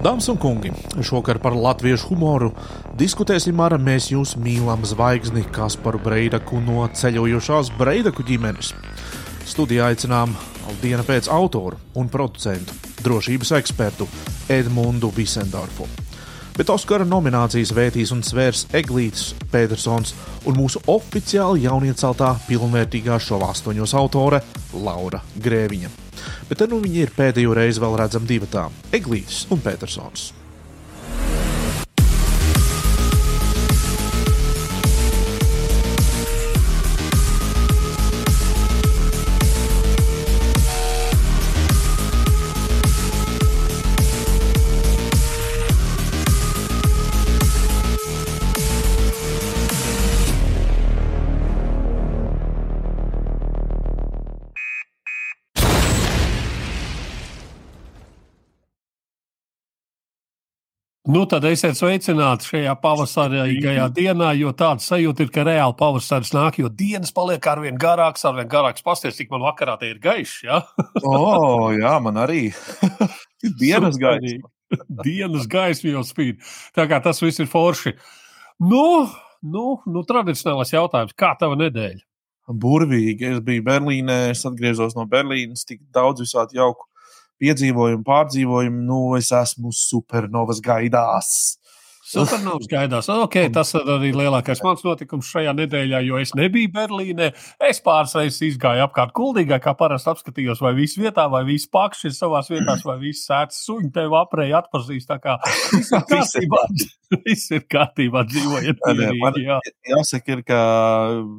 Dāmas un kungi, šovakar par latviešu humoru diskutēsim ar mēs jūs mīlam zvaigzni Kasparu Breidaku no ceļojošās Breidaku ģimenes. Studijā aicinām dienu pēc autoru un producentu, drošības ekspertu Edmundu Visendorfu. Bet Oskara nominācijas vētīs un svērs Eglīts Petersons un mūsu oficiāli jaunieceltā pilnvērtīgā šova astoņos autore Laura Grēviņa bet te nu viņi ir pēdējo reizi vēl redzami divi tā - Eglīs un Petersons. Nu, tad esiet sveicināti šajā pavasarīgajā dienā, jo tāda sajūta ir, ka reāli pavasaris nāk, jo dienas paliek ar vien garākas, ar vien garākas. Pasties, cik man vakarā tie ir gaiši. Ja? oh, jā, man arī. dienas gaisma. dienas gaisma jau spīd. Tā kā tas viss ir forši. Nu, nu, nu tradicionālais jautājums. Kā tava nedēļa? Burvīgi. Es biju Berlīnē, es atgriezos no Berlīnes, tik daudz visādi jauku piedzīvojumu, pārdzīvojumu, nu, es esmu supernovas gaidās. Supernovas gaidās. Okay, tas arī lielākais mans notikums šajā nedēļā, jo es nebiju Berlīnē. Es pāris reizes izgāju apkārt kuldīgai, kā parasti apskatījos, vai viss vietā, vai viss pakšs ir savā vietā, vai viss sēdz suņi tevi aprēji atpazīst. Tā kā viss ir kārtībā. viss ir kārtībā dzīvojot. Man jā. jāsaka, ir, ka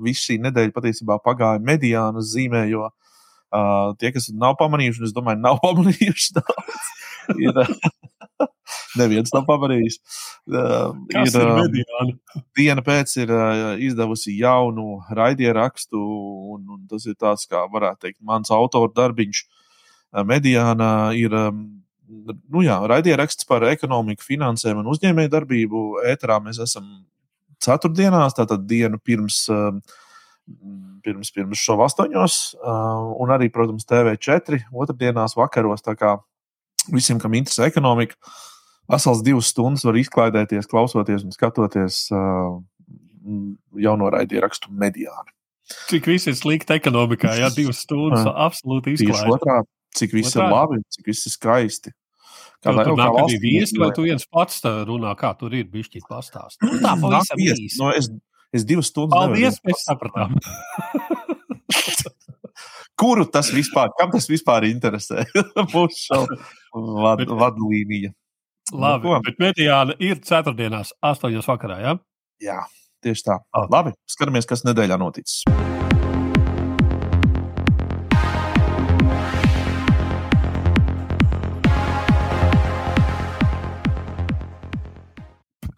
viss šī nedēļa patiesībā pagāja mediānas zīmē, jo Uh, tie, kas nav pamanījuši, es domāju, nav pamanījuši daudz. ir, neviens nav pamanījis. Uh, ir, ir mediāna? Diena pēc ir uh, izdevusi jaunu raidierakstu, un, un tas ir tāds, kā varētu teikt, mans autora darbiņš. Uh, mediāna ir. Um, Nu jā, raidieraksts par ekonomiku, finansēm un uzņēmēju darbību. Ēterā mēs esam ceturtdienās, tātad dienu pirms uh, pirms, pirms šova astoņos, uh, un arī, protams, TV4 otrdienās vakaros. Tā kā visiem, kam interesē ekonomika, vesels divas stundas var izklaidēties, klausoties un skatoties uh, jauno raidierakstu mediānu. Cik viss ir slikti ekonomikā, ja divas stundas absolūti izklaidēties. Cik viss ir labi, cik viss ir skaisti. Kā jau tādā veidā viesi, vai tu viens pats runā, kā tur ir bijis pastāstīt? Nu, tā pavisam īsi. No, es, Es divas stundas Paldies, mēs sapratām. Kuru tas vispār, kam tas vispār interesē? Mūsu vad, vadlīnija. Labi, nu, bet mediāna ir ceturtdienās, astoņos vakarā, jā? Ja? Jā, tieši tā. Oh. Labi, skatāmies, kas nedēļā noticis.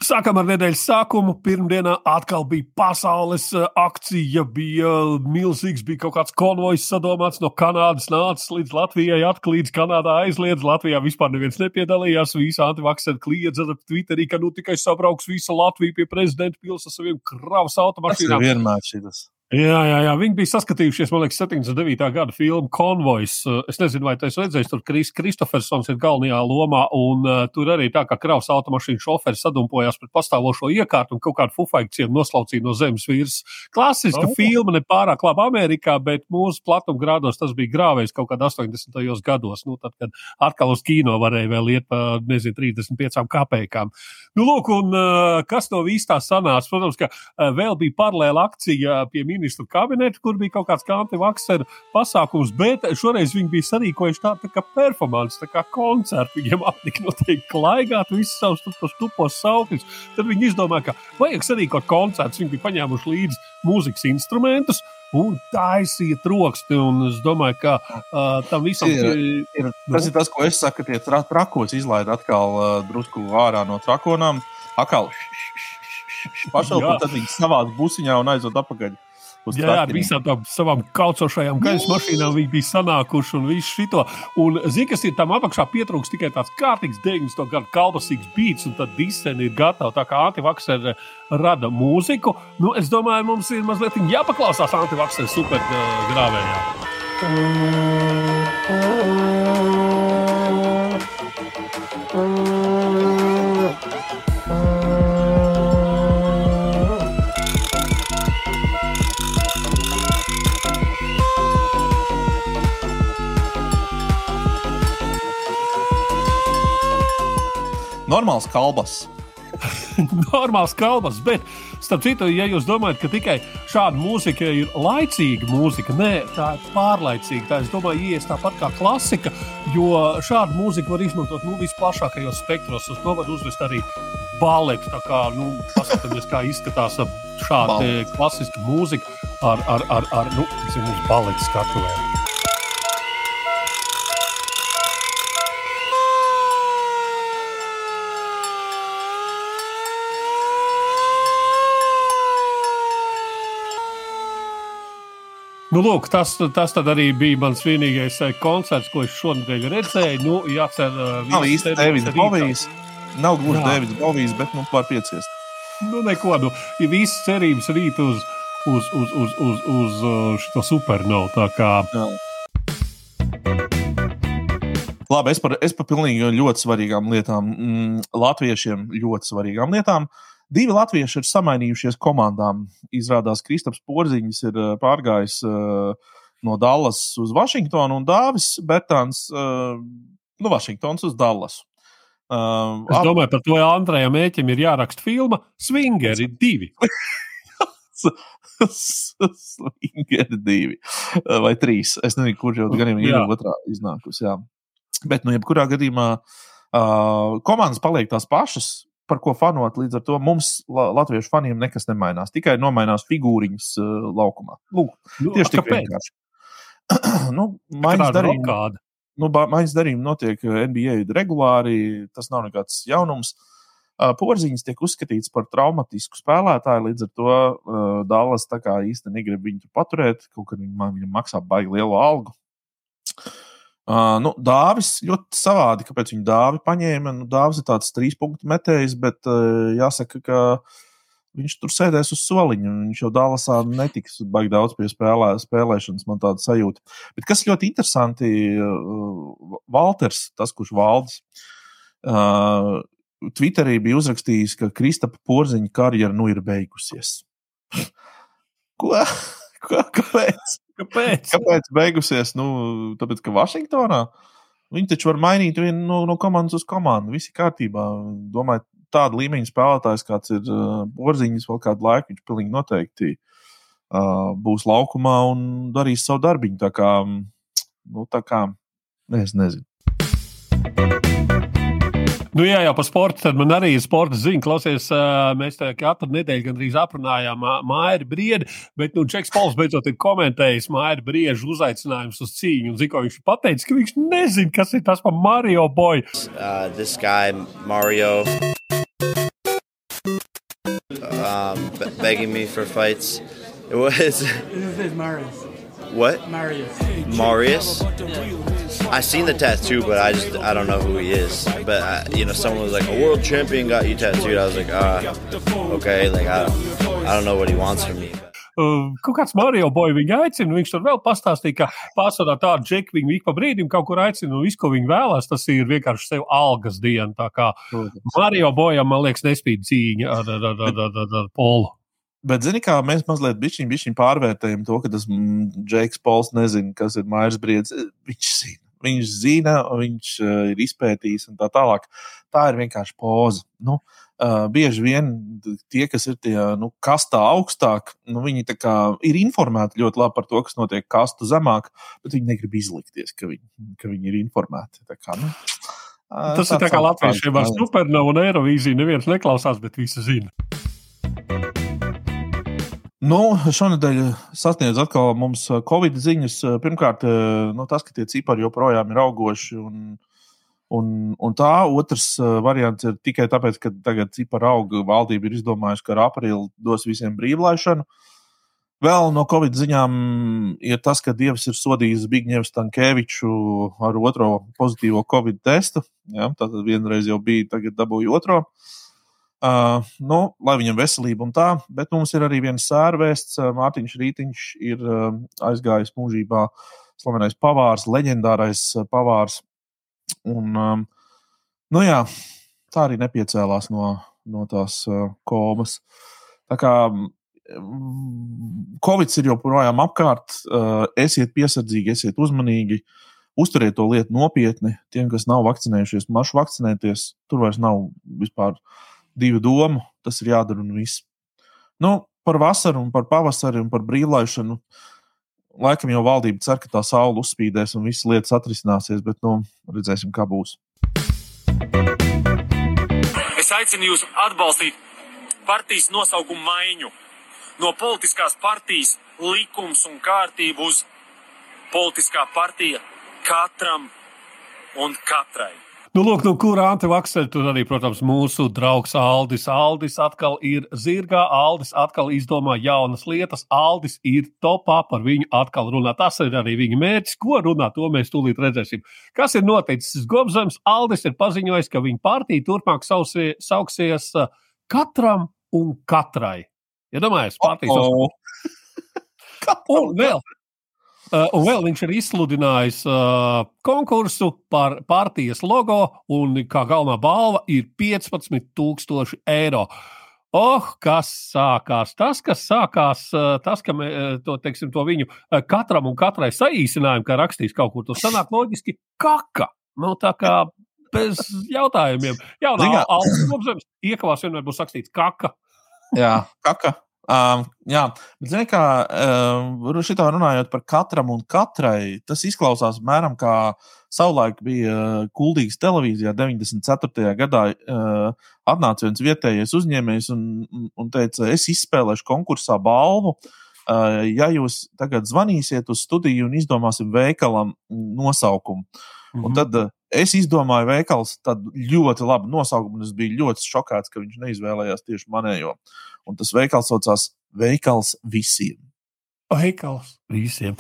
Sākam ar nedēļas sākumu. Pirmdienā atkal bija pasaules eh, akcija, bija milzīgs, bija kaut kāds konvojs sadomāts no Kanādas, nācis līdz Latvijai, atklīdz Kanādā, aizliedz. Latvijā vispār neviens nepiedalījās. Visi antivakseri kliedza Twitterī, ka nu tikai sabrauks visa Latvija pie prezidenta pilsētas ar saviem kravas automašīnām. Tas ir vienmēr šis. Jā, jā, jā, viņi bija saskatījušies, man liekas, 79. gada filmu Konvojs. Es nezinu, vai tas redzējis, tur Kris, Kristofersons ir galvenajā lomā, un uh, tur arī tā kā kravas automašīnu šoferis sadumpojās pret pastāvošo iekārtu un kaut kādu fufaikciju noslaucīja no zemes virsmas. Klasiska oh. filma, ne pārāk laba Amerikā, bet mūsu platumgrādos tas bija grāvējis kaut kādā 80. gados, nu, tad, kad atkal uz kino varēja vēl iet pa, nezinu, 35 kapekām. Nu, lūk, un uh, kas no viss tā sanāca? Protams, ka uh, vēl bija paralēla akcija pie ministra ministru kabinetu, kur bija kaut kāds antivakcēra pasākums, bet šoreiz viņi bija sarīkojuši tādu tā kā performance, tā kā koncertu. Viņiem apnika noteikti klaigāt visus savus tos tupos saukļus. Tad viņi izdomāja, ka vajag sarīkot koncertus. Viņi bija paņēmuši līdzi mūzikas instrumentus. Un taisīja trokšņi, un es domāju, ka uh, tam visam ir. ir nu? tas ir tas, ko es saku, ka tie tra trakos izlaid atkal uh, drusku ārā no trakonām. Atkal pašaupīt, tad viņi savās busiņā un aizved atpakaļ. Jā, jā visām tām savām kaucošajām gaisa mašīnām viņi bija sanākuši un visu šito. Un, zini, kas ir tam apakšā pietrūks tikai tāds kārtīgs deviņas, to gan kalpasīgs beats, un tad diseni ir gatavi. Tā kā antivakseri rada mūziku, nu, es domāju, mums ir mazliet jāpaklausās antivakseri super uh, grāvējā. Normāls kalbas. normāls kalbas. Bet, starp citu, ja jūs domājat, ka tikai šāda mūzika ir laicīga mūzika, nē, tā ir pārlaicīga. Tā, es domāju, ies tāpat kā klasika, jo šādu mūziku var izmantot nu, visplašākajos spektros. Uz to var uzvest arī baleti. Tā kā nu, paskatāmies, kā izskatās šāda klasiska mūzika ar, ar, ar, ar nu, baleta skatuvēm. Nu, lūk, tas, tas arī bija mans vienīgais eh, koncerts, ko es šonadēļ redzēju. Nu, jācer, uh, Nav īsti Deivids Bovijs. Nav gluži Deivids Bovijs, bet nu, var pieciest. Nu, neko. Nu, ja visas cerības rīt uz, uz, uz, uz, uz, uz uh, šo supernovu. Tā kā. Jā. Labi, es par, es par pilnīgi ļoti svarīgām lietām, mm, latviešiem ļoti svarīgām lietām. Uh, Divi latvieši ir samainījušies komandām. Izrādās, Kristaps Porziņš ir eh, pārgājis uh, no Dallas uz Vašingtonu un Dāvis Bertāns uh, no Vašingtonas uz Dallas. Uh, es domāju, par to Andrejam Mēķim ir jāraksta filma Swingeri divi. Swingeri divi vai trīs. Es nezinu, kurš jau gan ir otrā iznākusi. Jā. Bet, nu, jebkurā gadījumā uh, komandas paliek tās pašas par ko fanot. Līdz ar to mums, latviešu faniem, nekas nemainās. Tikai nomainās figūriņas uh, laukumā. Lūk, nu, tieši tik vienkārši. nu, maiņas darījumi, nu, maiņas darījumi notiek NBA regulāri. Tas nav nekāds jaunums. Uh, Porziņš tiek uzskatīts par traumatisku spēlētāju, līdz ar to uh, kā īsti negrib viņu paturēt. Kaut kā viņam maksā baigi lielu algu. Uh, nu, Dāvis ļoti savādi, kāpēc viņa dāvi paņēma. Nu, Dāvis ir tāds trīs punktu metējs, bet uh, jāsaka, ka viņš tur sēdēs uz soliņa. Viņš jau Dālasā netiks baigi daudz pie spēlē, spēlēšanas, man tāda sajūta. Bet kas ļoti interesanti, uh, Walters, tas, kurš valdes, uh, Twitterī bija uzrakstījis, ka Kristapa Porziņa karjera nu ir beigusies. Ko? Kāpēc? Kāpēc? Kāpēc beigusies? Nu, tāpēc, ka Vašingtonā viņi taču var mainīt vienu no, no komandas uz komandu. Viss ir kārtībā. Domāju, tāda līmeņa spēlētājs, kāds ir uh, Borziņš, vēl kādu laiku viņš pilnīgi noteikti uh, būs laukumā un darīs savu darbiņu. Tā kā, nu, tā kā es nezinu. Nu, jā, jau par sportu, tad man arī ir sporta ziņa. Klausies, mēs katru nedēļu gandrīz aprunājām Māri Briedi, bet nu, Čeks Pols beidzot ir komentējis Māri Briežu uzaicinājumus uz cīņu. Un ziko viņš pateica, ka viņš nezina, kas ir tas par Mario Boy. Uh, this guy, Mario, um, begging me for fights. It was. This is Marius. What? Marius. Marius? I seen the tattoo, but I just I don't know who he is. But I, you know, someone was like, "A world champion got you tattooed." I was like, "Ah, uh, okay." Like I don't, I don't know what he wants from me. Uh, kaut kāds Mario Boy viņu aicina, viņš tur vēl pastāstīja, ka pārsvarā tādu džeku viņu ik pa brīdim kaut kur aicina, un viss, ko viņi vēlās, tas ir vienkārši sev algas diena. Tā kā Mario Bojam, man liekas, nespīd cīņa ar, ar, ar, ar, ar, ar Polu. Bet, zini, kā mēs mazliet bišķiņ, bišķiņ pārvērtējam to, ka tas mm, Džeks Pols nezina, kas ir Mairs Briedis. Viņš zina. Viņš zina, viņš uh, ir izpētījis un tā tālāk. Tā ir vienkārši poza. Nu, uh, bieži vien tie, kas ir tie nu, kastā augstāk, nu, viņi kā, ir informēti ļoti labi par to, kas notiek kastu zemāk, bet viņi negrib izlikties, ka viņi, ka viņi ir informēti. Tā kā, nu, uh, Tas ir tā kā latviešiem ar supernovu un eirovīziju. Neviens neklausās, bet visi zina. Nu, šonadēļ sasniedz atkal mums uh, Covid ziņas. Uh, pirmkārt, uh, nu, tas, ka tie cipari joprojām ir augoši. Un, un, un tā otrs variants ir tikai tāpēc, ka tagad cipari aug. Valdība ir izdomājusi, ka ar aprīli dos visiem brīvlaišanu. Vēl no Covid ziņām ir tas, ka Dievs ir sodījis Zbigņevu Stankēviču ar otro pozitīvo Covid testu. Ja, tātad vienreiz jau bija, tagad dabūja otro. Uh, Uh, nu, lai viņam veselība un tā, bet mums ir arī viens sērvēsts. Uh, Mārtiņš Rītiņš ir uh, aizgājis mūžībā slavenais pavārs, leģendārais uh, pavārs. Un, um, nu jā, tā arī nepiecēlās no, no tās uh, komas. Tā kā Covid ir joprojām apkārt, uh, esiet piesardzīgi, esiet uzmanīgi. uztveriet to lietu nopietni. Tiem, kas nav vakcinējušies, mašu vakcinēties, tur vairs nav vispār divu domu. Tas ir jādara un viss. Nu, par vasaru, un par pavasari un par brīvlaišanu. Laikam jau valdība cer, ka tā saule uzspīdēs un visas lietas atrisināsies, bet nu, redzēsim, kā būs. Es aicinu jūs atbalstīt partijas nosaukumu maiņu no politiskās partijas likums un kārtību uz politiskā partija katram un katrai. Nu, lūk, nu, kur antivakceri tur arī, protams, mūsu draugs Aldis. Aldis atkal ir zirgā, Aldis atkal izdomā jaunas lietas, Aldis ir topā, par viņu atkal runā. Tas ir arī viņa mērķis. Ko runā, to mēs tūlīt redzēsim. Kas ir noticis? Gobzems Aldis ir paziņojis, ka viņa partija turpmāk sausie, sauksies uh, katram un katrai. Iedomājieties, ja partijas sauksies. Un vēl, Uh, un vēl viņš ir izsludinājis uh, konkursu par partijas logo, un kā galvenā balva ir 15,000 eiro. Oh, kas sākās? Tas, kas sākās, uh, tas, ka mē, uh, to, teiksim, to viņu uh, katram un katrai saīsinājumu, kā rakstīs kaut kur, tas sanāk loģiski kaka. Nu, tā kā bez jautājumiem. Jā, nā, Alans iekavās vienmēr būs rakstīts kaka. Jā, kaka. Um, jā, bet zini, kā uh, šitā runājot par katram un katrai, tas izklausās mēram kā savulaik bija Kuldīgas televīzijā 94. gadā. Uh, atnāca viens vietējais uzņēmējs un, un teica, es izspēlēšu konkursā balvu. Uh, ja jūs tagad zvanīsiet uz studiju un izdomāsim veikalam nosaukumu, mm -hmm. un tad uh, es izdomāju veikals tādu ļoti labu nosaukumu, un es biju ļoti šokēts, ka viņš neizvēlējās tieši manējo. Un tas veikals saucās Veikals visiem. Veikals visiem.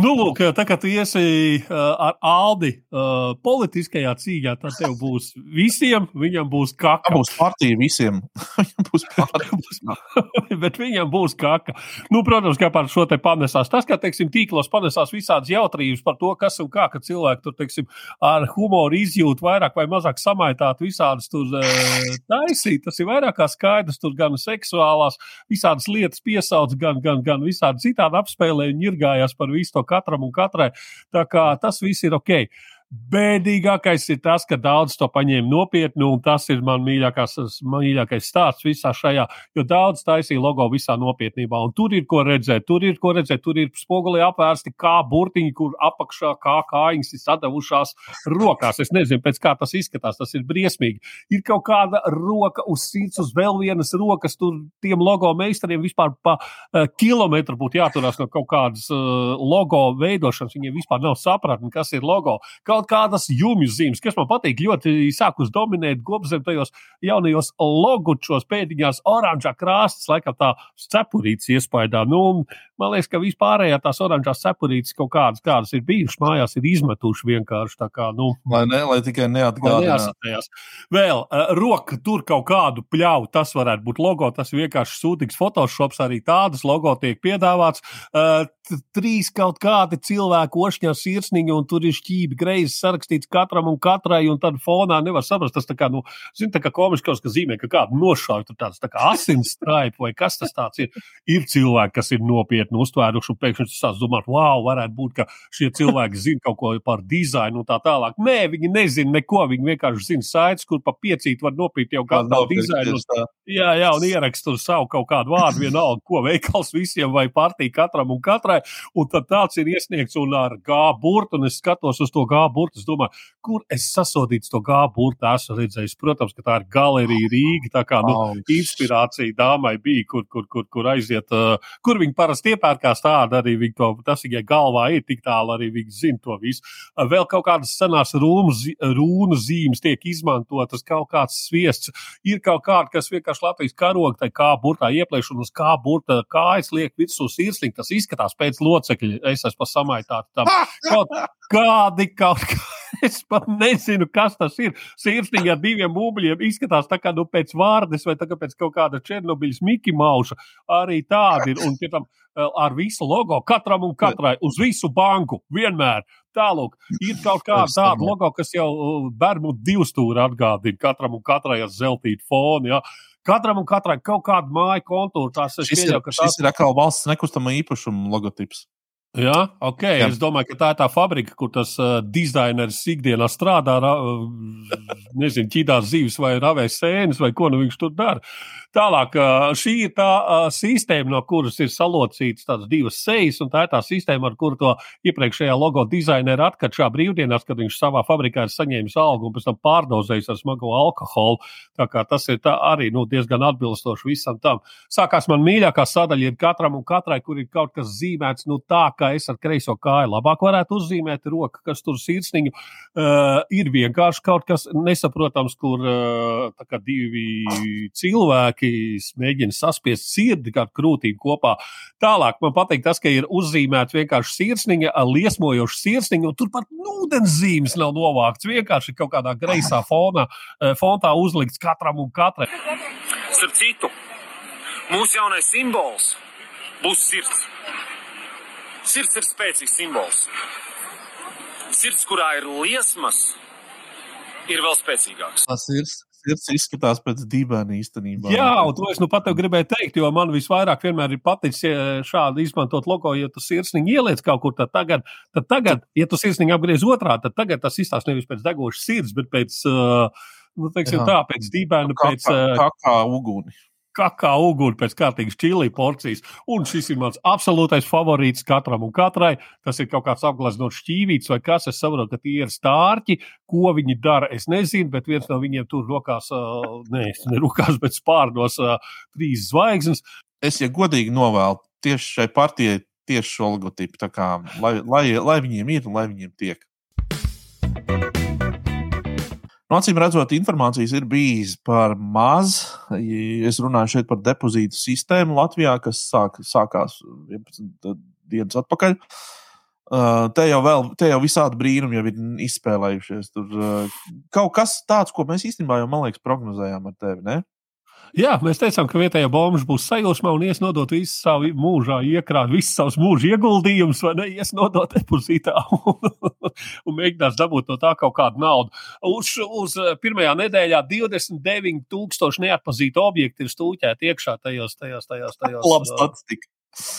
Nu, lūk, tā kā tu iesi uh, ar Aldi uh, politiskajā cīņā, tad tev būs visiem, viņam būs kaka. Būs partija visiem. viņam būs partija. Bet viņam būs kaka. Nu, protams, kā par šo te panesās. Tas, ka, teiksim, tīklos panesās visādas jautrības par to, kas un kā, ka cilvēki tur, teiksim, ar humoru izjūt vairāk vai mazāk samaitāt visādas tur uh, taisīt. Tas ir vairāk kā skaidrs, tur gan seksuālās, visādas lietas piesauc, gan, gan, gan visādi citādi apspēlē ņirgājās par visu to katram un katrai. Tā kā tas viss ir ok. Bēdīgākais ir tas, ka daudz to paņēma nopietni, un tas ir man mīļākās, mīļākais stāsts visā šajā, jo daudz taisīja logo visā nopietnībā. Un tur ir ko redzēt, tur ir ko redzēt, tur ir spoguli apvērsti kā burtiņi, kur apakšā kā kājiņas ir sadavušās rokās. Es nezinu, pēc kā tas izskatās, tas ir briesmīgi. Ir kaut kāda roka uz sirds, uz vēl vienas rokas, tur tiem logo meistariem vispār pa uh, kilometru būtu jāturās no kaut kādas uh, logo veidošanas. Viņiem vispār nav sapratni, kas ir logo. Kaut kaut kādas jumju zīmes, kas man patīk. Ļoti sākus dominēt gobzem tajos jaunajos logučos, pēdiņās, oranžā krāsas, laikam tā cepurītes iespējā. Nu, man liekas, ka vispārējā tās oranžās cepurītes kaut kādas, kādas ir bijušas mājās, ir izmetuši vienkārši kā. Nu, lai, ne, lai tikai neatgādinātu. Vēl uh, roka tur kaut kādu pļauju, tas varētu būt logo, tas vienkārši sūtīgs Photoshops, arī tādas logo tiek piedāvāts. Uh, trīs kaut kādi cilvēki ošņā sirsniņi, un tur ir šķīvi greizi sarakstīts katram un katrai, un tad fonā nevar saprast, tas tā kā, nu, zin, tā kā komiskos, ka zīmē, ka kādu nošauj, tur tāds tā kā asins straipa vai kas tas tāds ir. Ir cilvēki, kas ir nopietni uztvēruši, un pēkšņi tas sāc domāt, wow, varētu būt, ka šie cilvēki zina kaut ko par dizainu un tā tālāk. Nē, viņi nezina neko, viņi vienkārši zina saites, kur pa piecīt var nopīt jau kādu no, dizainu. Jā, jā, un ierakst tur savu kaut kādu vārdu, vienalga, ko veikals visiem vai partija katram un katrai, un tad tāds ir iesniegts un ar G burtu, un es skatos uz to G burtu. Es domāju, kur es sasodītu to gābu burtu, esmu redzējis. Protams, ka tā ir galerija Rīga. Tā kā nu, inspirācija dāmai bija, kur, kur, kur, kur aiziet, uh, kur viņi parasti iepērkās tāda arī viņi to, tas viņai galvā ir tik tālu, arī viņi zina to visu. Vēl kaut kādas senās rūnu, rūnu zīmes tiek izmantotas, kaut kāds sviests. Ir kaut kāda, kas vienkārši Latvijas karoga tai kā burtā ieplēš un uz kā burta kājas liek virsū sirsniņu. Tas izskatās pēc locekļa. Es esmu pasamaitāts tam. Kaut, kādi kaut kā. Es pat nezinu, kas tas ir. Sirsniņa ar diviem būbuļiem izskatās tā kā nu, pēc vārdes vai pēc kaut kāda Černobiļas Miki Mauša. Arī tādi ir. Un pie tam ar visu logo, katram un katrai, uz visu banku, vienmēr. Tālāk, ir kaut kāda tāda logo, kas jau Bermudu divstūri atgādina katram un katrai ar zeltītu fonu. Ja? Katram un katrai kaut kāda māja kontūra. Tās šis, pieļauju, ir, tās... ir atkal valsts nekustamā īpašuma logotips. Jā, ok. Jā. Es domāju, ka tā ir tā fabrika, kur tas uh, dizainers ikdienā strādā, ra, uh, nezinu, ķīdās zīves vai ravē sēnes vai ko nu viņš tur dara. Tālāk, šī ir tā sistēma, no kuras ir salocīts tādas divas sejas, un tā ir tā sistēma, ar kuru to iepriekšējā logo dizaineru atkačā brīvdienās, kad viņš savā fabrikā ir saņēmis algu un pēc tam pārdozējis ar smago alkoholu. Tā kā tas ir arī nu, diezgan atbilstoši visam tam. Sākās man mīļākā sadaļa ir katram un katrai, kur ir kaut kas zīmēts, nu tā kā es ar kreiso kāju labāk varētu uzzīmēt roku, kas tur sirsniņu. Uh, ir vienkārši kaut kas nesaprotams, kur uh, divi cilvēki mēģina saspiest sirdi kā krūtīm kopā. Tālāk man patīk tas, ka ir uzzīmēta vienkārši sirsniņa, liesmojoša sirsniņa, un turpat ūdens zīmes nav novākts. Vienkārši kaut kādā greizā fonā, eh, fontā uzlikts katram un katrai. Starp citu, mūsu jaunais simbols būs sirds. Sirds ir spēcīgs simbols. Sirds, kurā ir liesmas, ir vēl spēcīgāks. Tas ir sirds izskatās pēc dibēna īstenībā. Jā, un to es nu pat gribēju teikt, jo man visvairāk vienmēr ir paticis šādi izmantot logo, ja tu sirsniņu ieliec kaut kur, tad tagad, tad tagad ja tu sirsniņu apgriez otrā, tad tagad tas izstāsta nevis pēc degošas sirds, bet pēc, uh, nu, teiksim Jā. tā, pēc dibēna, pēc. Uh, kā, kā uguni kakā uguni pēc kārtīgas čili porcijas. Un šis ir mans absolūtais favorīts katram un katrai. Tas ir kaut kāds apgleznots šķīvīts vai kas. Es saprotu, ka tie ir stārķi. Ko viņi dara, es nezinu, bet viens no viņiem tur rokās, ne, ne rokās, bet spārnos trīs zvaigznes. Es, ja godīgi novēlu tieši šai partijai tieši šo logotipu, kā, lai, lai, lai viņiem ir un lai viņiem tiek. No nu, acīm redzot, informācijas ir bijis par maz. Es runāju šeit par depozītu sistēmu Latvijā, kas sāk, sākās 11 dienas atpakaļ. Uh, te jau, vēl, te jau visādi brīnumi jau ir izspēlējušies. Tur uh, kaut kas tāds, ko mēs īstenībā jau, man liekas, prognozējām ar tevi. Ne? Jā, mēs teicām, ka vietējā bomba būs sajūsmā un ies nodot visu savu mūžā, iekrāt visus savus mūža ieguldījumus, vai ne, ies nodot depozītā un, un mēģinās dabūt no tā kaut kādu naudu. Uz, uz pirmajā nedēļā 29,000 neatpazītu objektu ir stūķēti iekšā tajos, tajos, tajos. tajos Labi statistika.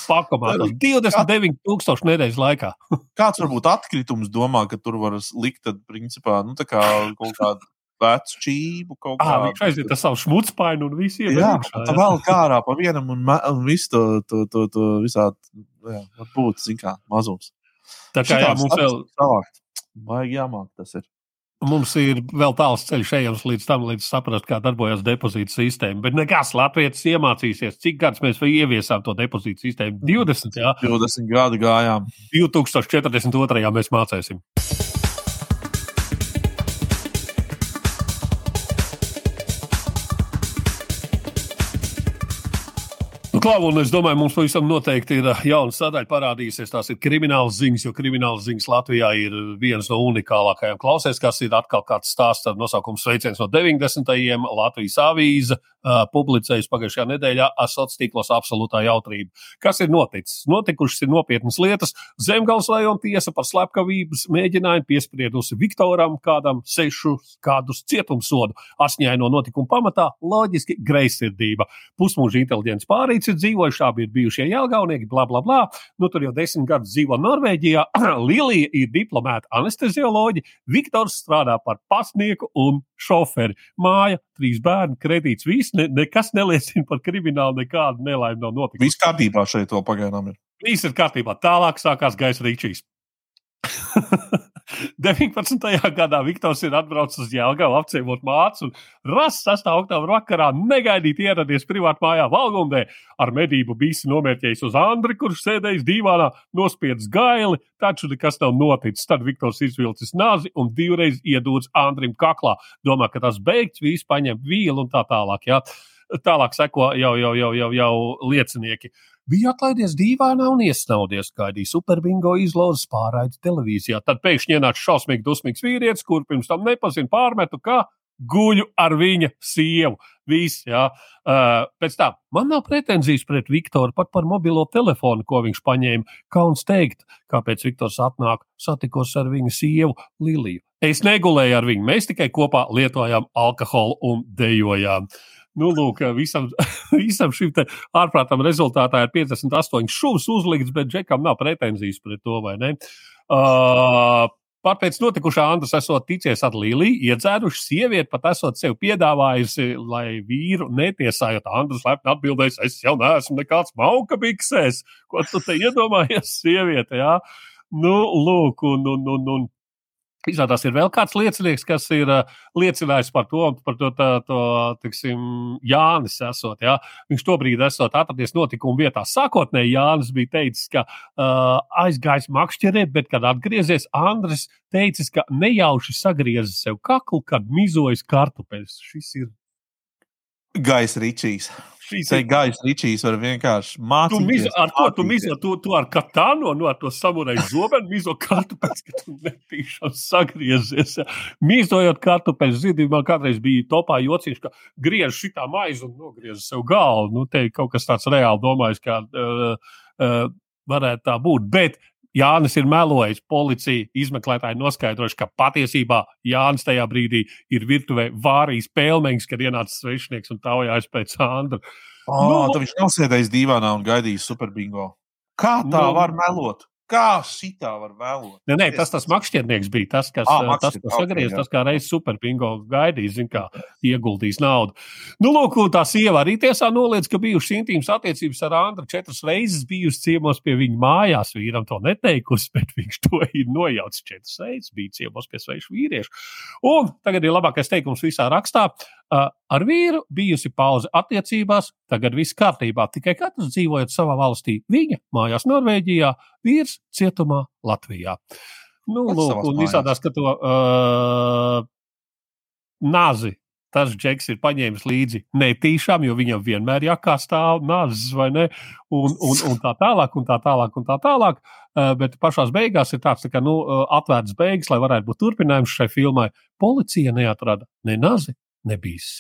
Pakomātos 29,000 nedēļas laikā. Kāds varbūt atkritums domā, ka tur var likt, tad, principā, nu, tā kā kaut kādu vecu čību. Kā viņš aiziet ar savu šmucpainu un visu iekšā. Jā, iekšā, tā vēl kā ārā pa vienam un, un visu to, to, to, to visādi, jā, varbūt, zin kā, mazums. Tā kā jā, mums vēl. Savākt. Baigi jāmāk tas ir. Mums ir vēl tāls ceļš ejams līdz tam, līdz saprast, kā darbojas depozīta sistēma. Bet nekas Latvijas iemācīsies, cik gadus mēs ieviesām to depozīta sistēmu. 20, jā. 20 gadu gājām. 2042. mēs mācīsim. Nu, Klau, un es domāju, mums pavisam noteikti ir uh, jauna sadaļa parādījusies. Tās ir kriminālas ziņas, jo kriminālas ziņas Latvijā ir viens no unikālākajiem. Klausies, kas ir atkal kāds stāsts ar nosaukumu Sveiciens no 90. Latvijas avīze uh, publicējusi pagājušajā nedēļā asociācijas tīklos absolūtā jautrība. Kas ir noticis? Notikušas ir nopietnas lietas. Zemgals rajona tiesa par slepkavības mēģinājumu piespriedusi Viktoram kādam sešu kādus cietumsodu. Asņaino notikumu pamatā loģiski greizsirdība. Pusmūža inteliģents pārīts ir dzīvojuši, abi ir bijušie jēlgaunieki, bla, bla, bla. Nu, tur jau desmit gadus dzīvo Norvēģijā. Lilija ir diplomēta anestezioloģija, Viktors strādā par pasnieku un šoferi. Māja, trīs bērni, kredīts, viss, ne, nekas neliecina par kriminālu, nekādu nelaimi nav notikusi. Viss kārtībā šeit vēl pagaidām ir. Viss ir kārtībā. Tālāk sākās gaisa rīčīs. 19. gadā Viktors ir atbraucis uz Jālgavu apciemot mācu, un rasts 6. oktobra vakarā negaidīt ieradies privātā mājā Valgundē. Ar medību bisi nomērķējis uz Andri, kurš sēdējis divānā, nospiedis gaili, taču nekas nav noticis. Tad Viktors izvilcis nazi un divreiz iedūts Andrim kaklā. Domā, ka tas beigts, viss paņem vīlu un tā tālāk. Jā. Tālāk seko jau, jau, jau, jau, jau liecinieki. Bija atlaidies dīvainā un iesnaudies, gaidīja superbingo izlozes pārraidi televīzijā. Tad pēkšņi ienāca šausmīgi dusmīgs vīrietis, kur pirms tam nepazina pārmetu, ka guļu ar viņa sievu. Viss, jā. Uh, pēc tam man nav pretenzijas pret Viktoru pat par mobilo telefonu, ko viņš paņēma. Kauns teikt, kāpēc Viktors atnāk, satikos ar viņa sievu Liliju. Es negulēju ar viņu, mēs tikai kopā lietojām alkoholu un dejojām. Nu, lūk, visam, visam šim ārprātam rezultātā ir 58 šūnas uzlikts, bet Džekam nav pretenzijas pret to, vai ne? Uh, Pat pēc notikušā Andris esot ticies ar Līliju, iedzēruši sievieti, pat esot sev piedāvājusi, lai vīru netiesājot. Andris lepni atbildējis, es jau neesmu nekāds mauka biksēs. Ko tu te iedomājies, sieviete? Jā? Nu, lūk, un, un, un, un Izrādās, ir vēl kāds liecinieks, kas ir uh, liecinājis par to, par to, tā, to tiksim, Jānis esot. Ja? Viņš tobrīd esot atradies notikuma vietā. Sākotnēji Jānis bija teicis, ka uh, aizgājis makšķerēt, bet, kad atgriezies, Andris teicis, ka nejauši sagriezis sev kaklu, kad mizojas kartupeļus. Šis ir Gaisa Ričijs. Šīs ir gaisa ričijas, var vienkārši mācīties. Tu mizo, ar ko tu mizo? Tu, tu ar katānu, no ar to samuraju zobenu mizo kartupeļus, ka tu netīšām sagriezies. Ja. Mizojot kartupeļus, zini, man kādreiz bija topā jociņš, ka griež šitā maizi un nogriež sev galvu. Nu, te kaut kas tāds reāli domājis, kā uh, uh, varētu tā būt. Bet Jānis ir melojis. Policija izmeklētāji noskaidrojuši, ka patiesībā Jānis tajā brīdī ir virtuvē vārījis pēlmeņus, kad ienāca svešinieks un taujājis pēc Andra. Oh, nu, viņš nav sēdējis divānā un gaidījis superbingo. Kā tā nu, var melot? Kā šitā var vēlot? Nē, nē tas tas makšķernieks bija tas, kas, à, tas, kas sagriezās, tas kā reizes superpingo gaidīja, zin, kā ieguldījis naudu. Nu, lūk, tā sieva arī tiesā noliedz, ka bijušas intīmas attiecības ar Andru četras reizes bijusi ciemos pie viņa mājās. Vīram to neteikusi, bet viņš to ir nojaucis četras reizes, bija ciemos pie svešu vīriešu. Un tagad ir labākais teikums visā rakstā. Ar vīru bijusi pauze attiecībās, tagad viss kārtībā, tikai katrs dzīvojot savā valstī. Viņa mājās Norvēģijā, vīrs cietumā Latvijā. Nu, lūk, un izrādās, ka to uh, nazi tas džeks ir paņēmis līdzi netīšām, jo viņam vienmēr jākā stāv nāzes vai ne, un, un, un tā tālāk, un tā tālāk, un tā tālāk. Uh, bet pašā beigās ir tāds tā kā, nu, atvērts beigas, lai varētu būt turpinājums šai filmai. Policija neatrada ne nazi, nebijis.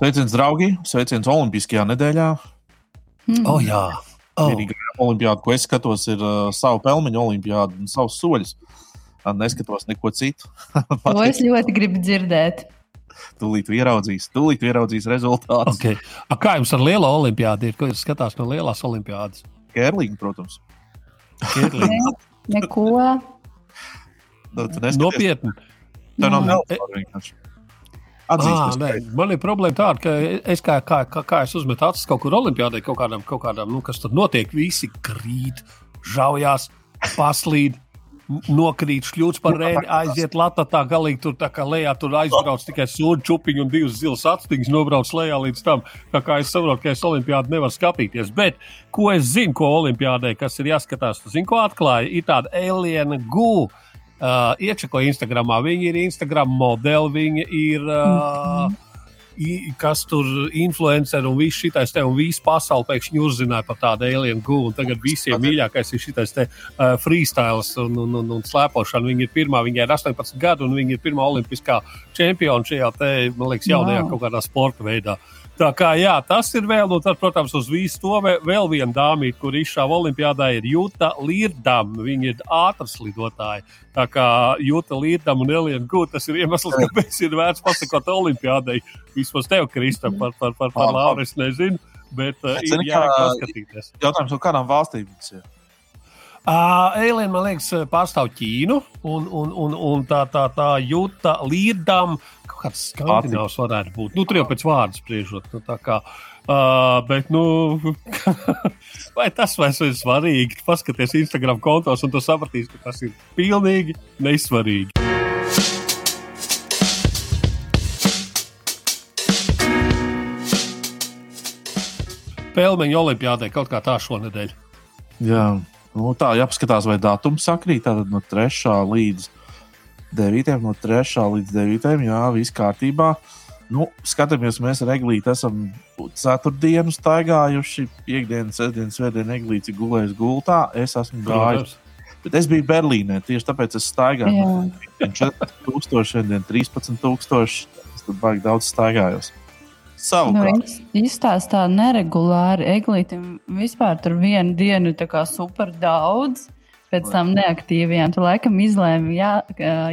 Sveiciens, draugi! Sveiciens Olimpiskajā nedēļā. Mm. Oh, jā, oh. vienīgā olimpiāda, ko es skatos, ir uh, savu pelmeņu olimpiādu un savus soļus. Neskatos neko citu. to es ļoti gribu dzirdēt. Tūlīt ieraudzīs, tūlīt ieraudzīs rezultātus. Okay. A, kā jums ar lielo olimpiādu ir? Ko jūs skatās no lielās olimpiādas? Kērlīgi, protams. Kērlīgi. Ne, neko. Nu, Nopietni. Tā nav vienkārši. Atzīst, à, man ir problēma tāda, ka es kā, kā, kā, kā es uzmetu acis kaut kur olimpiādē, kaut kādam, kaut kādam nu, kas tur notiek, visi krīt, žaujās, paslīd. Nokrīt, šļūts par rēni, aiziet latā, tā galīgi tur tā kā lejā, tur aizbrauc tikai sūdu čupiņu un divas zilas astiņas, nobrauc lejā līdz tam. Tā kā es saprotu, ka es olimpiādu nevaru skatīties. Bet, ko es zinu, ko olimpiādē, kas ir jāskatās, zinu, ko atklāja, ir tāda aliena gūta Uh, iečako Instagramā. Viņi ir Instagram modeli, viņi ir. Uh, mm -hmm. Kas tur ir influenceri un viss šitais te, un viss pasaule pēkšņi uzzināja par tādu alien gūnu. Tagad visiem mīļākais ir šitais te uh, freestyle un, un, un, un slēpošana. Viņa ir pirmā, viņai ir 18 gadu, un viņa ir pirmā olimpiskā čempiona šajā te, man liekas, jaunajā wow. kaut kādā sporta veidā. Uh, Tā kā jā, tas ir vēl, un tad, protams, uz visu to vēl viena dāmīte, kur izšāva olimpiādā, ir Jūta Līrdam. Viņa ir ātras lidotāja. Tā kā Jūta Līrdam un Elīna Gūta, tas ir iemesls, kāpēc ir vērts pasakot olimpiādai. Vismaz tev, Krista, par, par, par, par Lauru es nezinu, bet uh, ir jāpaskatīties. Jautājums, no kādām valstīm tas ir? Eilīna, man liekas, pārstāv Ķīnu, un, un, un, un tā, tā, tā jūta līdām, kāds skandināvs varētu būt. Nu, tur jau pēc vārda spriežot. Nu, kā, uh, bet, nu, vai tas vairs ir svarīgi? Paskaties Instagram kontos, un tu sapratīsi, ka tas ir pilnīgi nesvarīgi. Pelmeņa olimpiādē kaut kā tā šonadēļ. Jā. Nu, tā jāpaskatās, vai datums sakrīt. Tātad no 3. līdz 9. no 3. līdz 9. Jā, viss kārtībā. Nu, skatāmies, mēs ar Eglītu esam ceturtdienu staigājuši. Piektdienas, sestdienas, svētdienas Eglīts gulējis gultā. Es esmu gājis. Bet es biju Berlīnē, tieši tāpēc es staigāju. 4000, 13,000. Es tur baigi daudz staigājos. Savukārt. Nu, izstāstā neregulāri eglītim vispār tur vienu dienu tā super daudz. Pēc tam neaktīviem. Tu laikam izlēmi jā,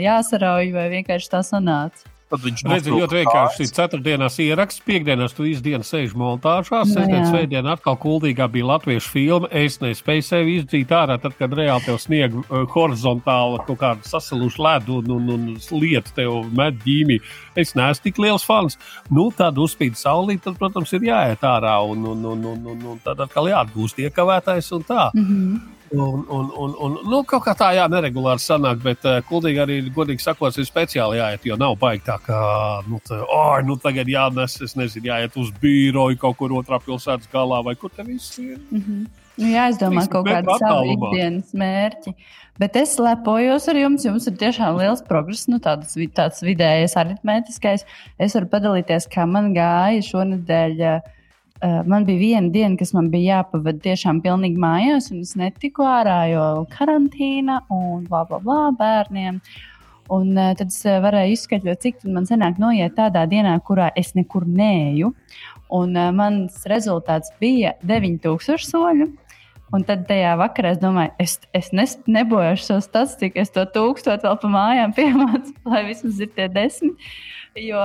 jāsarauj vai vienkārši tā sanāca. Tad viņš redz, ļoti vienkārši ceturtdienās ieraksts, piekdienās tu izdienas sēž montāžā, Nu, sestdienas svētdienā atkal kuldīgā bija latviešu filma. Es nespēju sevi izdzīt ārā, tad, kad reāli tev sniega uh, horizontāli kaut kādu sasalušu ledu un, un, un lietu tev met ģīmī. Es neesmu tik liels fans. Nu, tad uzspīd saulīt, tad, protams, ir jāiet ārā un, un, un, un, un, un tad atkal jāatgūst iekavētais un tā. Mm -hmm. Un, un, un, un, nu, kaut kā tā, jā, neregulāri sanāk, bet uh, kuldīgi arī, godīgi sakot, ir speciāli jāiet, jo nav baigi tā, ka, nu, tā, oh, nu tagad jānes, es nezinu, jāiet uz bīroju kaut kur otrā pilsētas galā, vai kur te viss ir. Mm -hmm. Nu, jāizdomā Trīs kaut metru kādi savi attālumā. ikdienas mērķi. Bet es lepojos ar jums. Jums ir tiešām liels progress, nu, tāds, tāds vidējais, aritmētiskais. Es varu padalīties, kā man gāja šonadēļ. Uh, man bija viena diena, kas man bija jāpavada tiešām pilnīgi mājās, un es netiku ārā, jo karantīna un bla, bla, bla bērniem. Un uh, tad es uh, varēju izskaidrot, cik man sanāk noiet tādā dienā, kurā es nekur neju. Un mans rezultāts bija 9000 soļu. Un tad tajā vakarā es domāju, es, es nes, nebojāšu šo statistiku, es to tūkstošu vēl pa mājām piemācu, lai vismaz ir tie desmit. Jo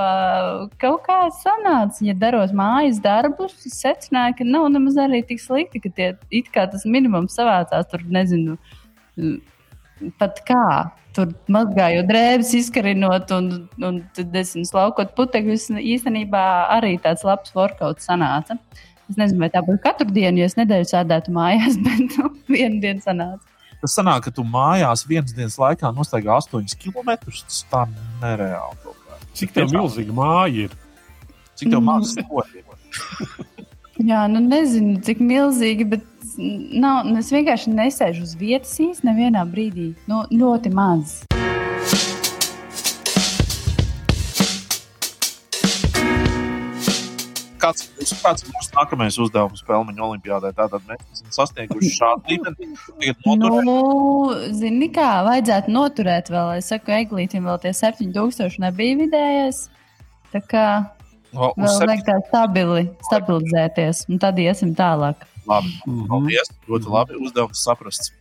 kaut kā sanāca, ja daros mājas darbus, secināju, ka nav nemaz arī tik slikti, ka tie it kā tas minimums savācās tur, nezinu, pat kā. Tur mazgājot drēbes, izkarinot, un, un tad es slaukot putekļus. Īstenībā arī tāds labs workout sanāca. Es nezinu, vai tā būtu katru dienu, jo es nedēļu sēdētu mājās, bet nu, vienu dienu sanāca. Tas sanāk, ka tu mājās vienas dienas laikā nostaigā 8 km. Tas tā nereāli. Cik tev milzīga māja ir? Cik tev Mm. maz soļi? Jā, nu nezinu, cik milzīgi, bet nav, es vienkārši nesēžu uz vietas īsti nevienā brīdī. Nu, ļoti maz. Kāds, kāds ir mūsu nākamais uzdevums Pelmeņa olimpiādē? Tātad mēs esam sasnieguši šādu līmeni. Nu, zini, kā vajadzētu noturēt vēl. Es saku, eglītim vēl tie 7000 nebija vidējais. Tā kā vēl vajag tā stabili, stabilizēties, un tad iesim tālāk. Labi, Mhm. paldies. Ļoti labi. Uzdevums saprasts.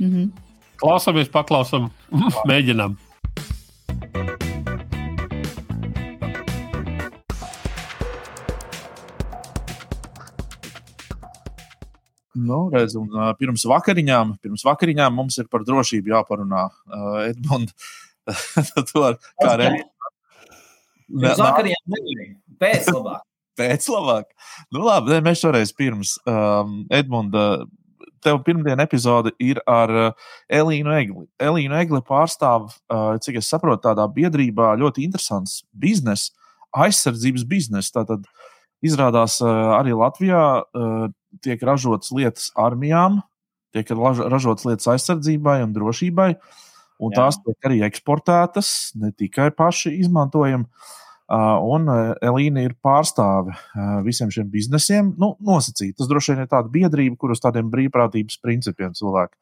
Mhm. Klausamies, paklausam, mēģinām. Nu, redz, un, uh, pirms vakariņām, pirms vakariņām mums ir par drošību jāparunā. Uh, Edmund, tu ar kā reizi. Uz vakariem nebija. Pēc labāk. Pēc labāk. Nu, labi, mēs šoreiz pirms um, Edmunda. Tev pirmdiena epizode ir ar uh, Elīnu Egli. Elīnu Egli pārstāv, uh, cik es saprotu, tādā biedrībā ļoti interesants biznesa, aizsardzības biznesa. Tātad izrādās uh, arī Latvijā tiek ražotas lietas armijām, tiek raž- ražotas lietas aizsardzībai un drošībai, un Jā. tās tiek arī eksportētas, ne tikai paši izmantojam. Un Elīna ir pārstāve visiem šiem biznesiem. Nu, nosacīt, tas droši vien ir tāda biedrība, kur uz tādiem brīvprātības principiem cilvēki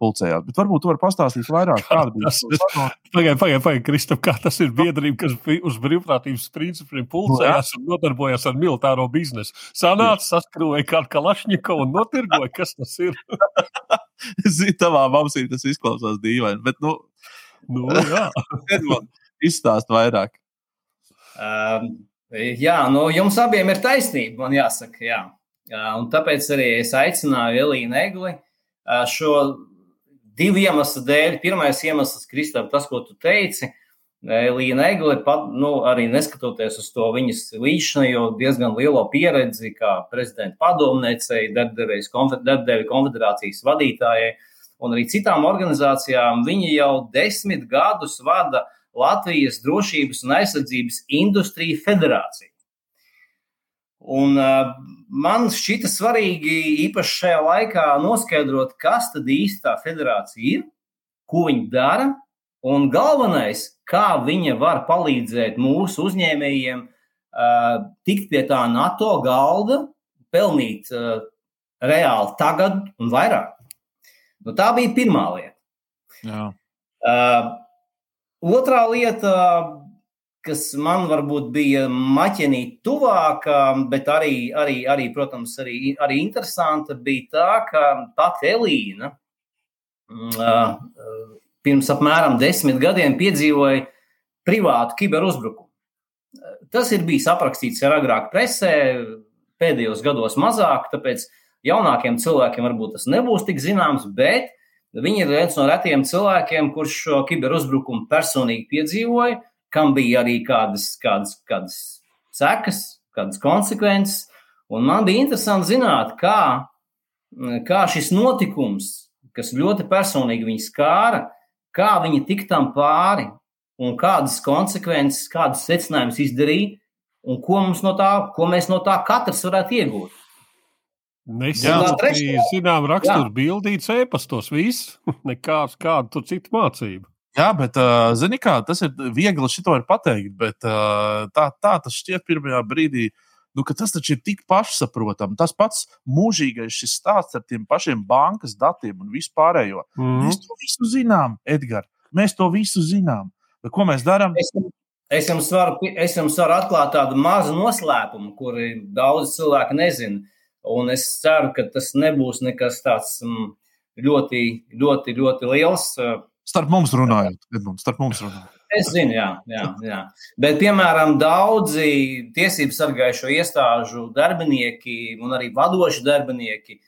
pulcējās. Bet varbūt tu vari pastāstīt vairāk, kāda bija tā saruna. Pagaidiet, pagaidiet, pagaid, Kristap, kā tas ir biedrība, kas uz brīvprātības principiem pulcējās un nodarbojas ar militāro biznesu. Sanāca, saskroja kādu kalašņiku un notirgoja, kas tas ir. Zini, tavā mamsī tas izklausās dīvaini, bet, nu, Nu, jā. Edmund, izstāst vairāk. Um, jā, nu, jums abiem ir taisnība, man jāsaka. Jā. Uh, un tāpēc arī es aicināju Elīnu Egli uh, šo divu iemeslu dēļ. Pirmais iemesls, Kristap, tas, ko tu teici. Elīna Egle, pat, nu, arī neskatoties uz to viņas līdzinējo diezgan lielo pieredzi, kā prezidenta padomniecei, darbdevēja konfederācijas vadītājai un arī citām organizācijām, viņa jau desmit gadus vada Latvijas drošības un aizsardzības industriju federāciju. Un, uh, man šķita svarīgi īpaši šajā laikā noskaidrot, kas tad īsti tā federācija ir, ko viņi dara, un galvenais, kā viņa var palīdzēt mūsu uzņēmējiem uh, tikt pie tā NATO galda, pelnīt uh, reāli tagad un vairāk. Nu, tā bija pirmā lieta. Jā. Uh, otrā lieta, kas man varbūt bija maķenī tuvāka, bet arī, arī, arī protams, arī, arī interesanta, bija tā, ka pati Elīna uh, pirms apmēram desmit gadiem piedzīvoja privātu kiberuzbrukumu. Tas ir bijis aprakstīts ar agrāk presē, pēdējos gados mazāk, tāpēc jaunākiem cilvēkiem varbūt tas nebūs tik zināms, bet viņi ir viens no retiem cilvēkiem, kurš šo kiberuzbrukumu personīgi piedzīvoja kam bija arī kādas, kādas, kādas sekas, kādas konsekvences. Un man bija interesanti zināt, kā, kā šis notikums, kas ļoti personīgi viņu skāra, kā viņi tik tam pāri un kādas konsekvences, kādas secinājumus izdarīja un ko, no tā, ko mēs no tā katrs varētu iegūt. Nesam zinām raksturu bildītas ēpastos, viss, nekāds kādu tur citu mācību. Jā, bet, uh, zini, kā tas ir viegli šito ir pateikt, bet uh, tā, tā tas šķiet pirmajā brīdī. Nu, tas taču ir tik pašsaprotami. Tas pats mūžīgais šis stāsts ar tiem pašiem bankas datiem un vispārējo. Mm. Mēs to visu zinām, Edgars. Mēs to visu zinām. Bet ko mēs darām? Es, es, jums varu, es jums varu atklāt tādu mazu noslēpumu, kuru daudz cilvēku nezina. Un es ceru, ka tas nebūs nekas tāds mm, ļoti, ļoti, ļoti liels. Starp mums runājot, Edmunds, starp mums runājot. Es zinu, jā, jā, jā. Bet, piemēram, daudzi tiesību sargājušo iestāžu darbinieki un arī vadoši darbinieki,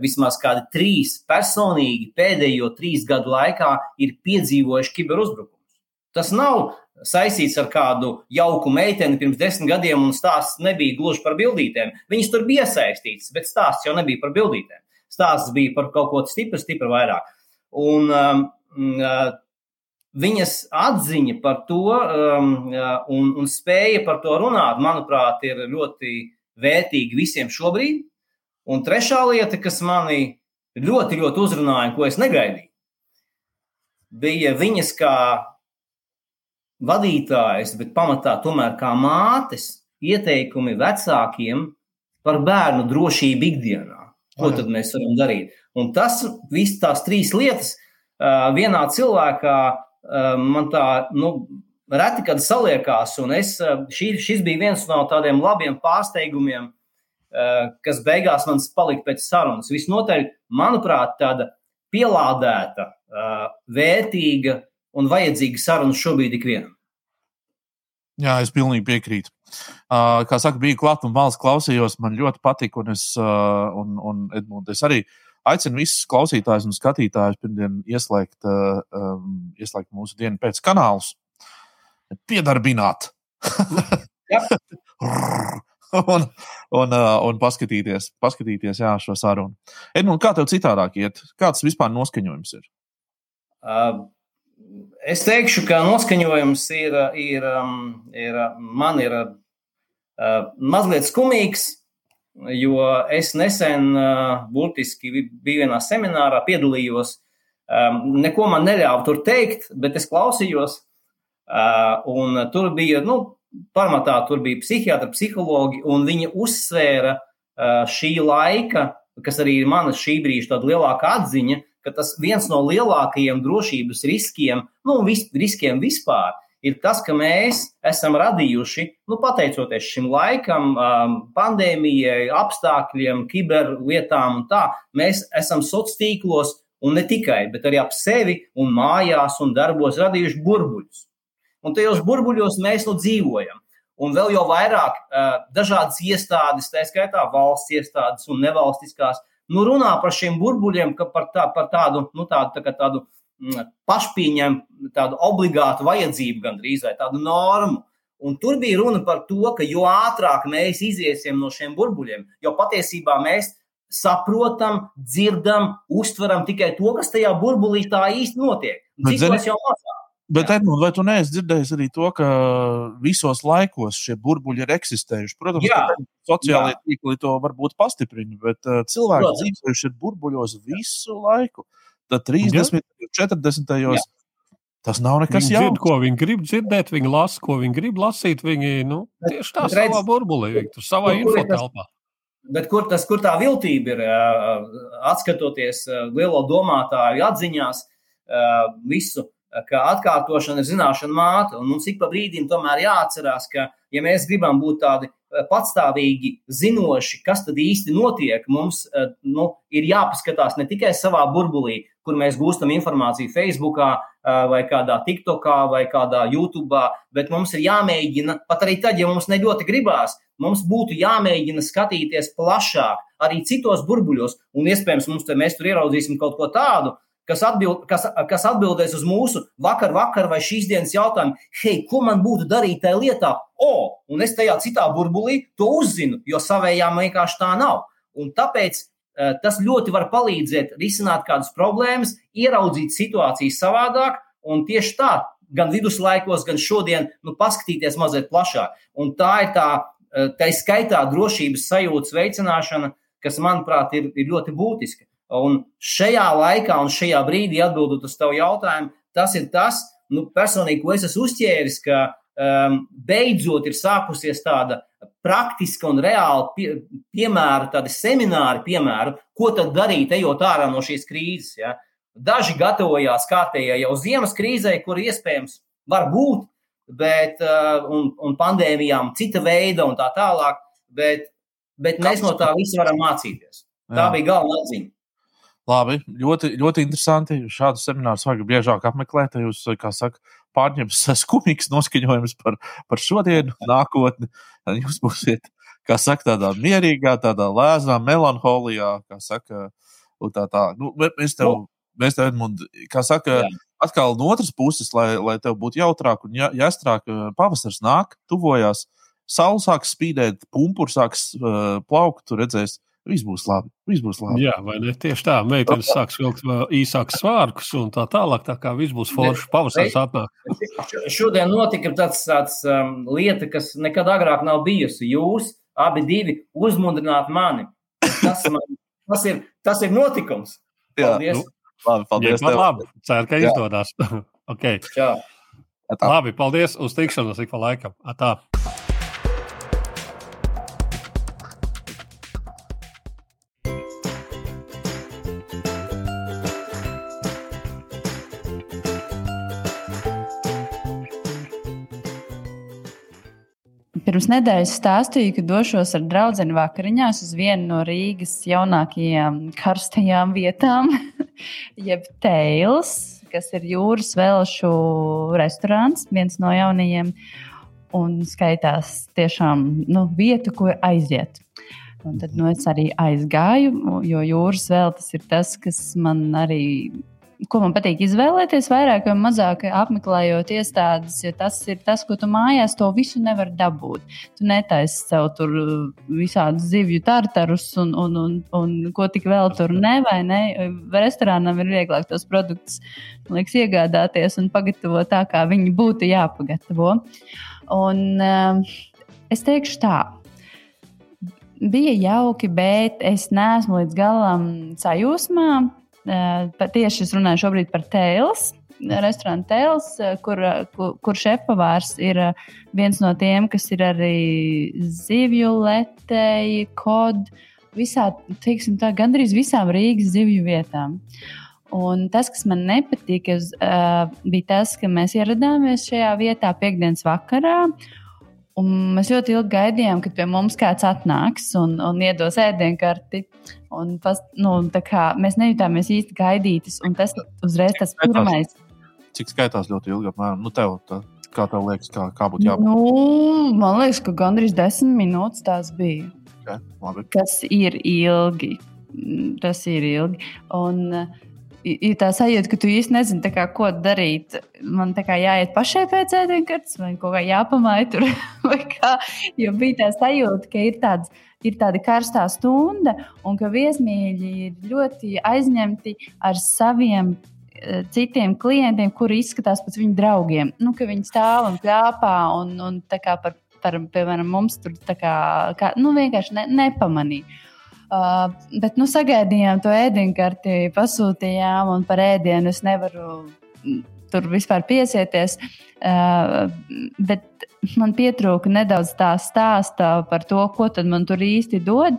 vismaz kādi trīs personīgi pēdējo trīs gadu laikā ir piedzīvojuši kiberuzbrukumus. Tas nav saistīts ar kādu jauku meiteni pirms desmit gadiem, un stāsts nebija gluži par bildītēm. Viņas tur bija iesaistītas, bet stāsts jau nebija par bildītēm. Stāsts bija par kaut ko stipru, stipru vairāk. Un, um, viņas atziņa par to um, un, un spēja par to runāt, manuprāt, ir ļoti vērtīga visiem šobrīd. Un trešā lieta, kas manī ļoti, ļoti uzrunāja, ko es negaidīju, bija viņas kā vadītājas, bet pamatā tomēr kā mātes ieteikumi vecākiem par bērnu drošību ikdienā. Ko tad mēs varam darīt? Un tas, visas tās trīs lietas, vienā cilvēkā man tā, nu, reti kad saliekās, un es, šī, šis bija viens no tādiem labiem pārsteigumiem, kas beigās man palika pēc sarunas. Visnotaļ, manuprāt, tāda pielādēta, vērtīga un vajadzīga saruna šobrīd ikvienam. Jā, es pilnīgi piekrītu. Uh, kā saka, bija klāta un valsts klausījos, man ļoti patika, un es, uh, un, un Edmunds, es arī uh, aicinu visus klausītājus un skatītājus pirmdien ieslēgt, uh, um, ieslēgt mūsu dienu pēc kanālus, piedarbināt. un, un, uh, un paskatīties, paskatīties jā, šo sarunu. Edmunds, kā tev citādāk iet? Kāds vispār noskaņojums ir? Uh, es teikšu, ka noskaņojums ir, ir, um, ir man ir uh, mazliet skumīgs jo es nesen, burtiski biju vienā seminārā, piedalījos. Neko man neļāva tur teikt, bet es klausījos, un tur bija, nu, pamatā tur bija psihiatri, psihologi, un viņi uzsvēra šī laika, kas arī ir mana šī brīža lielākā atziņa, ka tas viens no lielākajiem drošības riskiem, nu, vis, riskiem vispār, ir tas, ka mēs esam radījuši, nu, pateicoties šim laikam, um, pandēmijai, apstākļiem, kiberlietām un tā, mēs esam sociālos tīklos un ne tikai, bet arī ap sevi un mājās un darbos radījuši burbuļus. Un tajos burbuļos mēs nu dzīvojam. Un vēl jau vairāk uh, dažādas iestādes, tā skaitā valsts iestādes un nevalstiskās, nu runā par šiem burbuļiem, par, tā, par tādu, nu, tādu, tā, tādu Mm, pašpieņem tādu obligātu vajadzību, gandrīz vai tādu normu. Un tur bija runa par to, ka jo ātrāk mēs iziesim no šiem burbuļiem, jo patiesībā mēs saprotam, dzirdam, uztveram tikai to, kas tajā burbulī tā īsti notiek. Citos jau mazāk. Bet, Edmund, vai tu neesi dzirdējis arī to, ka visos laikos šie burbuļi ir eksistējuši? Protams, Jā. sociālajie tīkli to varbūt pastiprina, bet uh, cilvēki dzīvojuši ir burbuļos visu laiku. Tad 30, ja. 40. Jā. Tas nav nekas viņi jauns. Dzird, ko viņi grib dzirdēt, viņi lasa, ko viņi grib lasīt. Viņi nu, tieši tā redz, savā burbulī, viņi tur savā infotelpā. Bet kur, tas, kur tā viltība ir, atskatoties lielo domātāju atziņās, visu, ka atkārtošana ir zināšana māte. Un mums ik pa brīdim tomēr jāatcerās, ka, ja mēs gribam būt tādi patstāvīgi zinoši, kas tad īsti notiek, mums nu, ir jāpaskatās ne tikai savā burbulī, kur mēs gūstam informāciju Facebook, vai kādā TikTokā, vai kādā YouTube, bet mums ir jāmēģina, pat arī tad, ja mums ne ļoti gribās, mums būtu jāmēģina skatīties plašāk, arī citos burbuļos, un iespējams, mums te, mēs tur ieraudzīsim kaut ko tādu, kas, atbild, kas, kas atbildēs uz mūsu vakar, vakar vai šīs dienas jautājumu, hei, ko man būtu darīt tajā lietā? O, un es tajā citā burbulī to uzzinu, jo savējām vienkārši tā nav. Un tāpēc uh, tas ļoti var palīdzēt risināt kādas problēmas, ieraudzīt situāciju savādāk, un tieši tā, gan viduslaikos, gan šodien, nu, paskatīties mazliet plašāk. Un tā ir tā, uh, tā skaitā drošības sajūtas veicināšana, kas, manuprāt, ir, ir ļoti būtiska. Un šajā laikā un šajā brīdī atbildot uz tavu jautājumu, tas ir tas, nu, personīgi, ko es esmu uzķēris, ka um, beidzot ir sākusies tāda praktiska un reāla pie, piemēra, tādi semināri, piemēru, ko tad darīt, ejot ārā no šīs krīzes. Ja? Daži gatavojās kārtējai jau ziemas krīzē, kur iespējams var būt, bet, uh, un, un pandēmijām cita veida un tā tālāk, bet, bet mēs no tā visi varam mācīties. Tā Jā. bija galvenā atziņa. Labi, ļoti, ļoti interesanti. Šādu semināru vajag biežāk apmeklēt. Jūs, kā saka, pārņems skumīgs noskaņojums par, par šodienu, nākotni. Jūs būsiet, kā saka, tādā mierīgā, tādā lēzā melanholijā, saka, tā tā. Nu, mēs tev, mēs tev, Edmund, kā saka, Jā. atkal no otras puses, lai, lai tev būtu jautrāk un jāstrāk, pavasars nāk, tuvojās, saule sāks spīdēt, pumpurs sāks uh, plaukt, tu redzēsi Viss būs labi. Viss būs labi. Jā, vai ne? Tieši tā. Meitenes sāks vilkt īsākus svārkus un tā tālāk. Tā kā viss būs forši. Pavasaris atnāk. Šodien notika tāds, tāds um, lieta, kas nekad agrāk nav bijusi. Jūs abi divi uzmundrināt mani. Tas, man, tas, ir, tas ir notikums. Paldies. Jā, nu, labi, paldies. Jā, labi. Ceru, ka izdodas. okay. Jā. Labi, paldies. Uz tikšanos ik pa laikam. Atā. Nedēļas stāstīju, ka došos ar draugu vakariņās uz vienu no Rīgas jaunākajām karstajām vietām, jeb Teils, kas ir jūras velšu restorāns, viens no jaunajiem. Un skaitās tiešām nu, vieta, kur aiziet. Un tad nu, es arī aizgāju, jo jūras vēl tas ir tas, kas man arī ko man patīk izvēlēties, vairāk vai mazāk apmeklējot iestādes, jo tas ir tas, ko tu mājās to visu nevar dabūt. Tu netaisi sev tur uh, visādus zivju tartarus un, un, un, un ko tik vēl tur ne, vai ne? Restorānam ir vieglāk tos produktus liekas, iegādāties un pagatavot tā, kā viņi būtu jāpagatavo. Un, uh, es teikšu tā. Bija jauki, bet es neesmu līdz galam sajūsmā Tieši es runāju šobrīd par tēls. Restorāna tēls, kur, kur, kur šefpavārs ir viens no tiem, kas ir arī zivju letēji, kod, visā, teiksim tā, gandrīz visām Rīgas zivju vietām. Un tas, kas man nepatika, uh, bija tas, ka mēs ieradāmies šajā vietā piekdienas vakarā. Un mēs ļoti ilgi gaidījām, kad pie mums kāds atnāks un, un iedos ēdienkarti. Un pas, nu, kā, mēs nejūtāmies īsti gaidītas, un tas uzreiz tas pirmais. Cik skaitās ļoti ilgi, apmēram, nu, tev, tā, kā tev liekas, kā, kā būtu jābūt? Nu, man liekas, ka gandrīz desmit minūtes tās bija. Okay, labi. tas ir ilgi. Tas ir ilgi. Un, uh, ir tā sajūta, ka tu īsti nezini, kā, ko darīt. Man tā kā jāiet pašai pēc ēdienas, vai kaut kā jāpamāja tur. Kā, jo bija tā sajūta, ka ir, tāds, ir tāda karstā stunda, un ka viesmīļi ir ļoti aizņemti ar saviem eh, citiem klientiem, kuri izskatās pēc viņu draugiem. Nu, viņi stāv un plāpā, un, un par, par, piemēram, mums tur kā, kā, nu, vienkārši ne, nepamanīja. Uh, bet nu, sagaidījām to ēdienkarti, pasūtījām, un par ēdienu es nevaru mm, tur vispār piesieties. Uh, bet man pietrūka nedaudz tā stāsta par to, ko man tur īsti dod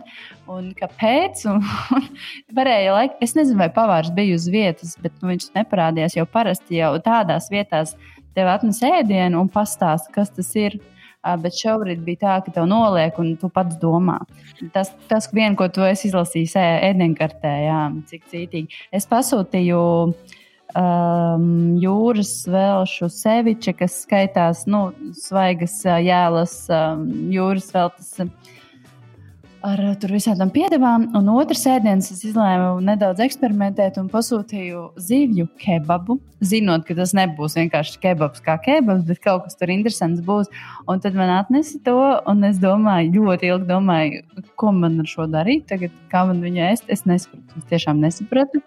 un kāpēc. Un, un varēja, laik, es nezinu, vai pavārs bija uz vietas, bet nu, viņš neparādījās jau parasti jau tādās vietās. Tev atnes ēdienu un pastāsta, kas tas ir. Bet šobrīd bija tā, ka tev noliek, un tu pats domā. Tas, tas vien, ko tu esi izlasījis ēdienkartē, jā, cik cītīgi. Es pasūtīju um, jūras velšu seviča, kas skaitās nu, svaigas jēlas um, jūras veltes. Ar visādām piedevām, un otrs ēdiens es izlēmu nedaudz eksperimentēt un pasūtīju zivju kebabu. Zinot, ka tas nebūs vienkārši kebabs kā kebabs, bet kaut kas tur interesants būs. Un tad man atnesa to, un es domāju, ļoti ilgi domāju, ko man ar šo darīt. Tagad, kā man viņu ēst, es nesapratu. Es tiešām nesapratu.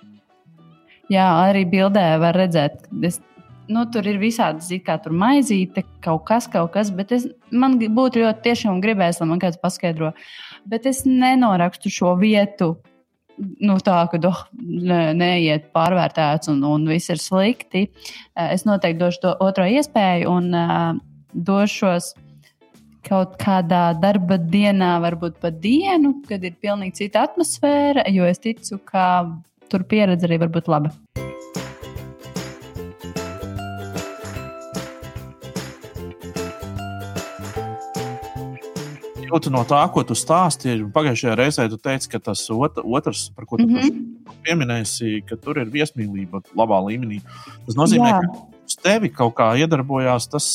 Jā, arī bildē var redzēt, ka es, nu, tur ir visādi kā tur maizīte, kaut kas, kaut kas, bet es, man būtu ļoti tiešām gribējis, lai man kāds paskaidro. Bet es nenorakstu šo vietu. Nu, tā kā oh, ne, neiet pārvērtēts un, un viss ir slikti. Es noteikti došu to otro iespēju un uh, došos kaut kādā darba dienā, varbūt pat dienu, kad ir pilnīgi cita atmosfēra. Jo es ticu, ka tur pieredze arī var būt laba. Jūtu no tā, ko tu stāstīji, pagājušajā reizē tu teici, ka tas ot otrs, par ko tu mm -hmm. pieminēsi, ka tur ir viesmīlība labā līmenī. Tas nozīmē, Jā. ka uz tevi kaut kā iedarbojās tas,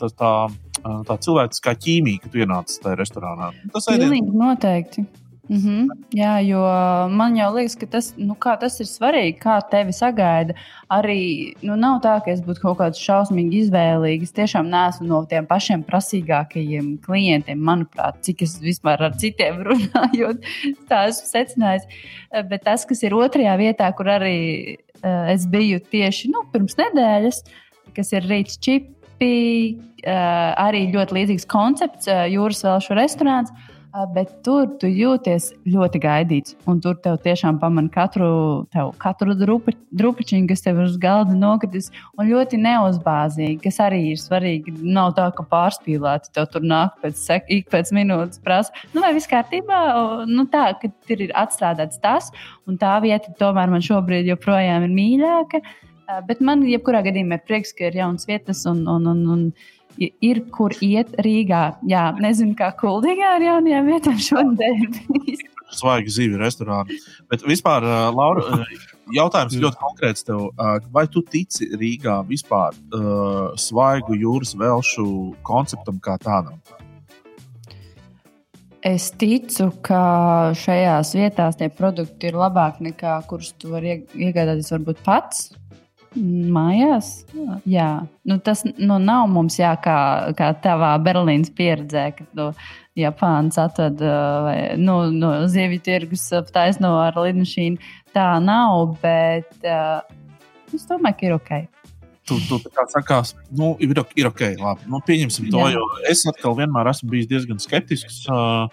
tā, tā, tā cilvēciskā ķīmija, kad tu ienāci tajā restorānā. Tas ir pilnīgi noteikti. Mm -hmm. Jā, jo man jau liekas, ka tas, nu, tas ir svarīgi, kā tevi sagaida. Arī nu, nav tā, ka es būtu kaut kāds šausmīgi izvēlīgs. Es tiešām neesmu no tiem pašiem prasīgākajiem klientiem, manuprāt, cik es vispār ar citiem runāju. Tā esmu secinājis. Bet tas, kas ir otrajā vietā, kur arī uh, es biju tieši nu, pirms nedēļas, kas ir rīts čipi, uh, arī ļoti līdzīgs koncepts, uh, jūras velšu restorāns. Uh, bet tur tu jūties ļoti gaidīts. Un tur tev tiešām pamana katru, tev, katru drupi, drupiņu, kas tev uz galda nokritis, un ļoti neuzbāzīgi, kas arī ir svarīgi. Nav tā, ka pārspīlēti tev tur nāk pēc, sek, pēc minūtes prasa, nu, vai viss kārtībā. Nu, tā, ka tur ir atstrādāts tas, un tā vieta tomēr man šobrīd joprojām ir mīļāka. Bet man, jebkurā gadījumā, ir prieks, ka ir jaunas vietas un, un, un, un ir kur iet Rīgā. Jā, nezinu, kā kuldīgā ar jaunajām vietām šodien. Svaigi zīvi restorāni. Bet vispār, Laura, jautājums ļoti konkrēts tev. Vai tu tici Rīgā vispār uh, svaigu jūras velšu konceptam kā tādam? Es ticu, ka šajās vietās tie produkti ir labāki nekā kurus tu vari iegādāties varbūt pats. Mājās? Jā, nu, tas nu, nav mums jā, kā, kā tavā Berlīnas pieredzē, kad no Japānas atved vai nu, no zivju tirgus taisno ar lidmašīnu. Tā nav, bet uh, es domāju, ka ir ok. Tu, tu kā sakās, nu, ir, ir ok, labi. Nu, pieņemsim to, jā. jo es atkal vienmēr esmu bijis diezgan skeptisks. Uh,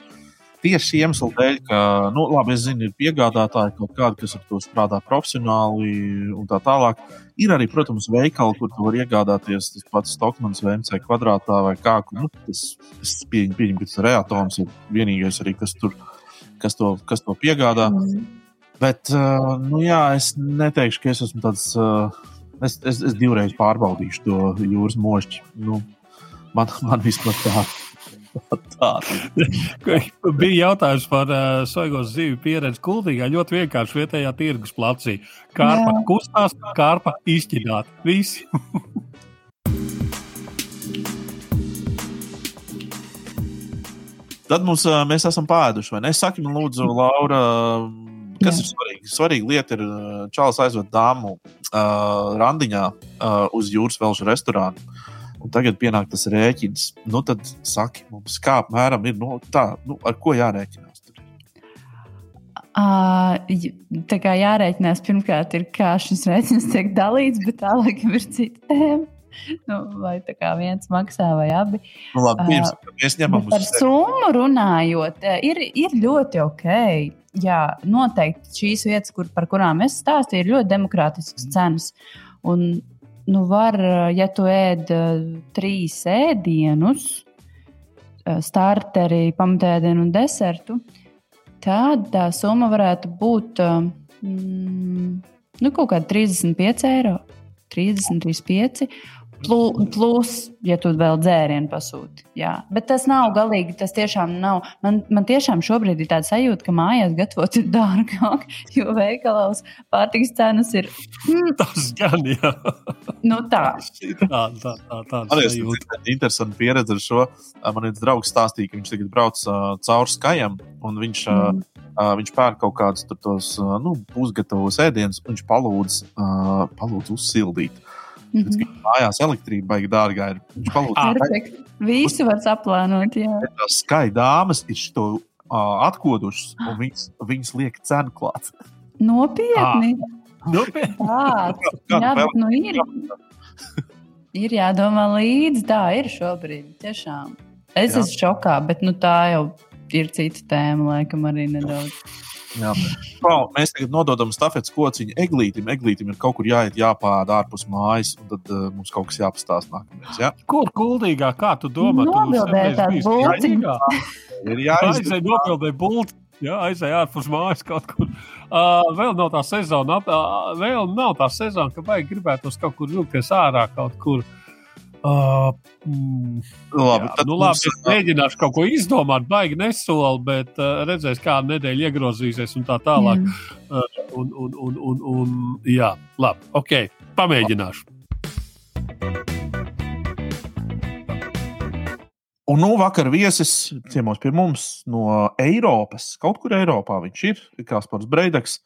tieši iemesla dēļ, ka, nu, labi, es zinu, ir piegādātāji kaut kādi, kas ar to strādā profesionāli un tā tālāk. Ir arī, protams, veikali, kur tu vari iegādāties tas pats Stokmans vai MC kvadrātā vai kā. Nu, tas, es pieņemu, pieņem, ka tas reatoms ir vienīgais arī, kas, tur, kas, to, kas to piegādā. Mm. Bet, uh, nu jā, es neteikšu, ka es esmu tāds. Uh, es, es, es divreiz pārbaudīšu to jūras mošķi. Nu, man, man vispār tā Bija jautājums par uh, soigos zivju pieredzi kultīgā. Ļoti vienkārši vietējā tirgus placī. Kārpa Jā. kustās, kārpa izķidāt. Visi. Tad mums, uh, mēs esam pāēduši, vai ne? Saki man, lūdzu, Laura, kas Jā. ir svarīgi? Svarīga lieta ir Čāls aizved dāmu uh, randiņā uh, uz jūras velšu restorānu. Un tagad pienāk tas rēķins, nu tad saki mums, kā apmēram ir nu, tā, nu, ar ko jārēķinās. Uh, tā kā jārēķinās, pirmkārt, ir kā šis rēķins tiek dalīts, bet tālāk ir cita tēma. Nu, vai tā kā viens maksā, vai abi. Nu, labi, pirms, uh, mēs ņemam par summu runājot, ir, ir ļoti ok. Jā, noteikti šīs vietas, kur, par kurām es stāstīju, ir ļoti demokrātiskas cenas. Un nu var, ja tu ēd trīs ēdienus, starteri, pamatēdienu un desertu, tad tā summa varētu būt mm, nu, kaut kāda 35 eiro. 30, 35. Plus, ja tu vēl dzērienu pasūti. Jā. Bet tas nav galīgi. Tas tiešām nav. Man, man tiešām šobrīd ir tāds sajūta, ka mājās gatavot ir dārgāk, jo veikalos pārtiks cenas ir. Mm. Tas gan jā. Nu, tā. tā, tā, tā, tā Man ir interesanti pieredze ar šo. Man viens draugs stāstīja, ka viņš tagad brauc uh, cauri skajam, un viņš, mm. uh, viņš pērk kaut kādus tos uh, nu, pusgatavos ēdienus, un viņš palūdz, uh, palūdz uzsildīt. Mm -hmm. Mājās elektrība baigi dārgā ir. Viņš palūdz. Visu var saplānot, jā. Tās skaidāmas ir šo uh, atkodušas, un viņas, viņas liek cenu klāt. Nopietni! Ah. Nopietni! Tāds, jā, bet nu ir. Ir jādomā līdzi, tā ir šobrīd. Tiešām. Es jā. esmu šokā, bet nu, tā jau ir cita tēma, laikam, arī nedaudz. Jā. Pau, mēs tagad nododam stafetes kociņu eglītim. Eglītim ir kaut kur jāiet, jāpāda ārpus mājas, un tad uh, mums kaut kas jāpastāsta nākamais. Ja? Kur kuldīgā, kā tu domā? Nobildēt bulciņu. Ir jāizdzēr nobildēt bulciņu. Jā, aizēja ārpus mājas kaut kur. Uh, vēl nav tā sezona, uh, vēl nav tā sezona, ka vajag gribētos kaut kur vilkties ārā kaut kur. Uh, Uh, mm, labi, jā, nu, labi mums... mēģināšu kaut ko izdomāt, baigi nesoli, bet uh, redzēs, kā nedēļa iegrozīsies un tā tālāk. Mm. Uh, un, un, un, un, un, jā, labi, ok, pamēģināšu. Un nu, vakar viesis ciemos pie mums no Eiropas. Kaut kur Eiropā viņš ir. Kaspars Breidaks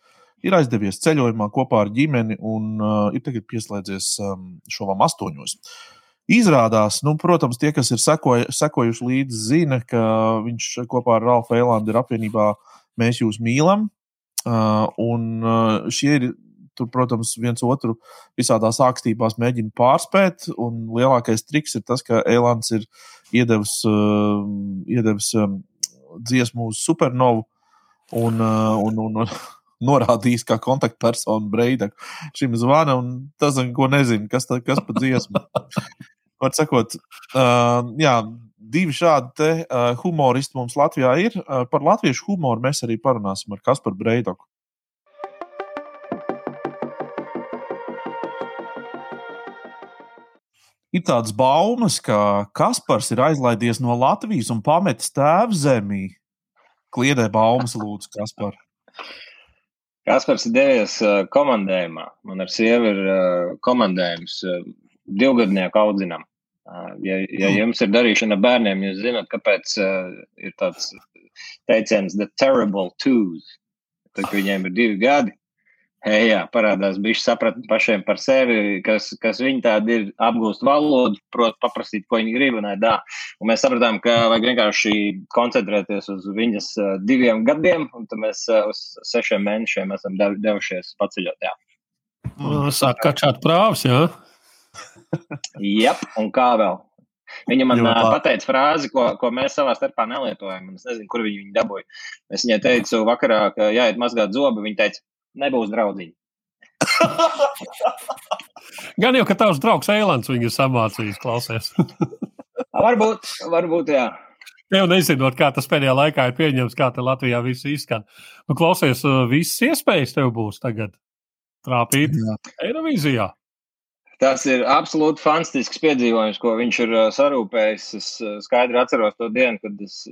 ir aizdevies ceļojumā kopā ar ģimeni un uh, ir tagad pieslēdzies um, šovam astoņos. Uh, Izrādās, nu, protams, tie, kas ir sekoju, sekojuši līdzi, zina, ka viņš kopā ar Ralfu Eilandu ir apvienībā Mēs jūs mīlam. Uh, un uh, šie ir, tur, protams, viens otru visādās ākstībās mēģina pārspēt. Un lielākais triks ir tas, ka Eilands ir iedevis, uh, iedevis um, dziesmu uz supernovu. Un, uh, un, un, un, norādījis kā kontaktpersonu Breidaku. Šim zvana, un tas, ko nezinu, kas, tā, kas pa dziesmu. Var sakot, uh, jā, divi šādi te, uh, humoristi mums Latvijā ir. Uh, par latviešu humoru mēs arī parunāsim ar Kasparu Breidaku. Ir tādas baumas, ka Kaspars ir aizlaidies no Latvijas un pametis tēvu zemī. Kliedē baumas, lūdzu, Kaspar. Kaspars ir devies komandējumā. Man ar sievu ir komandējums divgadnieku audzinam. Ja, ja mm. jums ir darīšana ar bērniem, jūs zināt, kāpēc ir tāds teiciens, the terrible twos. Tad, kad viņiem ir divi gadi, Hei, jā, parādās bijuši sapratni pašiem par sevi, kas, kas viņi tādi ir, apgūst valodu, prot paprasīt, ko viņi grib, un dā. Un mēs sapratām, ka vajag vienkārši koncentrēties uz viņas diviem gadiem, un tad mēs uz sešiem mēnešiem esam devušies paceļot, jā. Sāk kačāt prāvs, jā? Jā, un kā vēl? Viņa man uh, pateica frāzi, ko, ko mēs savā starpā nelietojam. Es nezinu, kur viņa viņu dabūja. Es viņai teicu, vakarā, ka jāiet mazgāt zobu. Viņa teica, nebūs draudziņi. Gan jau, ka tavs draugs Eilants viņu samācījis, klausies. varbūt, varbūt, jā. Tev nezinot, kā tas pēdējā laikā ir pieņemts, kā te Latvijā viss izskan. Nu, klausies, visas iespējas tev būs tagad trāpīt Eirovīzijā. Tas ir absolūti fantastisks piedzīvojums, ko viņš ir sarūpējis. Es skaidri atceros to dienu, kad es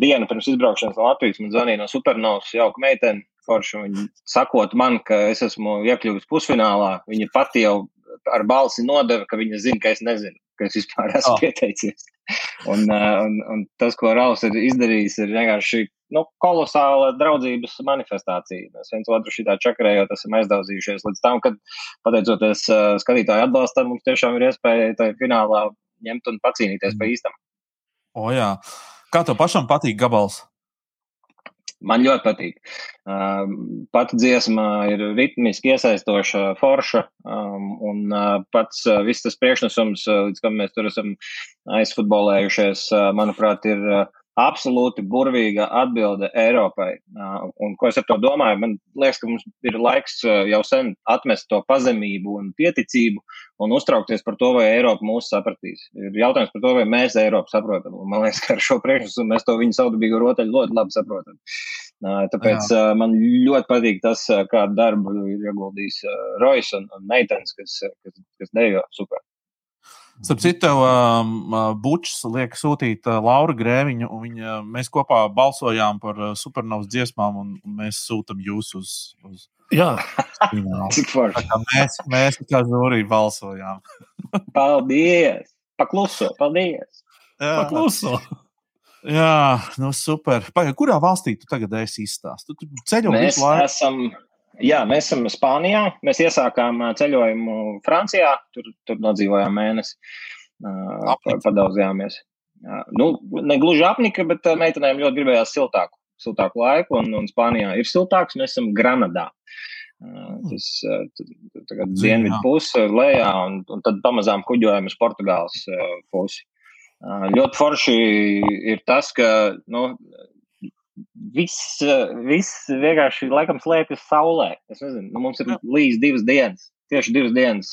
dienu pirms izbraukšanas no Latvijas man zvanīja no Supernovas jauka meitene, forši. Viņa sakot man, ka es esmu iekļuvis pusfinālā, viņa pati jau ar balsi nodeva, ka viņa zina, ka es nezinu, ka es vispār esmu oh. pieteicies. Un, un, un tas, ko Rauls ir izdarījis, ir vienkārši nu, kolosāla draudzības manifestācija. Mēs viens otru šitā čakarējot esam aizdauzījušies līdz tam, kad pateicoties skatītāju atbalstam, mums tiešām ir iespēja tajā finālā ņemt un pacīnīties mm. pa īstam. O jā. Kā tev pašam patīk gabals? Man ļoti patīk. Um, pati dziesma ir ritmiski iesaistoša, forša, um, un uh, pats uh, viss tas priekšnesums, uh, līdz kam mēs tur esam aizfutbolējušies, manuprāt, ir absolūti burvīga atbilde Eiropai. Un, ko es ar to domāju? Man liekas, ka mums ir laiks jau sen atmest to pazemību un pieticību un uztraukties par to, vai Eiropa mūs sapratīs. Ir jautājums par to, vai mēs Eiropu saprotam. Un man liekas, ka ar šo priekšnesumu mēs to viņu saudabīgo rotaļu ļoti labi saprotam. Tāpēc Jā. man ļoti patīk tas, kādu darbu ir ieguldījis Rojas un, un Meitens, kas, kas, kas dejo super. Starp citu, um, uh, Bučs liek sūtīt uh, Laura Grēviņu, un viņa, mēs kopā balsojām par uh, supernovas dziesmām, un, mēs sūtām jūs uz. uz Jā, cik forši. Mēs, mēs kā žūrī balsojām. paldies! Pakluso, paldies! Jā. Pakluso! Jā, nu super. Pagaid, kurā valstī tu tagad esi izstāstījis? Tu ceļo mēs visu laiku. Esam Jā, mēs esam Spānijā. Mēs iesākām ceļojumu Francijā. Tur, tur nodzīvojām mēnesi. Padaudzījāmies. Nu, ne gluži apnika, bet meitenēm ļoti gribējās siltāku, siltāku laiku. Un, un Spānijā ir siltāks. Mēs esam Granadā. Tas ir dienvidu puse lejā, un, un tad pamazām kuģojam uz Portugāles pusi. Ļoti forši ir tas, ka nu, viss, viss vienkārši laikam slēpjas saulē. Es nezinu, nu, mums ir līdz divas dienas. Tieši divas dienas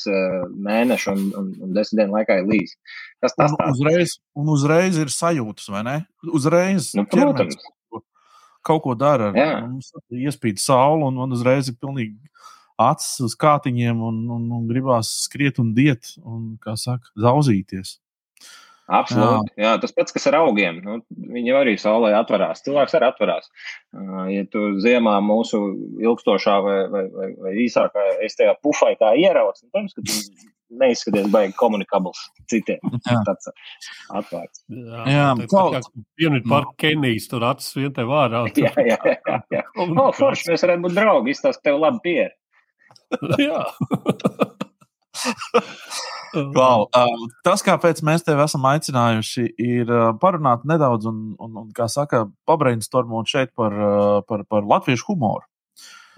mēneša un, un, un desmit dienu laikā ir līdzi. Kas tas un uzreiz, un uzreiz ir sajūtas, vai ne? Uzreiz nu, protams. kaut ko dara. Mums iespīd saule un, un uzreiz ir pilnīgi acis uz kātiņiem un, un, un gribās skriet un diet un, kā saka, zauzīties. Absolūti. Jā. jā, tas pats, kas ar augiem. Nu, viņi arī saulē atverās. Cilvēks arī atverās. Ja tu ziemā mūsu ilgstošā vai, vai, vai, vai īsākā, es tajā pufai tā ieraucu, nu, protams, ka tu neizskaties baigi komunikabls citiem. Jā. Tāds atvērts. Jā, jā kaut vienu par Kenijas tur acis vien te vārā. Jā, jā, jā. jā. O, forši, mēs varētu būt draugi, izstāst tev labi pieri. jā. Klau, uh, tas, kāpēc mēs tevi esam aicinājuši, ir uh, parunāt nedaudz un, un, un kā saka, pabrainstormot šeit par, uh, par, par latviešu humoru.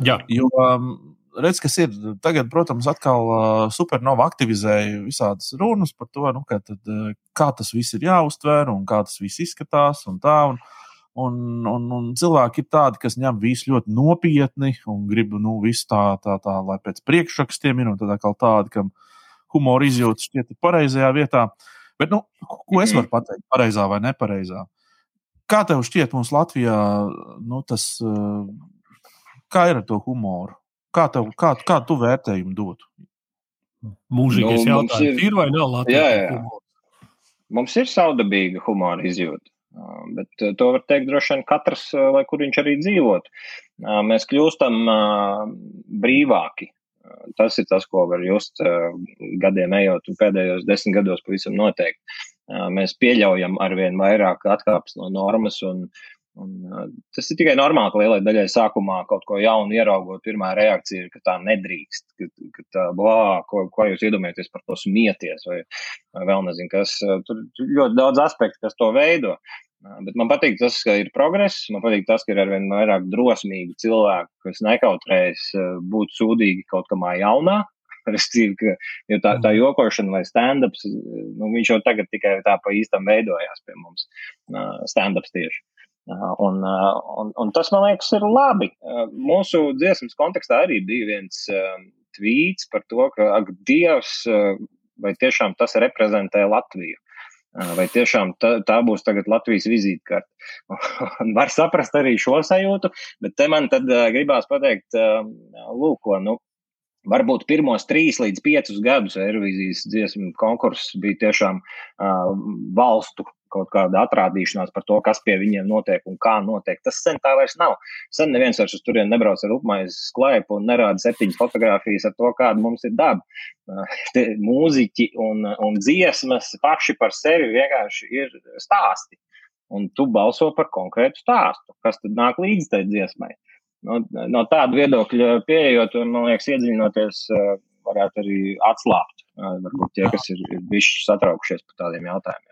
Jā. Jo, um, redz, kas ir tagad, protams, atkal uh, supernova aktivizēja visādas runas par to, nu, tad, uh, kā tas viss ir jāuztver un kā tas viss izskatās un tā. Un, Un, un, un cilvēki ir tādi, kas ņem visu ļoti nopietni un grib nu, visu tā, tā, tā, lai pēc priekšrakstiem ir. Un tad atkal tādi, kam ir humora izjūta šķiet pareizajā vietā. Bet, nu, ko es varu pateikt, pareizā vai nepareizā? Kā tev šķiet, mums Latvijā nu, tas, kā ir ar to humoru? Kā, tev, kā, kā tu vērtējumu dotu? Mūžīgais nu, jautājums ir, ir vai nav Latvijā? Jā, jā. Humors? Mums ir saudabīga humora izjūta. Bet to var teikt droši vien katrs, lai kur viņš arī dzīvot. Mēs kļūstam brīvāki Tas ir tas, ko var just gadiem ejot, un pēdējos desmit gados pavisam noteikti. Mēs pieļaujam arvien vairāk atkāpes no normas, un, un tas ir tikai normāli, ka lielai daļai sākumā kaut ko jaunu ieraugot, pirmā reakcija ir, ka tā nedrīkst, ka, ka tā, blā, ko, ko jūs iedomājaties par to smieties, vai, vai vēl nezinu, kas. Tur ļoti daudz aspektu, kas to veido. Bet man patīk tas, ka ir progress. Man patīk tas, ka ir arvien vairāk drosmīgi cilvēki, kas nekautrējas būt sūdīgi kaut kamā jaunā. Restīvi, ka, tā, tā jokošana vai stand-ups, nu, viņš jau tagad tikai tā pa īstam veidojās pie mums. Stand-ups tieši. Un, un, un tas, man liekas, ir labi. Mūsu dziesmas kontekstā arī bija viens tvīts par to, ka, ak, Dievs, vai tiešām tas reprezentē Latviju. Vai tiešām tā, tā būs tagad Latvijas vizītkarte? Var saprast arī šo sajūtu, bet te man tad gribās pateikt, lūk, nu, varbūt pirmos trīs līdz piecus gadus Eirovīzijas dziesmu konkurss bija tiešām uh, valstu kaut kāda atrādīšanās par to, kas pie viņiem notiek un kā notiek. Tas sen tā vairs nav. Sen neviens vairs uz turieni nebrauc ar upmaiņas sklaipu un nerāda septiņas fotogrāfijas ar to, kāda mums ir daba. Te, mūziķi un, un dziesmas paši par sevi vienkārši ir stāsti. Un tu balso par konkrētu stāstu, kas tad nāk līdz tai dziesmai. No, no tāda viedokļa pieejot, un, man liekas, iedziļinoties, varētu arī atslābt. Varbūt tie, kas ir, ir bijuši satraukušies par tādiem jautājumiem.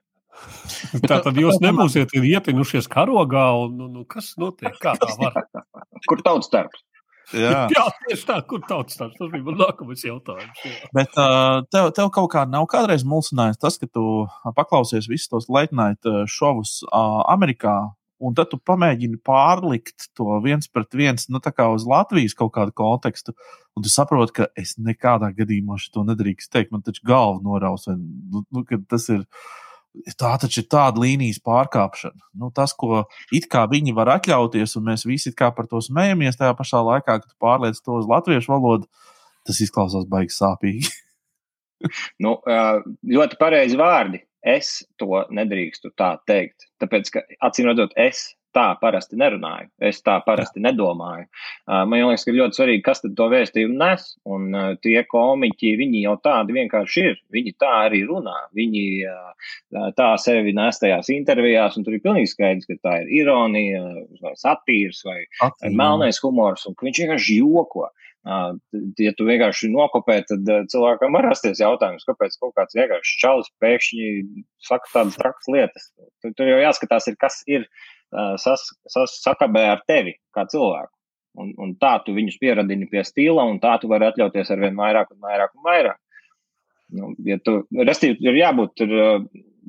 Tā tad jūs nebūsiet ietinušies karogā, un nu, nu, kas notiek? Kā tā var? Kur tautas darbs? Jā, jā tieši tā, kur tauts tāds. Tas bija mans nākamais jautājums. Jā. Bet uh, tev, tev kaut kā nav kādreiz mulsinājis tas, ka tu paklausies visus tos night šovus uh, Amerikā, un tad tu pamēģini pārlikt to viens pret viens, nu, tā kā uz Latvijas kaut kādu kontekstu, un tu saproti, ka es nekādā gadījumā šo nedrīkst teikt. Man taču galva noraus, vai nu, nu, tas ir. Tā taču ir tāda līnijas pārkāpšana. Nu, tas, ko viņi var atļauties, un mēs visi par to smējamies, tajā pašā laikā, kad pārliec to uz latviešu valodu, tas izklausās baigi sāpīgi. nu, ļoti pareizi vārdi. Es to nedrīkstu tā teikt. Tāpēc, ka acīm redzot, es tā parasti nerunāju. Es tā parasti nedomāju. Man liekas, ka ļoti svarīgi, kas to vēstījumu nes. Un tie komiķi, viņi jau tādi vienkārši ir. Viņi tā arī runā. Viņi tā sevi nes tajās intervijās, un tur ir pilnīgi skaidrs, ka tā ir ironija, vai satīrs, vai, vai melnais humors, un ka viņš vienkārši joko. Uh, ja tu vienkārši nokopē, tad cilvēkam var rasties jautājums, kāpēc kaut kāds vienkārši čalis pēkšņi saka tādas trakas lietas. Tur, tur jau jāskatās, ir, kas ir sas, sas, sakabē ar tevi kā cilvēku. Un, un tā tu viņus pieradini pie stila, un tā tu vari atļauties ar vien vairāk un vairāk un vairāk. Nu, ja tu, restīvi, ir jābūt ir,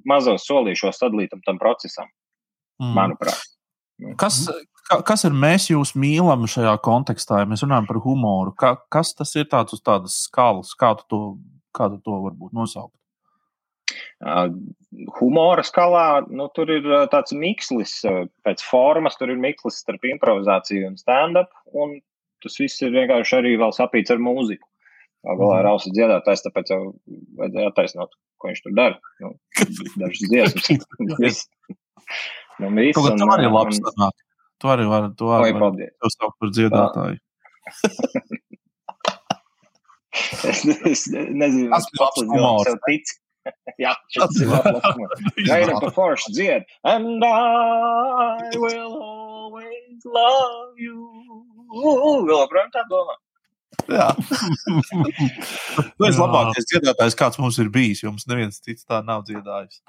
mazos solīšos sadalītam tam procesam, mm. manuprāt. Kas, ka, kas ir mēs jūs mīlam šajā kontekstā, ja mēs runājam par humoru? Ka, kas tas ir tāds uz tādas skalas, kā tu to, kā tu to varbūt nosaukt? Uh, humora skalā nu, tur ir tāds mikslis, pēc formas, tur ir mikslis starp improvizāciju un stand-up. Un tas viss ir vienkārši arī vēl sapīts ar mūziku. Galā ir mhm. ausis dziedātājs, tāpēc jau vajadzēja attaisnot, ko viņš tur dara. Nu, dažas dziesmas. nu, viss, un, tu arī labi sanāk. Tu arī vari to atbildēt. Tu sauc par dziedātāju. es, es nezinu, kas tas ir. Jā, tas ir labi. Gaida pa foršu dzied. And I will always love you. Vēl joprojām tā domā. Jā. tu esi labākais dziedātājs, kāds mums ir bijis. Jums neviens cits tā nav dziedājis.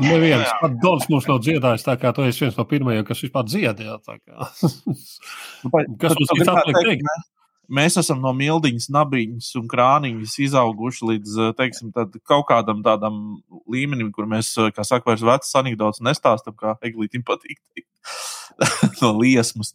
Neviens. Pat Dons mums nav dziedājis, tā kā tu esi viens no pirmajiem, kas vispār dziedāja. kas mums ir? Ne? mēs esam no mildiņas, nabiņas un krāniņas izauguši līdz eh, teiksim, kaut kādam tādam līmenim, kur mēs, eh, kā saka, vairs vecas anekdotas nestāstam, kā Eglītam patīk. no liesmas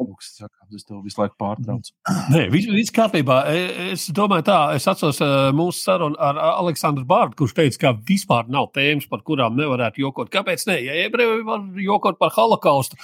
Eglīt. Es tev visu laiku pārtraucu. Nē, viss, viss kārtībā. E, es domāju, tā, es atceros e, mūsu sarunu ar Aleksandru Bārdu, kurš teica, ka vispār nav tēmas, par kurām nevarētu jokot. Kāpēc ne? Ja ebreji var jokot par holokaustu,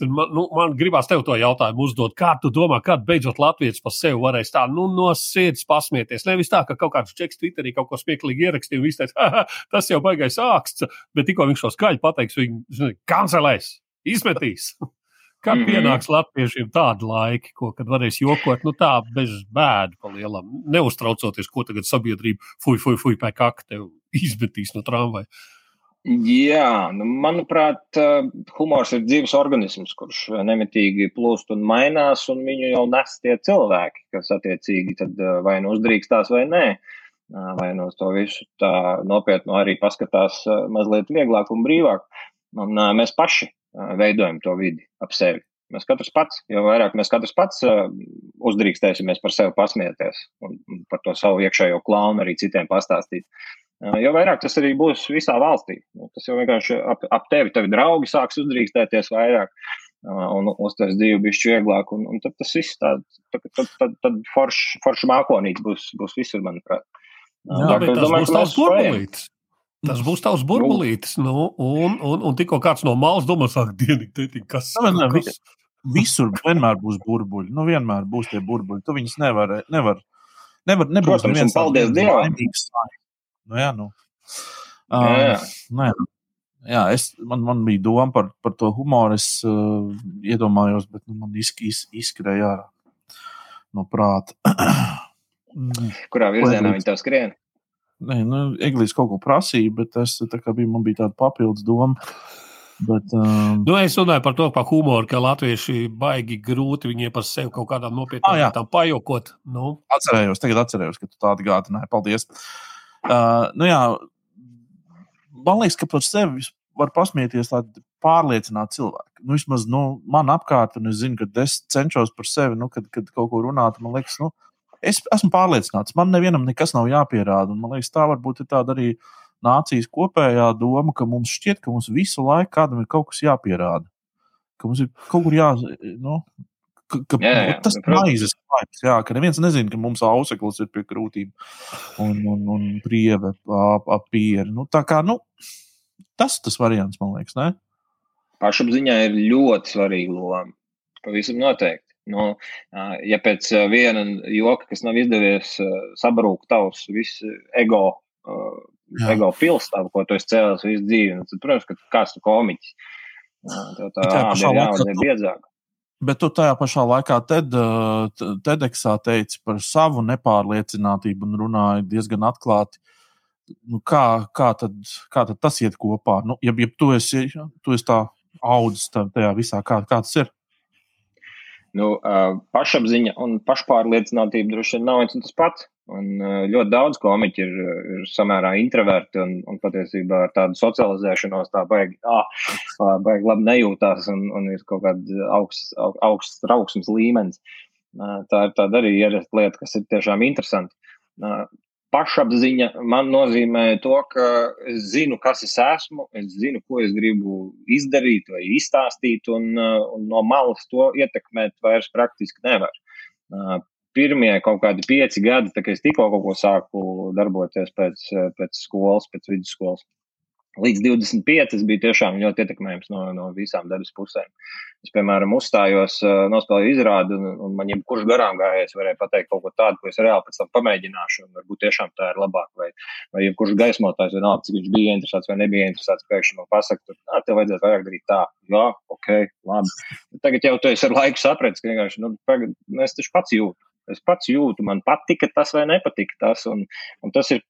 tad man, nu, man gribās tev to jautājumu uzdot. Kā tu domā, kad beidzot Latvijas par sevi varēs tā nu, no sirds pasmieties? Nevis tā, ka kaut kāds čeks Twitterī kaut ko smieklīgi ierakstīja un viss teica, tas jau baigais āksts, bet tikko viņš šo skaļi pateiks, viņi kancelēs, izmetīs. Kad mm -hmm. pienāks latviešiem tādi laiki, ko, kad varēs jokot, nu tā bez bēdu pa lielam, neuztraucoties, ko tagad sabiedrība fuj, fuj, fuj, pēc kakta tev izmetīs no tramvaja. Jā, nu, manuprāt, humors ir dzīves organisms, kurš nemitīgi plūst un mainās, un viņu jau nes tie cilvēki, kas attiecīgi vai nu uzdrīkstās vai nē, vai no to visu tā nopietni arī paskatās mazliet vieglāk un brīvāk. Un mēs paši veidojam to vidi ap sevi. Mēs katrs pats, jo vairāk mēs katrs pats uzdrīkstēsimies par sevi pasmieties un, par to savu iekšējo klaunu arī citiem pastāstīt. Jo vairāk tas arī būs visā valstī. Nu, tas jau vienkārši ap, ap tevi, tavi draugi sāks uzdrīkstēties vairāk un uztvers dzīvi bišķi vieglāk. Un, un tad tas viss tā, tad, tad, tad, tad foršs forš mākonīts būs, būs visur, manuprāt. Jā, tā, bet tas domāju, būs tavs burbulītis. Tas būs tavs burbulītis. Nu, un, un, un tikko kāds no malas domās, ak, dienīgi, tētiņ, kas tas ir. Kas... Visur vienmēr būs burbuļi. Nu, vienmēr būs tie burbuļi. Tu viņus nevar, nevar, nevar nebūs Protams, viens paldies Dievam. Nu, jā, nu. Uh, jā, jā. Nē, jā, es, man, man bija doma par, par to humoru. Es uh, iedomājos, bet nu, man izk, iz, izskrēja ārā no prāta. Kurā virzienā viņi tev skrien? Nē, nu, Eglīs kaut ko prasīja, bet es bija, man bija tāda papildus doma. Bet, um... nu, es runāju par to, par humoru, ka latvieši baigi grūti viņiem par sevi kaut kādām nopietnām ah, lietām pajokot. Nu. Atcerējos, tagad atcerējos, ka tu tādu gādināji. Paldies! Uh, nu, jā, man liekas, ka par sevi var pasmieties tādi pārliecināti cilvēki. Nu, vismaz nu, man apkārt, un es zinu, ka es cenšos par sevi, nu, kad, kad kaut ko runāt, man liekas, nu, es esmu pārliecināts. Man nevienam nekas nav jāpierāda. Man liekas, tā varbūt ir tāda arī nācijas kopējā doma, ka mums šķiet, ka mums visu laiku kādam ir kaut kas jāpierāda. Ka mums ir kaut kur jā, nu, ka, ka jā, jā, tas ir maizes laiks, jā, ka neviens nezina, ka mums auseklis ir pie krūtīm un, un, un prieve ap, ap pieri. Nu, tā kā, nu, tas tas variants, man liekas, ne? Pašapziņā ir ļoti svarīga loma. Pavisam noteikti. Nu, ja pēc viena joka, kas nav izdevies, sabrūk tavs viss ego, Jā. ego pilstāvu, ko tu esi cēlis visu dzīvi, nu, tad, protams, ka kāds tu komiķis. Tev tā āda ir jāaudzē biedzāk. Bet tu tajā pašā laikā TED, TEDxā teici par savu nepārliecinātību un runāji diezgan atklāti. Nu, kā, kā, tad, kā tad tas iet kopā? Nu, ja, ja tu esi, tu esi tā audzis tajā visā, kā, kā tas ir? Nu, pašapziņa un pašpārliecinātība droši vien nav viens un tas pats. Un ļoti daudz komiķi ir, ir samērā introverti un, un patiesībā ar tādu socializēšanos tā baigi, ah, baigi labi nejūtās un, un ir kaut kāda augsts, augsts trauksmes līmenis. Tā ir tāda arī ierasta lieta, kas ir tiešām interesanta. Pašapziņa man nozīmē to, ka es zinu, kas es esmu, es zinu, ko es gribu izdarīt vai izstāstīt, un, un no malas to ietekmēt vairs praktiski nevar pirmie kaut kādi pieci gadi, kad es tikko kaut ko sāku darboties pēc, pēc skolas, pēc vidusskolas. Līdz 25 es biju tiešām ļoti ietekmējams no, no visām dabas pusēm. Es, piemēram, uzstājos, nospēlēju izrādi, un, un man jebkurš garām gājējis varēja pateikt kaut ko tādu, ko es reāli pēc tam pamēģināšu, un varbūt tiešām tā ir labāk. Vai, vai jebkurš gaismotājs, vienalga, cik viņš bija interesēts vai nebija interesēts, pēkšņi man pasaka, ah, tev vajadzētu vairāk darīt tā. Jā, ok, labi. Tagad jau tu esi ar laiku sapratis, ka vienkārši, nu, tagad, nu, es taču pats jūtu. Es pats jūtu, man patika tas vai nepatika tas. Un, un tas ir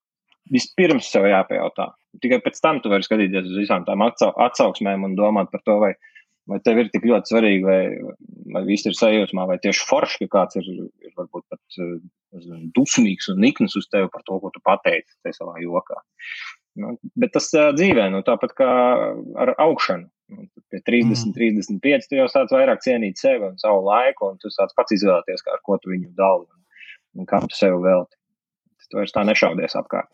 vispirms sev jāpajautā. Tikai pēc tam tu vari skatīties uz visām tām atsauksmēm un domāt par to, vai, vai tev ir tik ļoti svarīgi, vai, vai viss ir sajūsmā, vai tieši forši, ka kāds ir, ir varbūt pat zinu, dusmīgs un nikns uz tevi par to, ko tu pateici tajā savā jokā. Nu, bet tas uh, dzīvē, nu, tāpat kā ar augšanu. Nu, pie 30, mm. 35 tu jau sāc vairāk cienīt sevi un savu laiku, un tu sāc pats izvēlēties, ar ko tu viņu dali un, un kam tu sevi velti. Tu vairs tā nešaudies apkārt.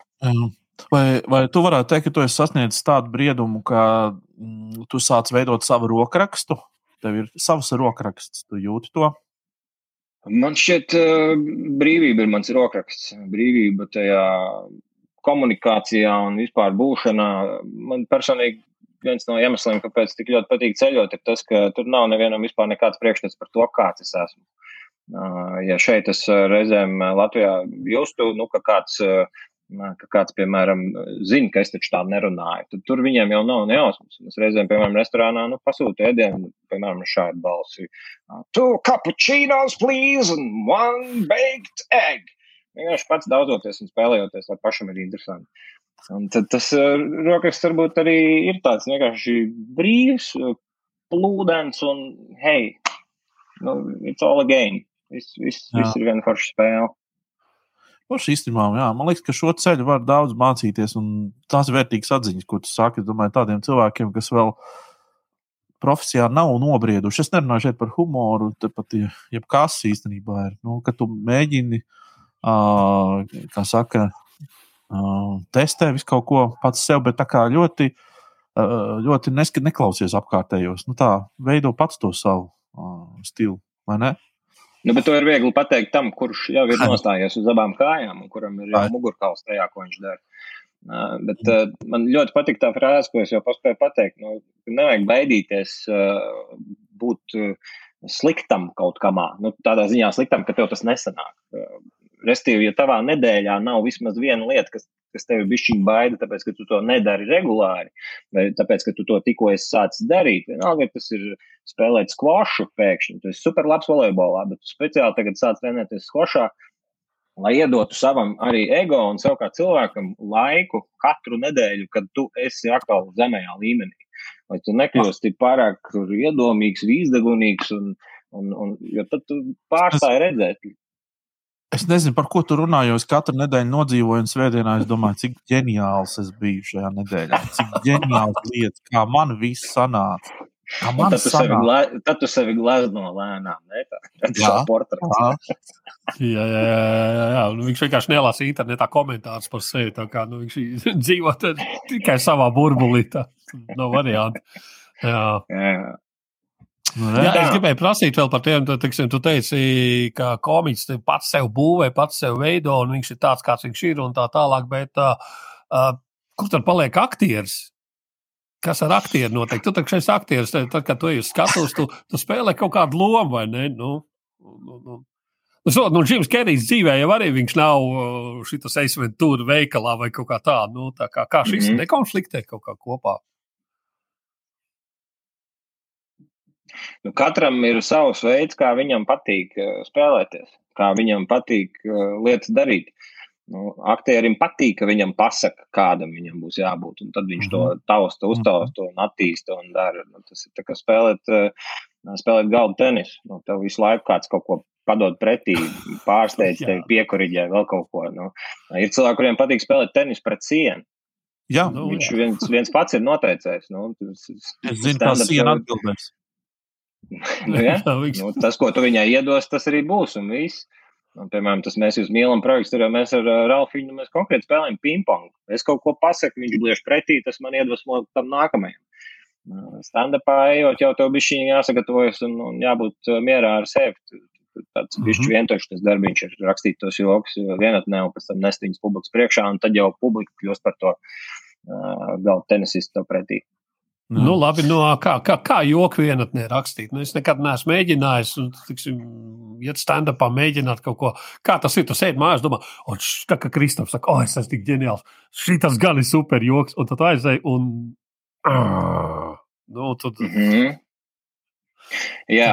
Vai, vai tu varētu teikt, ka tu esi sasniedzis tādu briedumu, ka mm, tu sāc veidot savu rokrakstu? Tev ir savs rokraksts, tu jūti to? Man šķiet, brīvība ir mans rokraksts. Brīvība tajā komunikācijā un vispār būšanā. Man personīgi viens no iemesliem, kāpēc tik ļoti patīk ceļot, ir tas, ka tur nav nevienam vispār nekāds priekšstats par to, kāds es esmu. Ja šeit es reizēm Latvijā justu, nu, ka kāds, ka kāds, piemēram, zina, ka es taču tā nerunāju, tad tur viņiem jau nav nejausmas. Es reizēm, piemēram, restorānā nu, pasūtu ēdienu, piemēram, šādu balsi. Two cappuccinos, please, and one baked egg. Vienkārši pats daudzoties un spēlējoties, lai pašam ir interesanti. Un tad tas uh, rokas varbūt arī ir tāds vienkārši brīvs, uh, plūdens un hei, nu, it's all a game. Viss, viss, viss ir viena forša spēle. Paši īstenībā, jā, man liekas, ka šo ceļu var daudz mācīties, un tās vērtīgas atziņas, ko tu saki. Domāju, tādiem cilvēkiem, kas vēl profesijā nav nobrieduši. Es nerunāju šeit par humoru, tepat jebkas īstenībā ir. Nu, ka tu mēģini, uh, kā saka, uh, testē visu kaut ko pats sev, bet tā kā ļoti, uh, ļoti neskat, neklausies apkārtējos. Nu, tā veido pats to savu uh, stilu, vai ne? Nu, bet to ir viegli pateikt tam, kurš jau ir nostājies uz abām kājām un kuram ir jau mugurkauls tajā, ko viņš dara. Uh, bet uh, man ļoti patīk tā frāze, ko es jau paspēju pateikt. Nu, nevajag baidīties uh, būt sliktam kaut kamā. Nu, tādā ziņā sliktam, ka tev tas nesanāk. Restīvi, ja tavā nedēļā nav vismaz viena lieta, kas, kas tevi bišķiņ baida, tāpēc, ka tu to nedari regulāri, vai tāpēc, ka tu to tikko esi sācis darīt, vienalga, tas ir spēlēt skvošu pēkšņi, tu esi super labs volejbolā, bet tu speciāli tagad sāc trenēties skvošā, lai iedotu savam arī ego un sev kā cilvēkam laiku katru nedēļu, kad tu esi atkal zemējā līmenī. Lai tu nekļūsti pārāk iedomīgs, vīzdegunīgs, un, un, un, jo tad tu pārstāji redzēt Es nezinu, par ko tu runā, jo es katru nedēļu nodzīvoju, un svētdienā es domāju, cik ģeniāls es biju šajā nedēļā. Cik ģeniāls lietas, kā man viss sanāca. Kā man tad, tu sevi, tad tu sevi glezno lēnām, ne? Tā, jā, jā. jā, jā, jā, jā. Nu, viņš vienkārši nelasa internetā komentārus par sevi. Kā, nu, viņš dzīvo tikai savā burbulī. Tā nav variantu. Jā. jā. Nu, jā, es gribēju prasīt vēl par tiem, tiksim, tu teici, ka komiks pats sev būvē, pats sev veido, un viņš ir tāds, kāds viņš ir, un tā tālāk. Bet uh, uh, kur tad paliek aktieris? Kas ar aktieru notiek? Tu taču esi aktieris, tad, kad tu ej uz skatuves, tu, tu spēlē kaut kādu lomu, vai ne? Nu, nu, nu. Nu, nu, Džims Kerijs dzīvē jau arī viņš nav šis aizventura veikalā vai kaut kā tāda. Nu, tā kā, kā šis mm -hmm. nekonfliktē kaut kā kopā. Nu, katram ir savs veids, kā viņam patīk uh, spēlēties, kā viņam patīk uh, lietas darīt. Nu, aktierim patīk, ka viņam pasaka, kādam viņam būs jābūt. Tad viņš to mhm. tausta, mhm. uztausta un attīsta un dara. Nu, tas ir kā spēlēt, uh, spēlēt galdu tenisu. Nu, tev visu laiku kāds kaut ko padod pretī, pārsteidz tevi, piekuriģē vēl kaut ko. Nu, ir cilvēki, kuriem patīk spēlēt tenisu pret sienu. Jā, nu, viņš jā. Viens, viens pats ir noteicējis. Nu, es zinu, kā siena atbildēs nu, ja? nu, tas, ko tu viņai iedos, tas arī būs. Un viss. Un, piemēram, tas mēs jūs mīlam projekts, tur mēs ar Ralfiņu mēs konkrēti spēlējam pingpongu. Es kaut ko pasaku, viņš bliež pretī, tas man iedvesmo tam nākamajam. Uh, stand-upā ejot, jau tev bišķiņi jāsagatavojas un, un jābūt uh, mierā ar sevi. Tāds mm -hmm. bišķi vienkārši tas darbiņš ir rakstīt tos joks vienatnē un pēc tam nest viņus publikas priekšā, un tad jau publika kļūst par to uh, galvu tenisistu pretī. Nu, nu, labi, nu, kā, kā, kā joku vienatnē rakstīt? Nu, es nekad neesmu mēģinājis, nu, tiksim, iet stand-upā, mēģināt kaut ko. Kā tas ir? Tu sēdi mājās, domā, o, tā kā Kristofs saka, o, es esmu tik ģeniāls. Šī tas gan ir super joks, un tad aizēj un. Uh, nu, tad... Mm -hmm. Jā,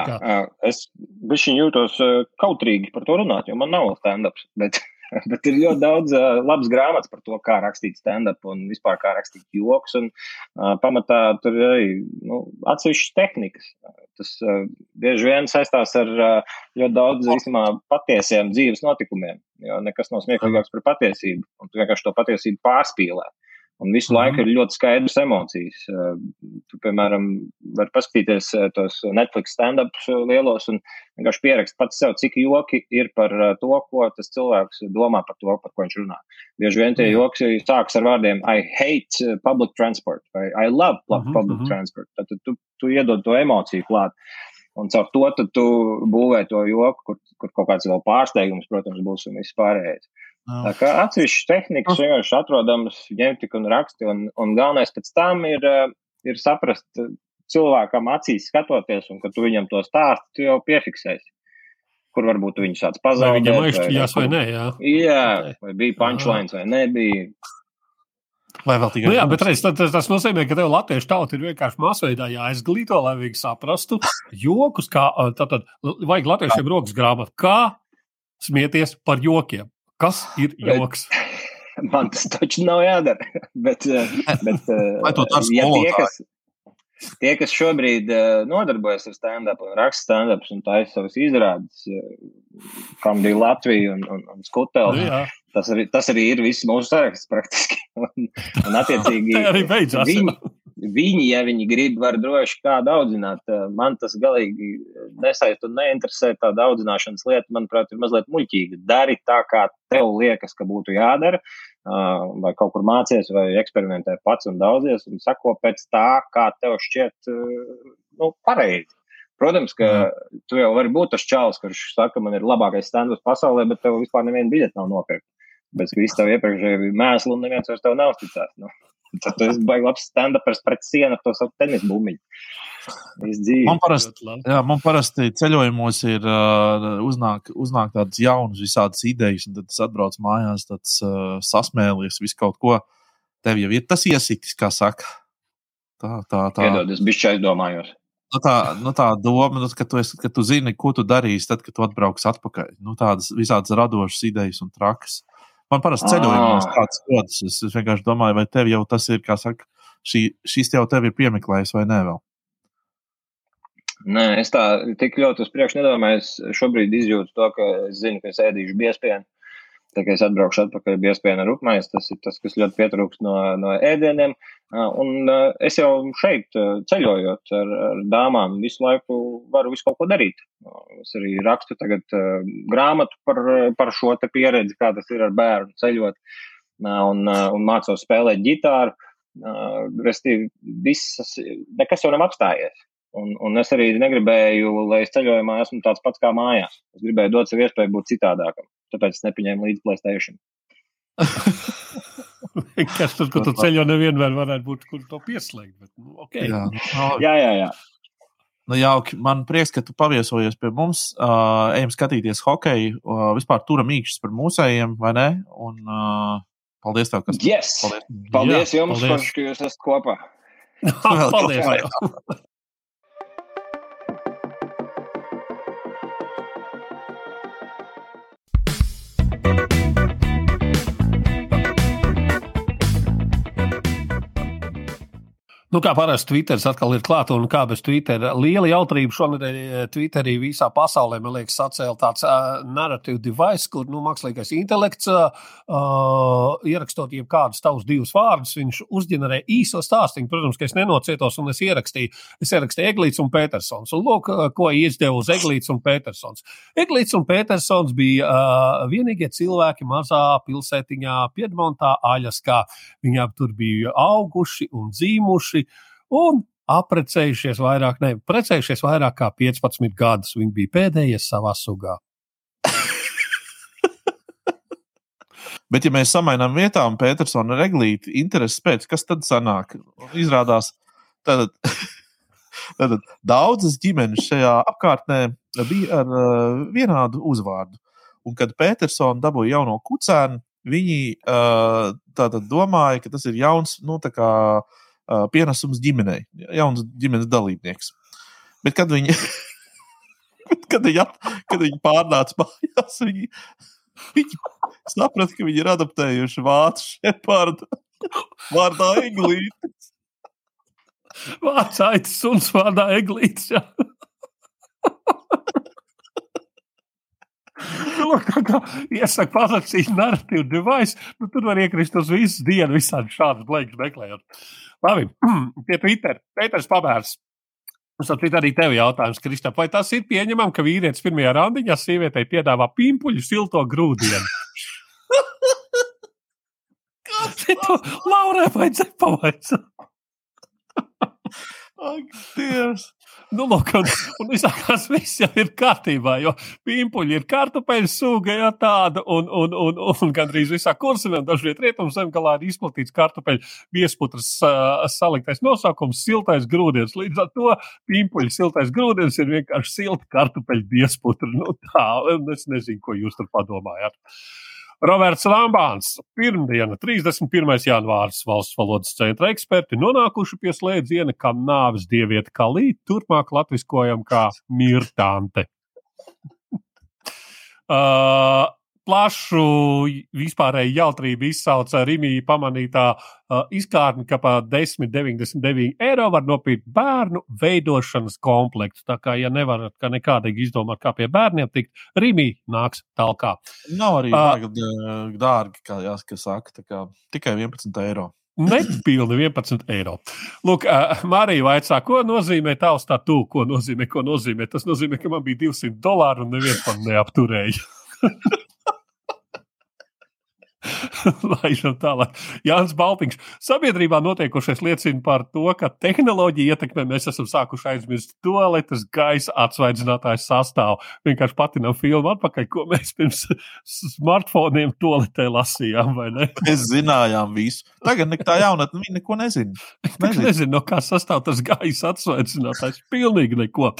es bišķiņ jūtos kautrīgi par to runāt, jo man nav stand-ups. Bet... Bet ir ļoti daudz uh, labas grāmatas par to, kā rakstīt stand-up un vispār kā rakstīt joks. Un, uh, pamatā tur ir arī nu, atsevišķas tehnikas. Tas uh, bieži vien saistās ar uh, ļoti daudz īstenībā patiesiem dzīves notikumiem. Jo nekas nav smieklīgāks par patiesību. Un tu vienkārši to patiesību pārspīlē. Uh, Un visu -hmm. laiku ir ļoti skaidrs emocijas. Eh, tu, piemēram, vari paskatīties eh, tos Netflix stand-ups eh, lielos un vienkārši pierakst pats sev, cik joki ir par to, ko tas cilvēks domā par to, par ko viņš runā. Bieži vien tie joki sākas ar vārdiem I hate public transport vai I love public mm -hmm. transport. Tad tu, tu, iedod to emociju klāt. Un caur to tu būvē to joku, kur, kur kaut kāds vēl pārsteigums, protams, būs un viss pārējais. Tā kā atsevišķas tehnikas vienkārši atrodamas, ņemti un raksti, un, un galvenais pēc tam ir, eh, ir saprast cilvēkam acīs skatoties, un kad tu viņam to stāsti, tu jau piefiksēsi. Kur varbūt viņu sāc pazaudēt. Viņam aizšķījās vai, vai nē, jā. Jā, vai bija punchlines vai nebija. Vai vēl tikai? Nu, jā, bet reiz, tas, tas nozīmē, ka tev latviešu tauta ir vienkārši masveidā jāizglīto, lai viņi saprastu jokus, kā tātad vajag latviešiem rokas grāmatu, kā smieties par jokiem. Kas ir joks? Man tas taču nav jādara. bet, eh, bet, eh, Vai to dara ja tie, kas, šobrīd eh, nodarbojas ar stand-up un raksta stand-ups un taisa savas izrādes, kam bija Latvija un, un, un Skutels, nu, tas, arī, tas arī ir viss mūsu saraksts praktiski. un, un attiecīgi, arī beidzās. Viņi, Viņi, ja viņi grib, var droši kādu audzināt. Eh, man tas galīgi nesaista un neinteresē. Tāda audzināšanas lieta, manuprāt, ir mazliet muļķīga. Dari tā, kā tev liekas, ka būtu jādara, vai kaut kur mācies, vai eksperimentē pats un daudzies, un sako pēc tā, kā tev šķiet nu, pareizi. Protams, ka mm. tu jau vari būt tas čalis, kurš saka, man ir labākais stand-ups pasaulē, bet tev vispār neviena biļete nav nopirkta. Bet viss tev iepriekšēji bija mēsli, un neviens vairs tev nav uzticēts. Nu. Tad tu esi baigi labs stand-upers pret sienu to savu tenisu bumbiņu. Man parasti, jā, man parasti ceļojumos ir uh, uznāk, uznāk tādas jaunas, visādas idejas, un tad es atbraucu mājās, tāds uh, sasmēlies, visu kaut ko. Tev jau ir tas iesitis, kā saka. Tā, tā, tā. Piedod, es bišķi aizdomājos. Nu, tā, nu, tā doma, nu, ka, tu esi, ka tu zini, ko tu darīsi, tad, kad tu atbrauks atpakaļ. Nu, tādas visādas radošas idejas un trakas. Uh, Man parasti ceļojumos tāds rodas. Es, es vienkārši domāju, vai tev jau tas ir, kā saka, šī, šis jau tev ir piemeklējis vai nē vēl. Nē, es tā tik ļoti uz priekšu nedomāju. Es šobrīd izjūtu to, ka es zinu, ka es ēdīšu biespienu. Tā kā es atbraukšu atpakaļ biespienu ar upmaisu, tas ir tas, kas ļoti pietrūkst no, no ēdieniem. Un es jau šeit ceļojot ar, ar dāmām visu laiku varu visu kaut ko darīt. Es arī rakstu tagad grāmatu par, par šo pieredzi, kā tas ir ar bērnu ceļot un, un mācos spēlēt ģitāru. Restīvi, visas, nekas jau nav apstājies. Un, un es arī negribēju, lai es ceļojumā esmu tāds pats kā mājās. Es gribēju dot sev iespēju būt citādākam. Tāpēc es nepieņēmu līdzi Playstation. Kas tur, kur tu ceļo, nevienmēr varētu būt, kur to pieslēgt. Bet, nu, okay. Jā, jā, jā. jā. Nu, jauki. Man prieks, ka tu paviesojies pie mums. Uh, ejam skatīties hokeju. Uh, vispār turam īkšķis par mūsējiem, vai ne? Un, uh, paldies tev, kas yes. paldies. paldies Jā, jums, paldies. ka jūs esat kopā. paldies! Nu, kā parasti Twitter atkal ir klāta un kā bez Twitter. Liela jautrība šonadēļ eh, Twitterī visā pasaulē, man liekas, sacēla tāds uh, narrative device, kur nu, mākslīgais intelekts, uh, ierakstot jebkādus tavus divus vārdus, viņš uzģenerē īso stāstu. Protams, ka es nenocietos un es ierakstīju, es ierakstīju Eglīts un Petersons. Un lūk, ko izdeva uz Eglīts un Petersons. Eglīts un Petersons bija uh, vienīgie cilvēki mazā pilsētiņā Piedmontā, Aļaskā. Viņām tur bija auguši un dzīvuši bijuši un apprecējušies vairāk, ne, precējušies vairāk kā 15 gadus. Viņi bija pēdējie savā sugā. Bet, ja mēs samainām vietām Petersona reglīti, intereses pēc, kas tad sanāk? Izrādās, tad, tad daudzas ģimenes šajā apkārtnē bija ar uh, vienādu uzvārdu. Un, kad Petersona dabūja jauno kucēnu, viņi uh, domāja, ka tas ir jauns, nu, tā kā uh, pienesums ģimenei, jauns ģimenes dalībnieks. Bet kad viņi, kad viņi, at, kad viņi pārnāca mājās, viņi, viņi saprata, ka viņi ir adaptējuši vācu šepardu vārdā eglītis. Vārds aitas suns vārdā eglītis. Nu, Iesaka pasakīt, narratīvu device. Nu, tur var iekrist uz visu dienu, visādi šādas blēņas meklējot. Labi, pie Twitter. Pēters Pabērs. Mums tad arī tev jautājums, Kristap, vai tas ir pieņemami, ka vīrietis pirmajā randiņā sievietei piedāvā pimpuļu silto grūdienu? Ir? Laurai vajadzēja pavaicāt. Ak, Dievs! Nu, lūk, un, un izsākās, viss jau ir kārtībā, jo pimpuļi ir kartupeļu sūga, ja tāda, un, un, un, un gandrīz visā kursinā, dažviet rietumu zemgalā ir izplatīts kartupeļu viesputras uh, saliktais nosaukums - siltais grūdienis. Līdz ar to pimpuļu siltais grūdienis ir vienkārši silta kartupeļu viesputra. Nu, tā, es nezinu, ko jūs tur padomājat. Roberts Lambāns, pirmdiena, 31. janvārs, valsts valodas centra eksperti nonākuši pie slēdziena, ka nāves dieviete Kalī turpmāk latviskojam kā mirtante. uh, plašu vispārēju jautrību izsauca Rimija pamanītā uh, izkārne, ka par 10,99 eiro var nopirkt bērnu veidošanas komplektu. Tā kā, ja nevarat kā nekādīgi izdomāt, kā pie bērniem tikt, Rimija nāks tālāk. Nav arī uh, dārgi, kā jāsaka, saka, kā, tikai 11 eiro. Nepilni 11 eiro. Lūk, uh, Marija vaicā, ko nozīmē tavs tatu, ko nozīmē, ko nozīmē. Tas nozīmē, ka man bija 200 dolāri un neviens man neapturēja. Laižam tālāk. Jānis Baltiņš. Sabiedrībā notiekošais liecina par to, ka tehnoloģija ietekmē mēs esam sākuši aizmirst toaletes gaisa atsvaidzinātājs sastāvu. Vienkārši patinam filmu atpakaļ, ko mēs pirms smartfoniem toaletē lasījām, vai ne? Mēs zinājām visu. Tagad tā jaunatne, viņi neko nezina. Nezinu, nezinu no kā sastāv tas gaisa atsvaidzinātājs. Pilnīgi neko.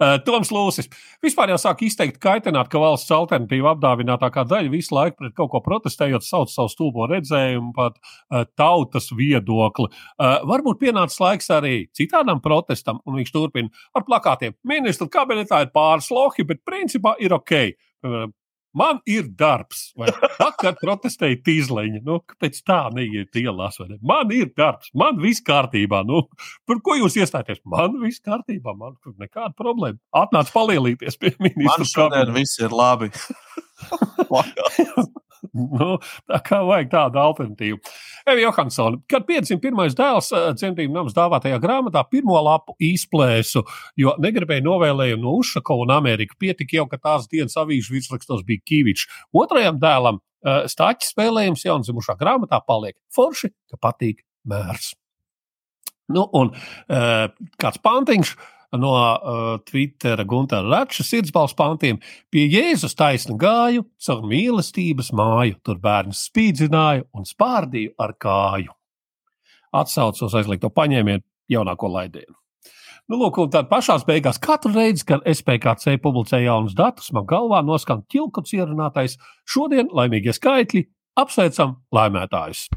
Uh, Toms Lūsis. Vispār jau sāk izteikt kaitināt, ka valsts alternatīva apdāvinātākā daļa visu laiku pret kaut ko protestējot sauc savu stulbo redzējumu, pat uh, tautas viedokli. Uh, varbūt pienācis laiks arī citādam protestam, un viņš turpina ar plakātiem. Ministra kabinetā ir pāris lohi, bet principā ir ok. Piemēram, Man ir darbs. Vakar protestēja tīzleņa. Nu, kāpēc tā neiet ielās? Ne? Man ir darbs, man viss kārtībā. Nu, par ko jūs iestājaties? Man viss kārtībā, man tur nekāda problēma. Atnāc palielīties pie ministra. Man šodien viss ir labi. nu, tā kā vajag tādu alternatīvu. Evi Johansson, kad 501. dēls eh, centību nams dāvātajā grāmatā pirmo lapu izplēsu, jo negribēja novēlējumu no Ušakova un Amerika. Pietika jau, ka tās dienas avīžu virsrakstos bija Kīvičs. Otrajam dēlam uh, stāķis spēlējums jaundzimušā grāmatā paliek forši, ka patīk mērs. Nu, un uh, kāds pantiņš no uh, Twittera Gunter Rača sirdsbalsts pantiem. Pie Jēzus taisna gāju, caur mīlestības māju, tur bērns spīdzināju un spārdīju ar kāju. Atsaucos aizliegto paņēmienu jaunāko laidienu. Nu, lūk, un tad pašā beigās katru reizi, kad SPKC publicē jaunus datus, man galvā noskan ķilkots ierunātais. Šodien laimīgie skaitļi apsveicam laimētājus!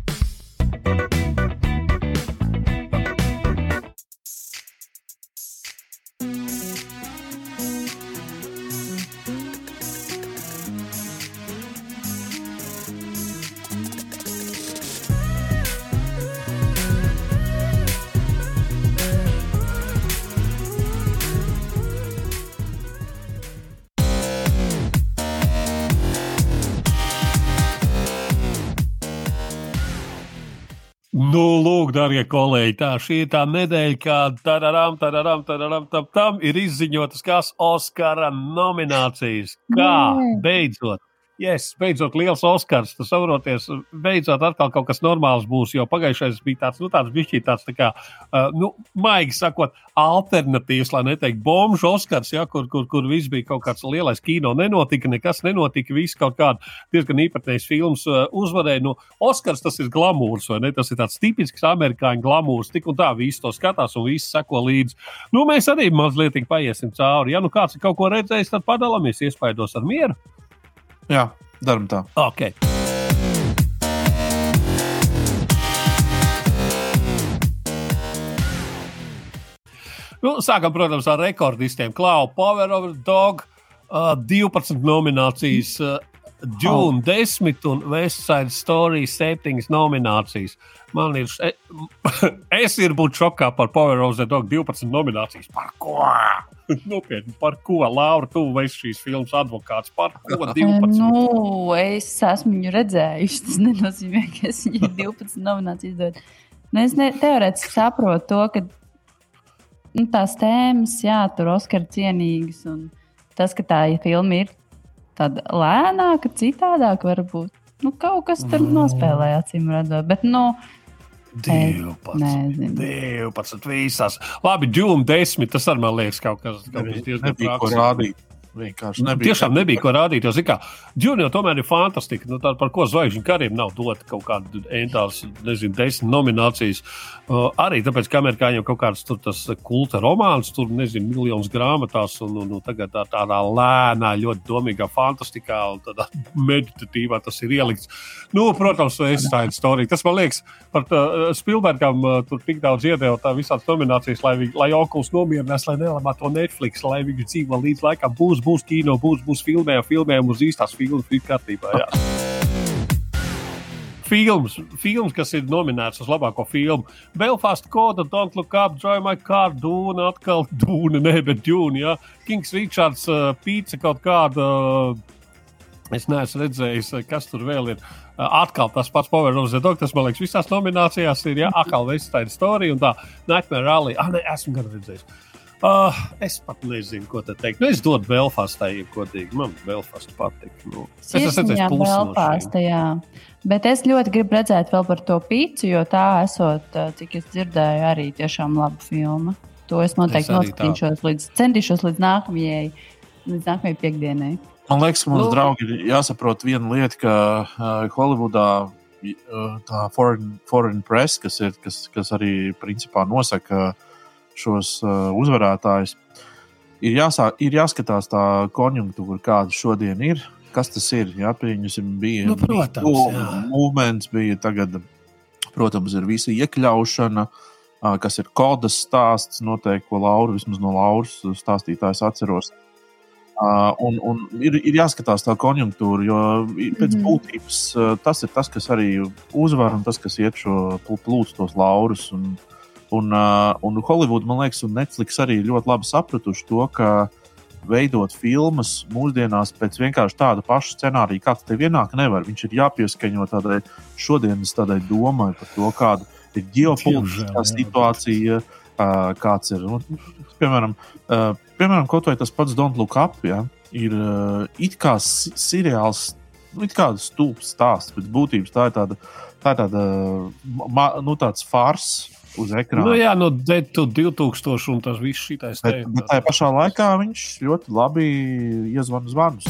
Nu, lūk, darbie kolēģi, tā šī ir tā nedēļa, kad tararam, tararam, tararam, tam, tam ir izziņotas kas Oskara nominācijas. Kā? Beidzot Yes, beidzot, liels Oskars. Tas saproties, beidzot, atkal kaut kas normāls būs. Jo pagājušais bija tāds, nu, tāds bišķi tāds, tā kā, uh, nu, maigi sakot, alternatīvs, lai neteikt, bomžu Oskars, ja, kur, kur, kur viss bija kaut kāds lielais kino. Nenotika, nekas nenotika, viss kaut kāda diezgan īpatnējs films uh, uzvarēja. Nu, Oskars tas ir glamūrs, vai ne? Tas ir tāds tipisks amerikāņu glamūrs. Tik un tā, visi to skatās un visi seko līdzi. Nu, mēs arī mazliet paiesim cauri. Ja nu kāds ir kaut ko redzējis, tad padalāmies iespaidos ar mieru. Jā, darām tā. Okay. Nu, sākam, protams, ar rekordistiem. Klau, Power of Dog, uh, 12 nominācijas, uh, Dune oh. 10 un West Side Story 7 nominācijas. Man ir, es ir būt šokā par Power of the Dog 12 nominācijas. Par ko? Nopietni, par ko? Laura, tu esi šīs filmas advokāts. Par ko 12? Nu, es esmu viņu redzējuši. Tas nenozīmē, ka es viņai 12 nominācijas dodu. Nu, es ne, teorētiski saprotu to, ka nu, tās tēmas, jā, tur Oskara cienīgas. Un tas, ka tā filma ir tāda lēnāka, citādāka, varbūt nu, kaut kas tur nospēlēja, acīm redzot. Bet, nu, 12. Nezinu. 12. visās. Labi, Džūna 10. Tas arī man liekas kaut kas, kaut kas diezgan prātīgs. Vienkārši nebija. Tiešām nebija ko rādīt. Jo, kā, Džunio tomēr ir fantastiski. Nu, tā, par ko zvaigžņu kariem nav dota kaut kāda entās, nezinu, desmit nominācijas. Uh, arī tāpēc, ka amerikāņiem kaut kāds tur tas kulta romāns, tur nezinu, miljonus grāmatās, un, un, un tagad tā, tādā lēnā, ļoti domīgā, fantastiskā un tādā meditatīvā tas ir ielikts. Nu, protams, es tādu storiju. Tas man liekas, par uh, Spilbergam uh, tur tik daudz iedeva tā visādas nominācijas, lai, vi, lai okuls nomierinās, lai nelamā to Netflix, lai viņi dzīvo līdz laikam būs būs kino, būs, būs filmē, filmējam uz īstās filmas, viss kārtībā. Jā. Films, films, kas ir nominēts uz labāko filmu. Belfast Code, Don't Look Up, Joy My Car, Dūna, atkal Dūna, ne, bet Dūna. Ja? Kings Richards, uh, Pīca kaut kāda. Uh, es neesmu redzējis, uh, kas tur vēl ir. Atkal tas pats Power of the Dog, tas man liekas, visās nominācijās ir. Ja? Atkal ir storija un tā Nightmare Rally. Ah, nē, esmu gan redzējis. Uh, es pat nezinu, ko te teikt. Nu, es dodu Belfastai, ja godīgi. Man Belfasta patīk. Nu, es esmu redzējis Belfasta, jā. Bet es ļoti gribu redzēt vēl par to pīci, jo tā esot, cik es dzirdēju, arī tiešām laba filma. To es noteikti noskatīšos līdz, centīšos līdz nākamajai, līdz nākamajai piekdienai. Man liekas, ka mums, Lūk. draugi, ir jāsaprot viena lieta, ka uh, Holivudā uh, tā foreign, foreign press, kas, ir, kas, kas arī principā nosaka uh, šos uh, uzvarētājus. Ir, jāsāk, ir jāskatās tā konjunktūra, kāda šodien ir. Kas tas ir? Jā, pieņemsim, bija nu, protams, movements, bija tagad, protams, ir visa iekļaušana, uh, kas ir kodas stāsts, noteikti, ko Laura, vismaz no Lauras stāstītājs atceros. Uh, un, un ir, ir jāskatās tā konjunktūra, jo pēc mm būtības uh, tas ir tas, kas arī uzvar un tas, kas iet šo plūst tos laurus. Un, un, uh, un Holivuda, man liekas, un Netflix arī ļoti labi sapratuši to, ka veidot filmas mūsdienās pēc vienkārši tāda paša scenārija, kāds tev ienāk, nevar. Viņš ir jāpieskaņo tādai šodienas tādai domai par to, kāda ir ģeopolitiskā situācija, kāds ir. Nu, piemēram, piemēram, kaut vai tas pats Don't Look Up, ja, ir it kā seriāls, nu, it kā stulbs stāsts, bet būtībā tā ir tāda, tā ir tāda nu, tāds fars. Uz ekrāna. Nu, jā, no 2000 un tas viss šitais. Bet, bet tajā pašā laikā viņš ļoti labi iezvana zvanus.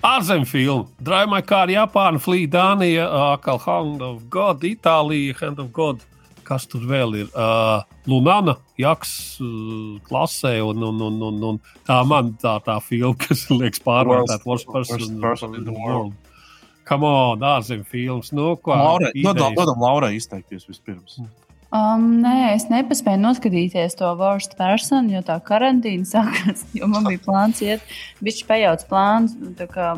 Ārzemju filmu. Drive My Car, Japāna, Flea, Dānija, Akal, Hand of God, Itālija, Hand of God kas tur vēl ir. Uh, Lunana, Jaks uh, klasē, un, un, un, un, un tā man tā, tā filma, kas liekas pārvērtēta Worst Person, person in the World. Come on, ārzemju filmas. Nu, ko, Laura, dodam, dodam Laurai izteikties vispirms. Um, nē, es nepaspēju noskatīties to worst personu, jo tā karantīna sākās. Man bija plāns iet, viņš pajauc plāns. Kā,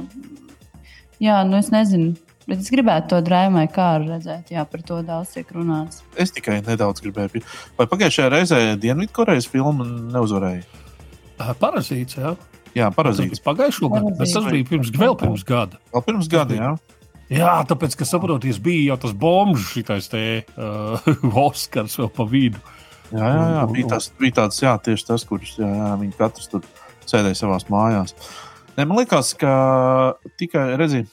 jā, nu es nezinu. Bet es gribētu to drāmai kā redzēt, jā, par to daudz tiek runāts. Es tikai nedaudz gribēju. Vai pagājušajā reizē Dienvidkorejas filma neuzvarēja? Parazīts, jā. Jā, parazīts. Pagājušā gada, bet tas bija pirms, vēl pirms gada. Vēl pirms gada, jā. Jā, tāpēc, ka saproties, bija jau tas bombs, šitais te uh, Oskars vēl pa vidu. Jā, jā, jā. Bija, tas, bija tāds, jā, tieši tas, kurš jā, jā, viņi katrs tur sēdēja savās mājās. Ne, man liekas, ka tikai redzēt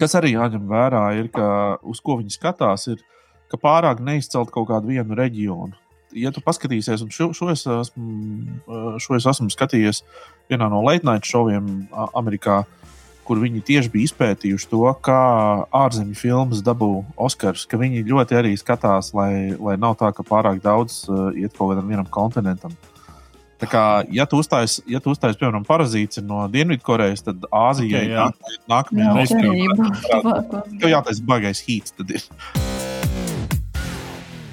Kas arī jāņem vērā, ir, ka uz ko viņi skatās, ir, ka pārāk neizcelt kaut kādu vienu reģionu. Ja tu paskatīsies, un šo, šo, es esmu, šo es esmu skatījies vienā no late night šoviem Amerikā, kur viņi tieši bija izpētījuši to, kā ārzemju filmas dabū Oskars, ka viņi ļoti arī skatās, lai, lai nav tā, ka pārāk daudz uh, iet kaut kādam vienam kontinentam. Tā kā, ja tu uzstājies, ja tu uzstājies piemēram, parazīts no Dienvidkorejas, tad Āzijai okay, nākamajā reizē tev jātaisa bagais hīts.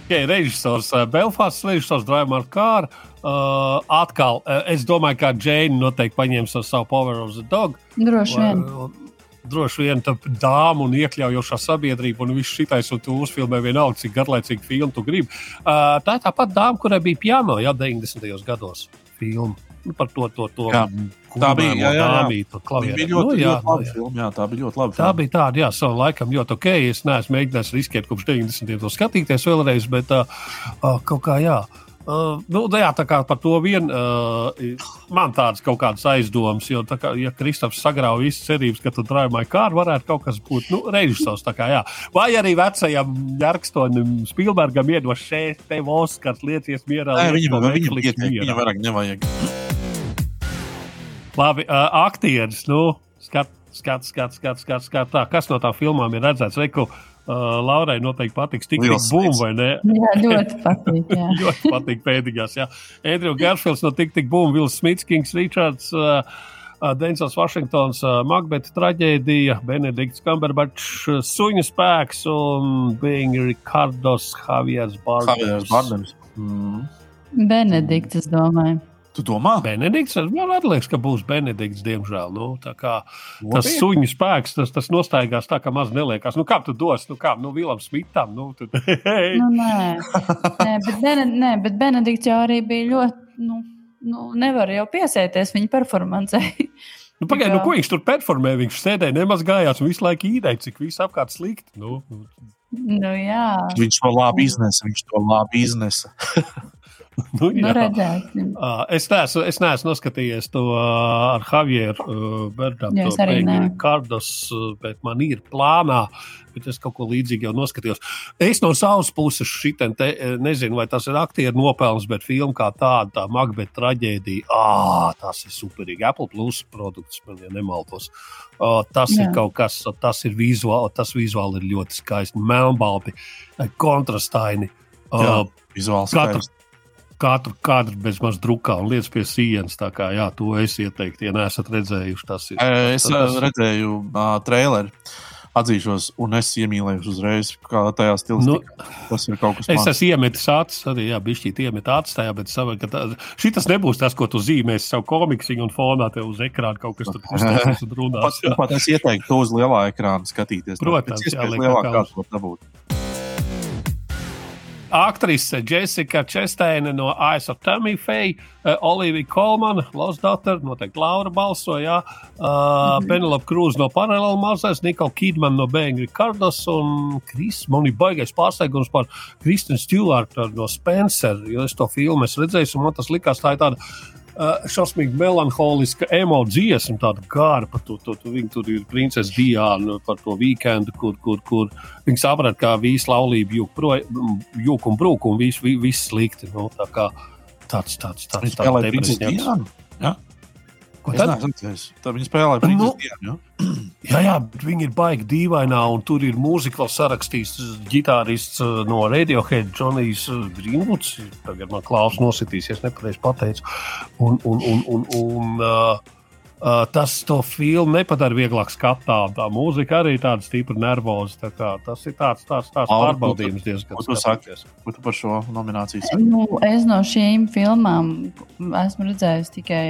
Okay, režisors uh, Belfāsts, režisors Draimārs Kārs. Uh, atkal, uh, es domāju, ka Džēna noteikti paņems savu Power of the Dog. Droši vien. Uh, droši vien tā dāma un iekļaujošā sabiedrība, un viss šitais, un tu uzfilmē vienalga, cik garlaicīgi filmu tu gribi. Uh, tā ir tāpat dāma, kurai bija piano jau 90. gados filmu. Nu, par to, to, to jā, tā bija. Jā, jā, jā. Dāmītu, tā bija ļoti, nu, jā, ļoti laba filma. Jā, tā bija ļoti laba. Tā filma. bija tāda, jā, savam laikam ļoti ok. Es neesmu mēģinājis riskēt kopš 90. gadsimta skatīties vēlreiz, bet uh, uh, kaut kā jā. Uh, nu, jā, tā kā par to vien uh, man tādas kaut kādas aizdomas, jo, kā, ja Kristofers sagrauj visas cerības, ka tur drāmai kār varētu kaut kas būt nu, režisors. Kā, jā. Vai arī vecajam Jarkstonim Spielbergam iedos šeit, te Oskars liecies mierā. Nē, viņam, viņam, viņam, viņam vairāk nevajag. Labi, uh, aktieris, nu, skat, skat, skat, skat, skat, skat, tā, kas no tām filmām ir redzēts? Reku, Uh, Laurai noteikti patiks tik tik bum, vai ne? Jā, ļoti patīk. Jā. ļoti patīk pēdējās, jā. Andrew Garfields no tik tik bum, Vils Smits, Kings Richards. Uh, uh, Densels Vašingtons, uh, Makbeta traģēdija, Benedikts Kamberbačs, uh, Suņu spēks un Bing Ricardos Javiers Bardems. Mm. Benedikts, es domāju. Tu domā? Benedikts, man liekas, ka būs Benedikts, diemžēl. Nu, kā, tas suņu spēks, tas, tas nostaigās tā, ka maz neliekas. Nu, kā tu dos, nu, kā, nu, Vilam Smitam, nu, tad, hei. Nu, nē. nē, bet Bened, nē, bet Benedikts jau arī bija ļoti, nu, nu nevar jau piesēties viņa performancei. Nu, Pagaidiet, nu, ko viņš tur performē? Viņš sēdēja, nemaz gājās un visu laiku īdēja, cik viss apkārt slikti. Nu, nu. Nu, jā. viņš to labi iznesa. Viņš to labi iznesa. nu, nu, redzēsim. Es, neesmu, es neesmu noskatījies to ar Javieru Pēkšņu Kārdos, bet man ir plānā. Bet es kaut ko līdzīgu jau noskatījos. Es no savas puses šitien te, nezinu, vai tas ir aktieru nopelns, bet filma kā tāda, tā Magbeta traģēdija, ah, tas ir superīgi. Apple Plus produkts, man ja nemaldos. Uh, tas Jā. ir kaut kas, tas ir vizuāli, tas vizuāli ir ļoti skaisti. Melnbalti, kontrastaini. Uh, Jā, vizuāli skaisti katru kadru bez maz drukā un lietas pie sienas. Tā kā jā, to es ieteiktu, ja neesat redzējuši. Tas ir. Es tas... redzēju uh, traileri. atzīšos, un es iemīlējos uzreiz, kā tajā stilā. Nu, tas ir kaut kas tāds. Es esmu iemetis acis, arī bišķīt iemet acis tajā, bet sava, tā, šitas nebūs tas, ko tu zīmēsi savu komiksiņu un fonā tev uz ekrāna kaut kas un runās. Pat, pat es ieteiktu to uz lielā ekrāna skatīties. Protams, jā, lielāk kāds var dabūt aktrise Jessica Chesteina no of Tammy Faye, uh, Olivija Kolmana, Lost Daughter, noteikti Laura balsoja, uh, mm -hmm. Penelope Cruz no Parallel Mazais, Nikola Kidman no Bēnga Ricardos un Kris, man ir baigais pārsteigums par Kristinu Stewartu no Spencer, jo es to filmu esmu redzējis un man tas likās tā ir tāda uh, šausmīgi melanholiska emocija, tāda gara par to. to, to viņa tur ir princese Diana par to weekendu, kur, kur, kur viņa saprata, kā visi laulība jūk un brūk un viss vis slikti. Nu, tā kā tāds, tāds, tāds, tāds, tāds depresijas. Ja? Ko? Es neesmu Tā viņi spēlē par nu, dienu, ja? jā, jā, bet viņi ir baigi dīvainā, un tur ir mūzika vēl sarakstījis ģitārists uh, no Radiohead, Džonijs uh, Greenwoods. Tagad man klaus nositīs, ja nepareizi pateicu. Un, un, un, un, un uh, Uh, tas to filmu nepadara vieglāk skatām. Tā mūzika arī ir tāda stipra nervoza. Tā kā, tas ir tāds, tāds, tāds Al, pārbaudījums diezgan ko tu saki, ko tu par šo nomināciju saki? Nu, es no šīm filmām esmu redzējis tikai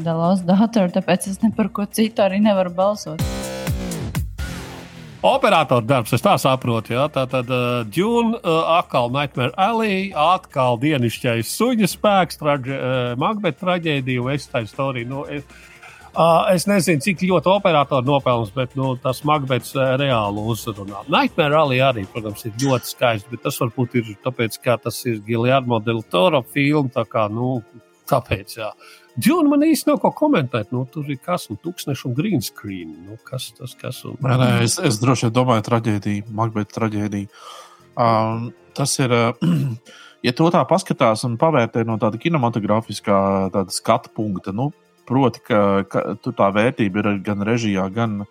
The Lost Daughter, tāpēc es ne par ko citu arī nevaru balsot. Operatora darbs, es tā saprotu. Ja? Tā tad uh, Dune, uh, atkal Nightmare Alley, atkal dienišķais suņa spēks, traģe, uh, Magbeta traģēdija, West Side Story. Nu, es, Uh, es nezinu, cik ļoti operatori nopelnījis, bet nu, tas Makbets uh, reāli uzrunā. Nightmare Rally arī, protams, ir ļoti skaists, bet tas varbūt ir tāpēc, ka tas ir Giljārmo del Toro filma. Tā kā, nu, tāpēc, jā. Džona man īsti nav ko komentēt. Nu, tur ir kas, un tūkstoši un green screen. Nu, kas tas, kas un... Nē, nē, es, es droši vien domāju, traģēdija, Makbeta traģēdija. Um, tas ir. Uh, ja to tā paskatās un pavērtē no tāda kinematogrāfiskā tāda skatu punkta, nu, Proti, ka, ka tur tā vērtība ir gan režijā, gan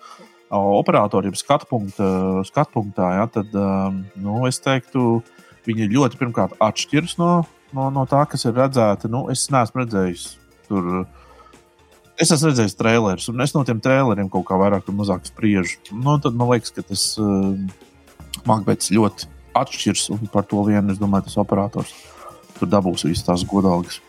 operatoriem skatu, punkta, skatu punktā. Ja, tad nu, es teiktu, viņi ļoti pirmkārt atšķiras no, no, no tā, kas ir redzēta. Nu, es neesmu redzējis tur. Es esmu redzējis trailerus, un es no tiem traileriem kaut kā vairāk vai mazāk spriežu. Nu, tad man liekas, ka tas uh, Makbets ļoti atšķiras, un par to vienu es domāju, tas operators tur dabūs visas tās godalgas.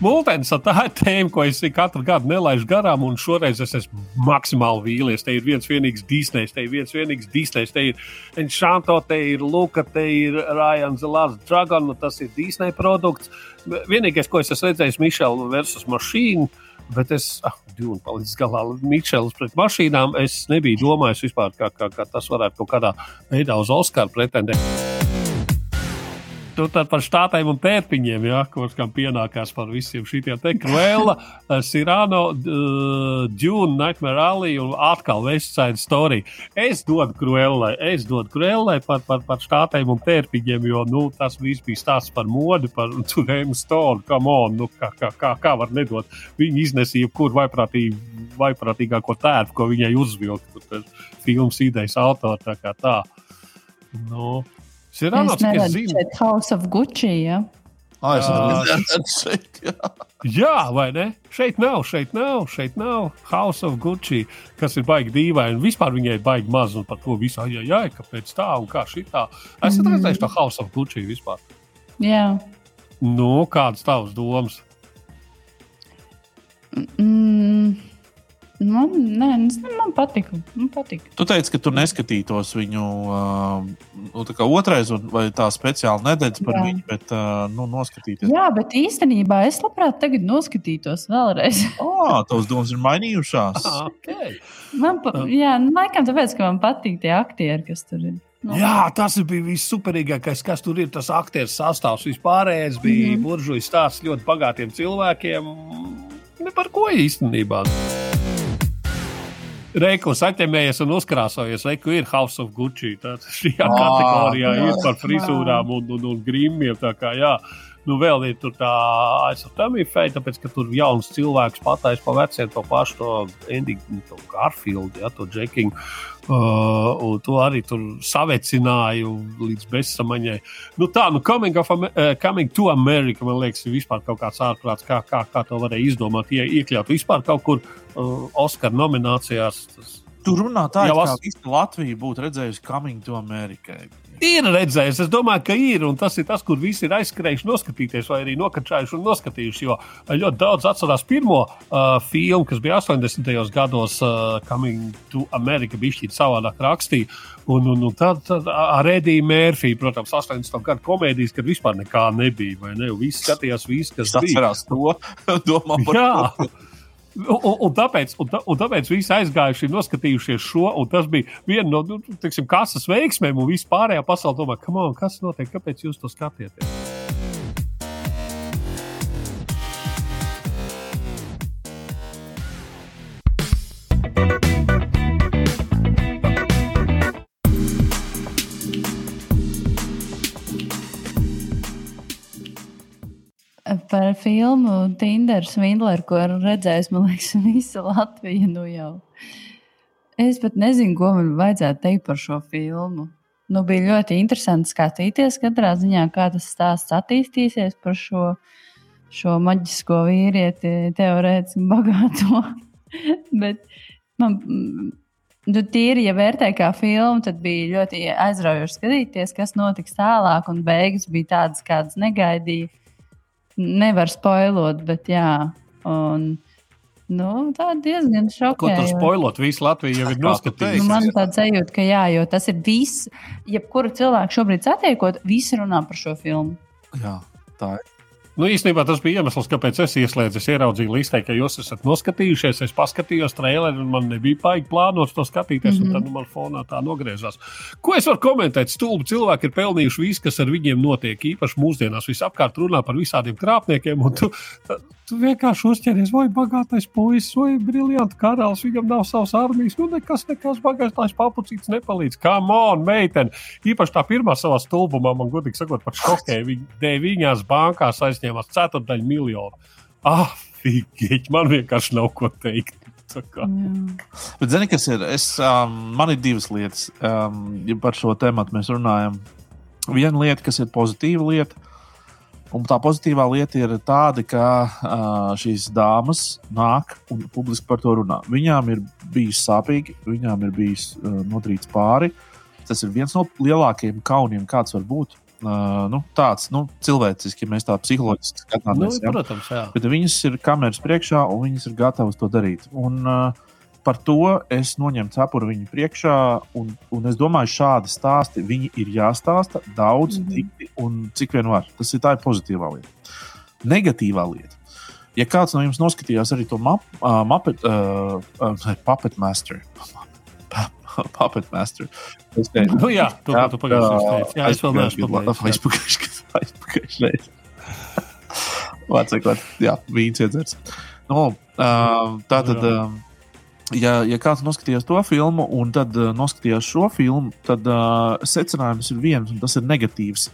Multens, tā ir tēma, ko es katru gadu nelaižu garām, un šoreiz es esmu maksimāli vīlies. Te ir viens vienīgs Disneys, te ir viens vienīgs Disneys, te ir Enchanto, te ir Luka, te ir Ryan Zelārs Dragon, tas ir Disney produkts. Vienīgais, ko es esmu redzējis, ir Mišela versus mašīna. Bet es, ah, divi palīdz galā, Mičels pret mašīnām. Es nebiju domājis vispār, kā, kā, kā tas varētu kaut kādā veidā uz Oskaru pretendēt tad par štātiem un tērpiņiem, ja, kurš kam pienākās par visiem šiem te Cruella, eh, Sirano, Dune, Nightmare Alley un atkal West Side Story. Es dodu Cruellai, es dodu Cruellai par, par, par štātiem un tērpiņiem, jo, nu, tas viss bija stāsts par modi, par Turēmu Stone, come on, nu, kā, kā, kā, kā var nedot. Viņi iznesīja jebkuru vaiprātīgu, vaiprātīgāko tērpu, ko viņai uzvilkt. Filmas idejas autors tā kā tā. Nu, cik es zinu. Šeit House of Gucci, ja? Ah, es neredzu šeit, jā. jā, vai ne? Šeit nav, šeit nav, šeit nav House of Gucci, kas ir baigi dīvaini. Vispār viņai ir baigi maz un par to visu, jā, jā, kāpēc tā un kā šī tā. Esat mm. redzējuši to House of Gucci vispār? Jā. Nu, kādas tavas domas? Mm. Man, nē, man patika. Man patika. Tu teici, ka tu neskatītos viņu uh, nu, tā otrais, vai tā speciāli nedēļas par Jā. viņu, bet uh, nu, noskatīties. Jā, bet īstenībā es labprāt tagad noskatītos vēlreiz. oh, tavs domas ir mainījušās. Ah, okay. Man, pa, jā, nu, laikam tāpēc, ka man patīk tie aktieri, kas tur ir. No. Nu. Jā, tas bija vissuperīgākais, kas tur ir. Tas aktieru sastāvs vispārējais bija mm -hmm. buržuļs stāsts ļoti bagātiem cilvēkiem. Ne par ko īstenībā. Reiku saķemējies un uzkrāsojies. Reiku ir House of Gucci. Tad šajā oh, kategorijā jā, ir par frizūrām un, un, un grimiem. Tā kā, jā. Nu, vēl ir tā aizsardzība, tāpēc, ka tur jauns cilvēks pateicis pa veciem to pašu, to Endiju Garfieldu, ja, to Džekingu. Uh, to arī tur savecināju līdz bezsamaņai. Nu, tā, nu, coming, of, uh, coming to America, man liekas, ir vispār kaut kāds ārprāts, kā, kā, kā to varēja izdomāt, ie, iekļaut vispār kaut kur uh, Oskara nominācijās. Tas Tur runā tā, it kā visa Latvija būtu redzējusi Coming to America. Ir redzējis, es domāju, ka ir. Un tas ir tas, kur visi ir aizskrējuši, noskatīties, vai arī nokačājuši un noskatījuši. Jo ļoti daudz atcerās pirmo uh, filmu, kas bija 80. gados, uh, Coming to America, bija šķiet savādāk rakstīja. Un, un, un tad, tad ar Ediju Mērfiju, protams, 80. gadu komēdijas, kad vispār nekā nebija. Ne? Visi skatījās, visu, kas bija. Atcerās to, domā par to. Un, un, tāpēc, un, un tāpēc visi aizgājuši, noskatījušies šo, un tas bija viena no nu, tiksim, kases veiksmēm, un vispārējā pasaule domā, kas notiek, kāpēc jūs to skatieties. Par filmu Tinder Svindler, ko redzējis, man liekas, visa Latvija nu jau. Es pat nezinu, ko man vajadzētu teikt par šo filmu. Nu, bija ļoti interesanti skatīties katrā ziņā, kā tas stāsts attīstīsies par šo, šo maģisko vīrieti, teorētiski bagāto. Bet man, nu, tīri, ja vērtēju kā filmu, tad bija ļoti aizraujoši skatīties, kas notiks tālāk, un beigas bija tādas, kādas negaidīju nevar spoilot, bet jā. Un, Nu, tā diezgan šokējoši. Ko tur spoilot? Visu Latviju jau ir noskatījusies. Nu, man tāds sajūta, ka jā, jo tas ir viss. Jebkuru cilvēku šobrīd satiekot, visi runā par šo filmu. Jā, tā ir. Nu, īstenībā tas bija iemesls, kāpēc es ieslēdzu. Es ieraudzīju listē, ka jūs esat noskatījušies. Es paskatījos traileri, un man nebija baigi plānots to skatīties. Mm -hmm. Tad nu, man fonā tā nogriezās. Ko es varu komentēt? Stulbi cilvēki ir pelnījuši visu, kas ar viņiem notiek. Īpaši mūsdienās visapkārt runā par visādiem krāpniekiem. Tu, tu vienkārši uzķeries, vai bagātais puisis, vai brīvs karalis. Viņam nav savas armijas. Nu, nekas, nekas bagātais papucīts nepalīdz. Kā man, meitene. Īpaši tā pirmā savā stulbumā, man godīgi sakot, pat šokēja. Viņa viņās bankās aizņēma aizņēmās ceturdaļu miljonu. Ah, figūri, man vienkārši nav ko teikt. Bet, zini, kas ir? Es, um, man ir divas lietas, um, ja par šo tēmu mēs runājam. Viena lieta, kas ir pozitīva lieta, un tā pozitīvā lieta ir tāda, ka uh, šīs dāmas nāk un publiski par to runā. Viņām ir bijis sāpīgi, viņām ir bijis uh, notrīts pāri. Tas ir viens no lielākajiem kauniem, kāds var būt. Uh, nu, tāds nu, cilvēciski, ja mēs tā psiholoģiski skatāmies. Nu, ja? protams, jā. Bet viņas ir kameras priekšā un viņas ir gatavas to darīt. Un, uh, par to es noņemu cepuru viņu priekšā, un, un es domāju, šādi stāsti viņi ir jāstāsta daudz, mm -hmm. dikti un cik vien var. Tas ir tā ir pozitīvā lieta. Negatīvā lieta. Ja kāds no jums noskatījās arī to map, uh, Muppet, uh, uh, Puppet Master, Puppet Master. Es teicu, nu, jā, to, jā, tu pagājušajā gadā. Jā, es vēl neesmu pagājušajā gadā. Vācakot, jā, vīns iedzers. Nu, uh, tā tad, uh, ja, ja kāds noskatījās to filmu un tad uh, noskatījās šo filmu, tad uh, secinājums ir viens, un tas ir negatīvs.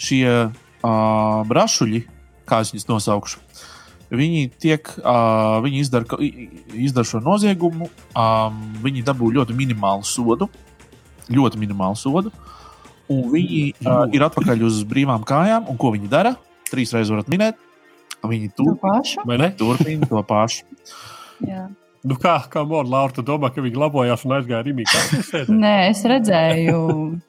Šie uh, brašuļi, kā es viņus nosaukšu, Viņi, tiek, uh, viņi izdara, izdara šo noziegumu, um, viņi dabū ļoti minimālu sodu, ļoti minimālu sodu, un viņi uh, ir atpakaļ uz brīvām kājām. Un ko viņi dara? Trīs reizes varat minēt. Viņi turpina to pašu. Nu kā, kā Morāla Laura domā, ka viņi labojās un aizgāja Rīgā? Nē, es redzēju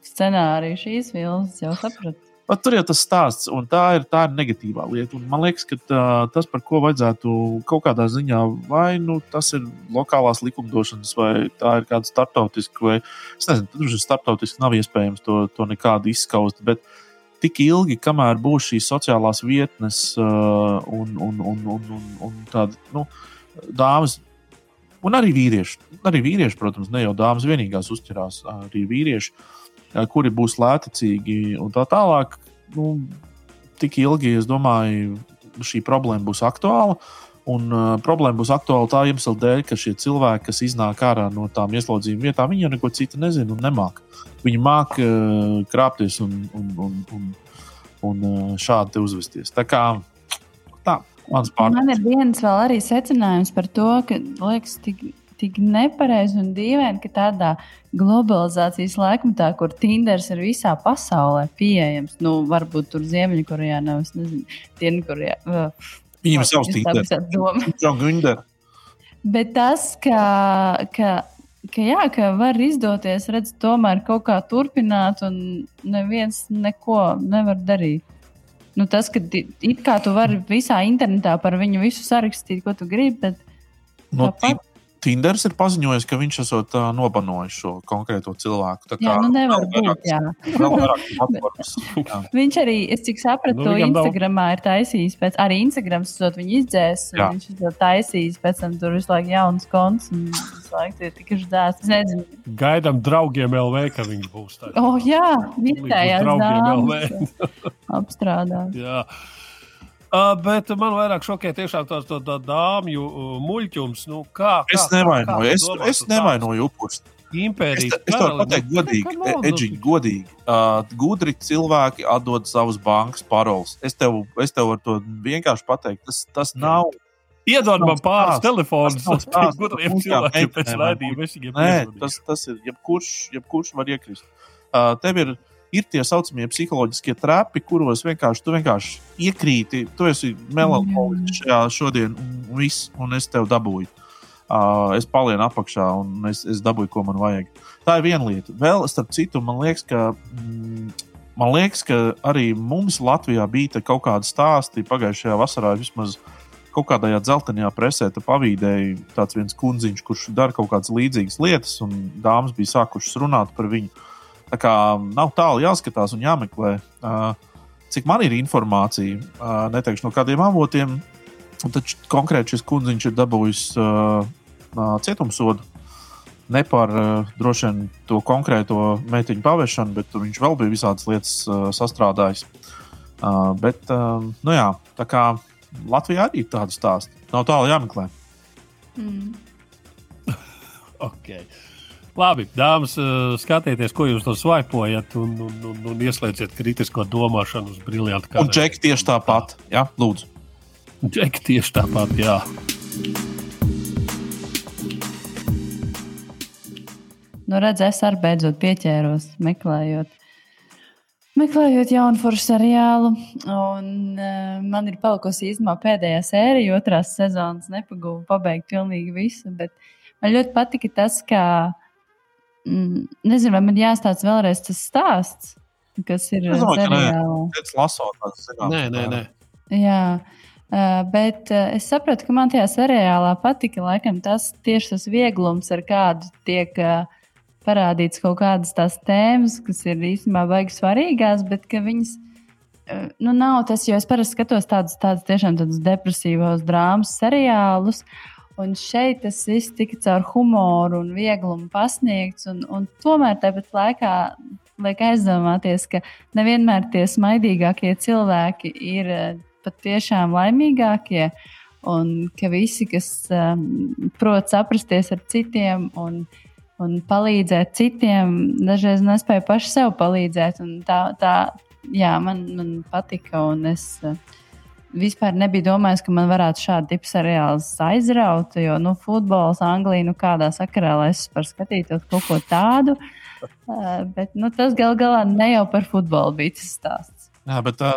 scenāriju šīs filmas, jau sapratu. Bet tur jau tas stāsts, un tā ir, tā ir negatīvā lieta. Un man liekas, ka tā, tas, par ko vajadzētu kaut kādā ziņā, vai nu, tas ir lokālās likumdošanas, vai tā ir kāda starptautiska, vai es nezinu, tur starptautiski nav iespējams to, to nekādu izskaust. Bet tik ilgi, kamēr būs šīs sociālās vietnes uh, un, un, un, un, un, un tāda nu, dāmas. Un arī vīrieši, arī vīrieši, protams, ne jau dāmas vienīgās uzķerās, arī vīrieši. Uh, kuri būs lētacīgi un tā tālāk. Nu, tik ilgi, es domāju, šī problēma būs aktuāla. Un uh, problēma būs aktuāla tā iemesla dēļ, ka šie cilvēki, kas iznāk ārā no tām ieslodzījuma vietām, viņi jau neko citu nezina un nemāca. Viņi māca uh, krāpties un, un, un, un, un uh, šādi uzvesties. Tā kā tā, mans pārējais. Man ir viens vēl arī secinājums par to, ka liekas, tik tik nepareizi un dīvaini, ka tādā globalizācijas laikmetā, kur Tinders ir visā pasaulē pieejams, nu, varbūt tur Ziemeļkorejā nav, es nezinu, Dienvidkorejā. Uh, Viņam ir savs Tinders. Bet tas, ka, ka ka, jā, ka var izdoties, redz, tomēr kaut kā turpināt, un neviens neko nevar darīt. Nu, tas, ka it kā tu vari visā internetā par viņu visu sarakstīt, ko tu gribi, bet no, tāpat Tinders ir paziņojis, ka viņš esot uh, nobanojis šo konkrēto cilvēku. Tā kā jā, nu nevar būt. Jā. jā. viņš arī, es cik sapratu, nu, to Instagramā nav... ir taisījis. Pēc, arī Instagrams to viņu izdzēs. Viņš to taisījis, pēc tam tur visu laiku jauns konts. Un visu laiku ir tikai ždēs. Gaidām draugiem LV, ka viņš būs tāds. Oh, jā, vietējās dāmas. Apstrādāt. Jā. Uh, bet man vairāk šokē tiešām tās tā, tā dāmju uh, muļķums. Nu, kā, kā, es nevainoju, kā, es, es nevainoju upurus. Impērijas es, es varu pateikt, godīgi, e, Edžiņ, godīgi. Uh, gudri cilvēki atdod savus bankas paroles. Es tev, es tev varu to vienkārši pateikt. Tas, tas nav. Iedod man pāris telefonus, tas gudriem cilvēkiem pēc raidījuma. Nē, tas, tas ir, jebkurš, jebkurš var iekrist. Uh, tev ir ir tie saucamie psiholoģiskie trapi, kuros vienkārši tu vienkārši iekrīti. Tu esi melanholisks šajā šodien, un viss, un es tev dabūju. Uh, es palienu apakšā, un es, es dabūju, ko man vajag. Tā ir viena lieta. Vēl, starp citu, man liekas, ka, mm, man liekas, ka arī mums Latvijā bija kaut kādi stāsti pagājušajā vasarā. Vismaz kaut kādā dzeltenajā presē pavīdēja tāds viens kundziņš, kurš dara kaut kādas līdzīgas lietas, un dāmas bija sākušas runāt par viņu. Uh, Tā kā nav tālu jāskatās un jāmeklē. Cik man ir informācija, neteikšu no kādiem avotiem, taču konkrēti šis kundziņš ir dabūjis cietumsodu. Ne par droši vien to konkrēto meitiņu pavēršanu, bet viņš vēl bija visādas lietas sastrādājis. Bet, nu jā, tā kā Latvijā arī ir tāda stāsta. Nav tālu jāmeklē. Mm. okay. Labi, dāmas, eh, skatieties, ko jūs to svaipojat un, un, un, un ieslēdziet kritisko domāšanu uz briljantu kārtu. Un džeki tieši tāpat, jā, lūdzu. Džeki tieši tāpat, jā. Nu, redz, es arī beidzot pieķēros, meklējot, meklējot jaunu foršu seriālu. Un, uh, man ir palikusi īstenībā pēdējā sērija, otrās sezonas nepagūvu pabeigt pilnīgi visu. Bet man ļoti patika tas, ka nezinu, vai man jāstāsta vēlreiz tas stāsts, kas ir. Es lasot, tas ir. Nē, nē, nē. Jā. Uh, bet uh, es sapratu, ka man tajā seriālā patika laikam, tas tieši tas vieglums, ar kādu tiek uh, parādīts kaut kādas tās tēmas, kas ir īstenībā baigi svarīgās, bet ka viņas uh, nu, nav tas, jo es parasti skatos tādus, tādus tiešām tādus depresīvos drāmas seriālus. Un šeit tas viss tika caur humoru un vieglumu pasniegts. Un, un tomēr tāpat laikā liek aizdomāties, ka nevienmēr tie smaidīgākie cilvēki ir eh, patiešām laimīgākie. Un ka visi, kas um, prot saprasties ar citiem un, un palīdzēt citiem, dažreiz nespēja paši sev palīdzēt. Tā, tā jā, man, man patika. Un es, uh, vispār nebija domājis, ka man varētu šādi tipi seriāls aizraut. Jo, nu, futbols, Anglija, nu, kādā sakarā lai es par skatītos kaut ko tādu. Uh, bet nu, tas gal galā ne jau par futbolu bija tas stāsts. Jā, bet tā,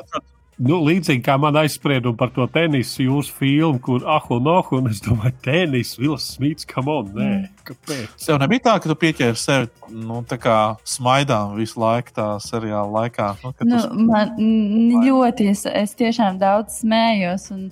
Nu, līdzīgi kā man aizspriedumu par to tenisu, jūsu filmu, kur ah, un oh, un es domāju, tenis, Vils Smits, kam on, nē, mm. kāpēc? Tev nebija tā, ka tu pieķēri sevi, nu, tā kā smaidām visu laiku tā seriāla laikā. Nu, nu, tu... Man ļoti, es, es tiešām daudz smējos un,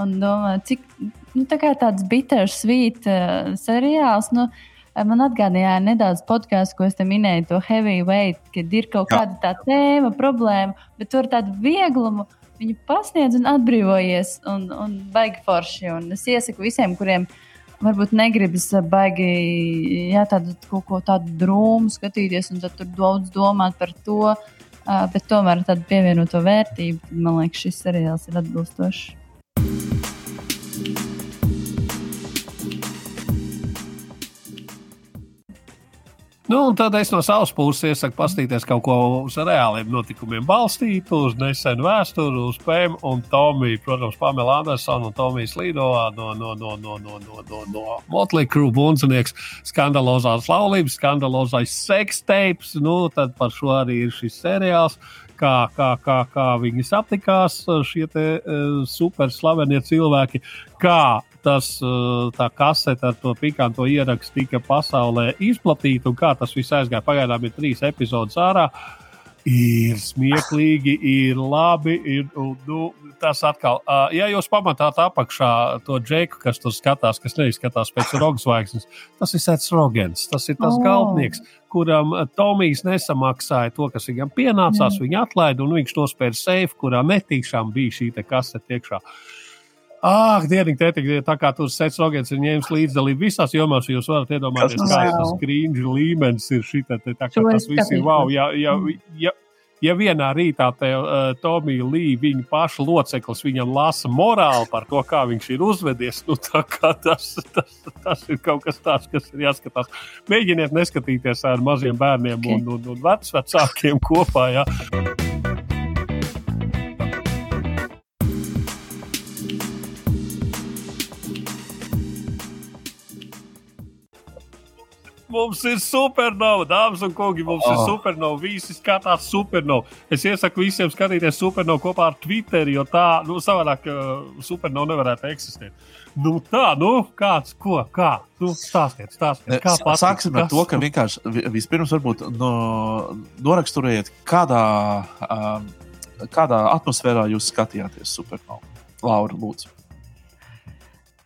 un domāju, cik, nu, tā kā tāds bittersweet uh, seriāls, nu, uh, Man atgādināja nedaudz podkāstu, ko es te minēju, to heavyweight, kad ir kaut Jā. kāda tā tēma, problēma, bet tur tādu vieglumu viņu pasniedz un atbrīvojies un, un baigi forši. Un es iesaku visiem, kuriem varbūt negribas baigi jā, tādu, kaut ko tādu drūmu skatīties un tur daudz domāt par to, bet tomēr tādu pievienoto vērtību, man liekas, šis seriāls ir atbilstošs. Nu, tad es no savas puses iesaku paskatīties kaut ko uz reāliem notikumiem balstītu, uz nesenu vēsturi, uz Pēmu un Tomiju. Protams, Pamela Andersona un Tomijas Līdo no, no, no, no, no, no, no, no Motley Crue bundzinieks, skandalozās laulības, skandalozais seksteips. Nu, tad par šo arī ir šis seriāls kā, kā, kā, kā viņi satikās, šie te, uh, super slavenie cilvēki, kā tas, tā kasete ar to pikanto ierakstu tika pasaulē izplatīta un kā tas viss aizgāja. Pagaidām ir trīs epizodes ārā. Ir smieklīgi, ir labi. Ir, un, nu, tas atkal, ja jūs pamatāt apakšā to džeku, kas tur skatās, kas neizskatās pēc rokas zvaigznes, tas ir Sets Rogens, tas ir tas oh. galvenais, kuram Tomijs nesamaksāja to, kas viņam pienācās, mm. viņa atlaida, un viņš nospēra seifu, kurā netīšām bija šī kasete iekšā. Ah, dieniņ, tētiņ, tā kā tur Sets Rogens ir ņēmis līdzdalību visās jomās, jūs varat iedomāties, kāds tas krīņģa līmenis ir šī tā, tā kā tas viss ir wow. Ja, ja, ja, ja vienā rītā te uh, Tomija Līja, viņa paša loceklis, viņam lasa morāli par to, kā viņš ir uzvedies, nu, tas, tas, tas ir kaut kas tāds, kas ir jāskatās. Mēģiniet neskatīties ar maziem bērniem un, un, un vecākiem kopā. Ja. Mums ir supernova, dāmas un kungi. Mums oh. ir supernova. Visi skatās supernova. Es iesaku visiem skatīties supernova kopā ar Twitter, jo tā, nu, savādāk uh, supernova nevarētu eksistēt. Nu, tā, nu, kāds, ko, kā? Nu, stāstiet, stāstiet. Kā patīk, Sāksim ar to, ka vienkārši vispirms varbūt no, noraksturiet, kādā, um, kādā atmosfērā jūs skatījāties supernovu. Laura, lūdzu.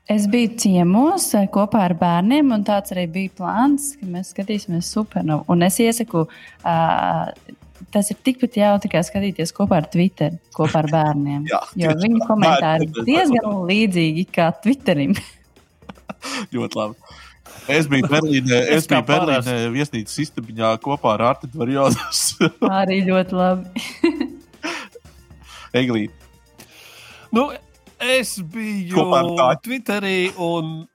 Es biju ciemos eh, kopā ar bērniem, un tāds arī bija plāns, ka mēs skatīsimies supernovu. Un es iesaku, uh, tas ir tikpat jautri, kā skatīties kopā ar Twitter, kopā ar bērniem. Jā, jo viņu komentāri ir diezgan līdzīgi kā Twitterim. ļoti labi. Es biju Berlīnē, es biju Berlīnē viesnīcas istabiņā kopā ar Artiņu Varjonas. arī ļoti labi. Eglīt. Nu, Es biju Twitterī un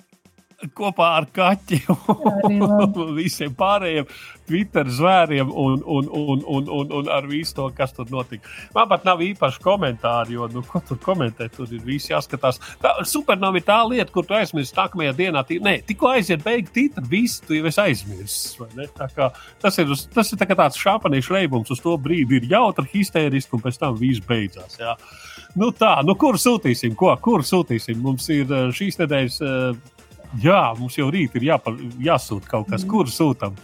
kopā ar kaķiem un visiem pārējiem Twitter zvēriem un, un, un, un, un, un ar visu to, kas tur notika. Man pat nav īpaši komentāri, jo, nu, ko tur komentēt, tur ir viss jāskatās. Tā supernova ir tā lieta, kur tu aizmirsti nākamajā dienā. Tī, nē, tikko aiziet beigu titra, viss tu jau esi aizmirsis. Tas ir, tas ir tā tāds šāpanīšu reibums, uz to brīdi ir jautri, histēriski, un pēc tam viss beidzās. Jā. Nu tā, nu kur sūtīsim, ko, kur sūtīsim? Mums ir eh, šīs nedēļas, eh, jā, mums jau rīt ir jāpa, jāsūta kaut kas, kur sūtam.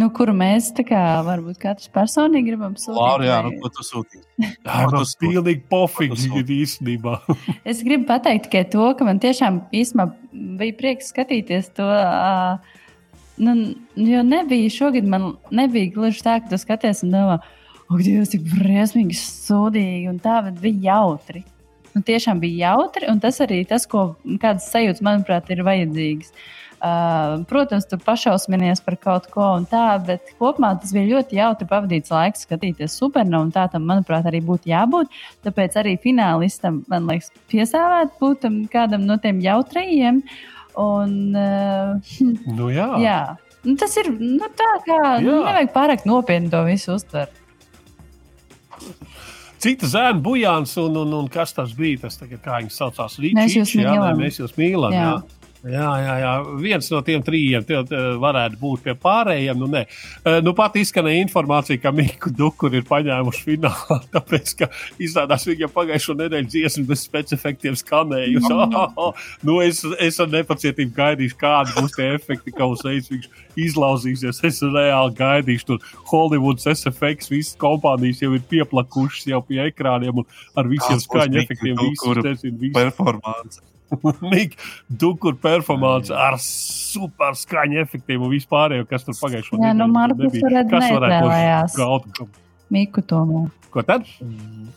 Nu, kuru mēs tā kā varbūt katrs personīgi gribam sūtīt? Laura, jā, nu, ko tu sūtīsi? Jā, tas ir pilnīgi pofīgi īstenībā. es gribu pateikt tikai to, ka man tiešām īstenībā bija prieks skatīties to. Uh, nu, jo nebija šogad, man nebija gluži tā, ka tu skaties un domā, Ak, Dievs, cik briesmīgi, sūdīgi un tā, bet bija jautri. Nu, tiešām bija jautri, un tas arī tas, ko kādas sajūtas, manuprāt, ir vajadzīgas. Uh, protams, tur pašausminies par kaut ko un tā, bet kopumā tas bija ļoti jautri pavadīts laiks, skatīties supernovu. Tā tam, manuprāt, arī būtu jābūt. Tāpēc arī finālistam, man liekas, piesāvēt būt kādam no tiem jautrajiem. Un, uh, nu, jā. jā. Nu, tas ir nu, tā, kā nu, nevajag pārāk nopietni to visu uztvert cita zēna bujāns, un, un, un kas tas bija? Tas kā viņas saucās, Rīčs. Mēs jūs mīlam. Mēs jūs mīlam jā. Jā. Jā, jā, jā, viens no tiem trījiem varētu būt pie pārējiem. Nu, nē. nu, pat izskanēja informācija, ka Mikls Dukur ir paņēmuši finālā, tāpēc, ka izrādās viņam pagājušo nedēļu dziesmu bez specifiktiem skanējusi. Oh, oh, oh. Nu, es, es ar nepacietību gaidīšu, kādi būs tie efekti, kā uzreiz viņš izlauzīsies. Es reāli gaidīšu, tur Hollywoods, SFX, visas kompānijas jau ir pieplakušas jau pie ekrāniem un ar visiem skaņu efektiem. Visu, performance. Mikls Dukur performance ar super skaņu efektiem un vispārējo, kas tur pagājušajā gadā nu, nebija. Kas varētu būt Miku tomēr. Ko tad? Mm.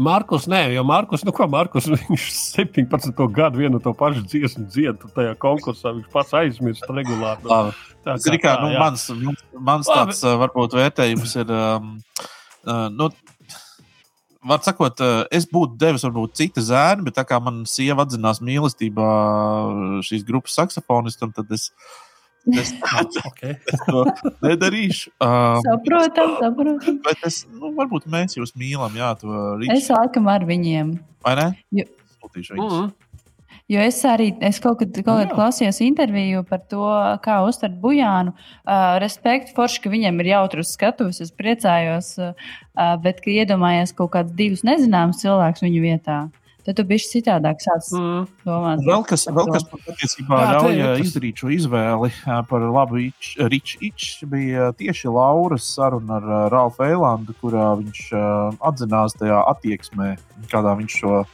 Markus, nē, jo Markus, nu ko Markus, viņš 17 gadu vienu to pašu dziesmu dziedā tajā konkursā. Viņš pats aizmirst regulāri. Tā, tā, kā, tā, nu, mans, mans tāds varbūt vērtējums ir. Um, uh, nu, var sakot, eh, es būtu devis varbūt citu zēnu, bet tā kā man sieva atzinās mīlestībā šīs grupas saksofonistam, tad es. Es, okay. es to nedarīšu. Um, saprotam, saprotam. Bet es, nu, varbūt mēs jūs mīlam, jā, to rīču. Es laikam ar viņiem. Vai ne? Jo... Sūtīšu viņus. Mm -hmm. Jo es arī es kaut kad, kaut kad klausījos interviju par to, kā uztvert bujānu. Uh, respektu forši, ka viņam ir jautrs skatuves. Es priecājos, uh, bet ka iedomājies kaut kādus divus nezināmus cilvēkus viņu vietā. tad tu biji citādāk sāc mm. domāt. Vēl kas, vēl kas patiesībā ļauj tas... izdarīt šo izvēli par labu Riču Iču bija tieši Lauras saruna ar Ralfu Eilandu, kurā viņš atzinās tajā attieksmē, kādā viņš šo,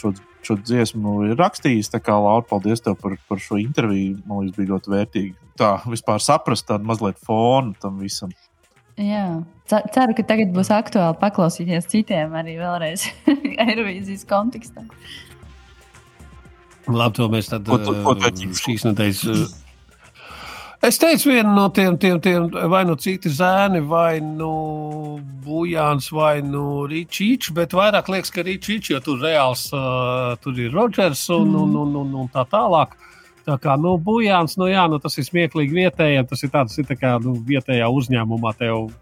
šo, šo dziesmu ir rakstījis. Tā kā Laura, paldies tev par, par šo interviju. Man liekas, bija ļoti vērtīgi. Tā vispār saprast tādu mazliet fonu tam visam. Jā, ceru, ka tagad būs aktuāli paklausīties citiem arī vēlreiz Eirovīzijas kontekstā. Labi, to mēs tad ko, ko, ko uh, šīs nedēļas. Es teicu, viena no tiem, tiem, tiem vai nu citi zēni, vai nu Bujāns, vai nu Rīčīčs, bet vairāk liekas, ka Rīčīčs, jo tur reāls, uh, tur ir Rodžers un, mm. un, un, un, un tā tālāk. Uh, Tā kā nu, bujāns, nu, jā, nu, tas ir smieklīgi vietējiem. Tas ir tāds, ir tā kā nu, vietējā uzņēmumā tev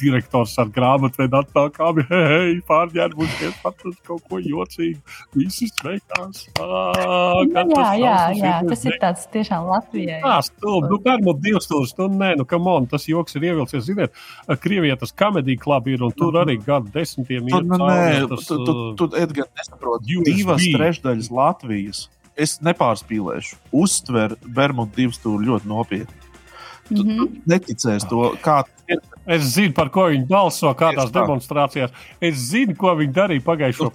direktors ar grāmatvedu atnāk, kā hei, hei pārģērbušies, pat uz kaut ko jocīgu. Visi sveikās. Nu, jā, jā, jā, tas ir tāds tiešām Latvijai. Jā, stulbi. Nu, pērmot divas stundas, nu, nē, nu, kam on, tas joks ir ievilcies. Ziniet, Krievijā tas komēdija klubi ir, un tur arī gadu desmitiem ir. Nu, nē, tu, tu, tu, Edgar, nesaproti, divas trešdaļas Latvijas es nepārspīlēšu. Uztver Bermudu divu stūri ļoti nopietni. Tu, mm -hmm. tu neticēsi to, kā ir. Es zinu, par ko viņi balso kādās demonstrācijās. Es zinu, ko viņi darīja pagājušo nu,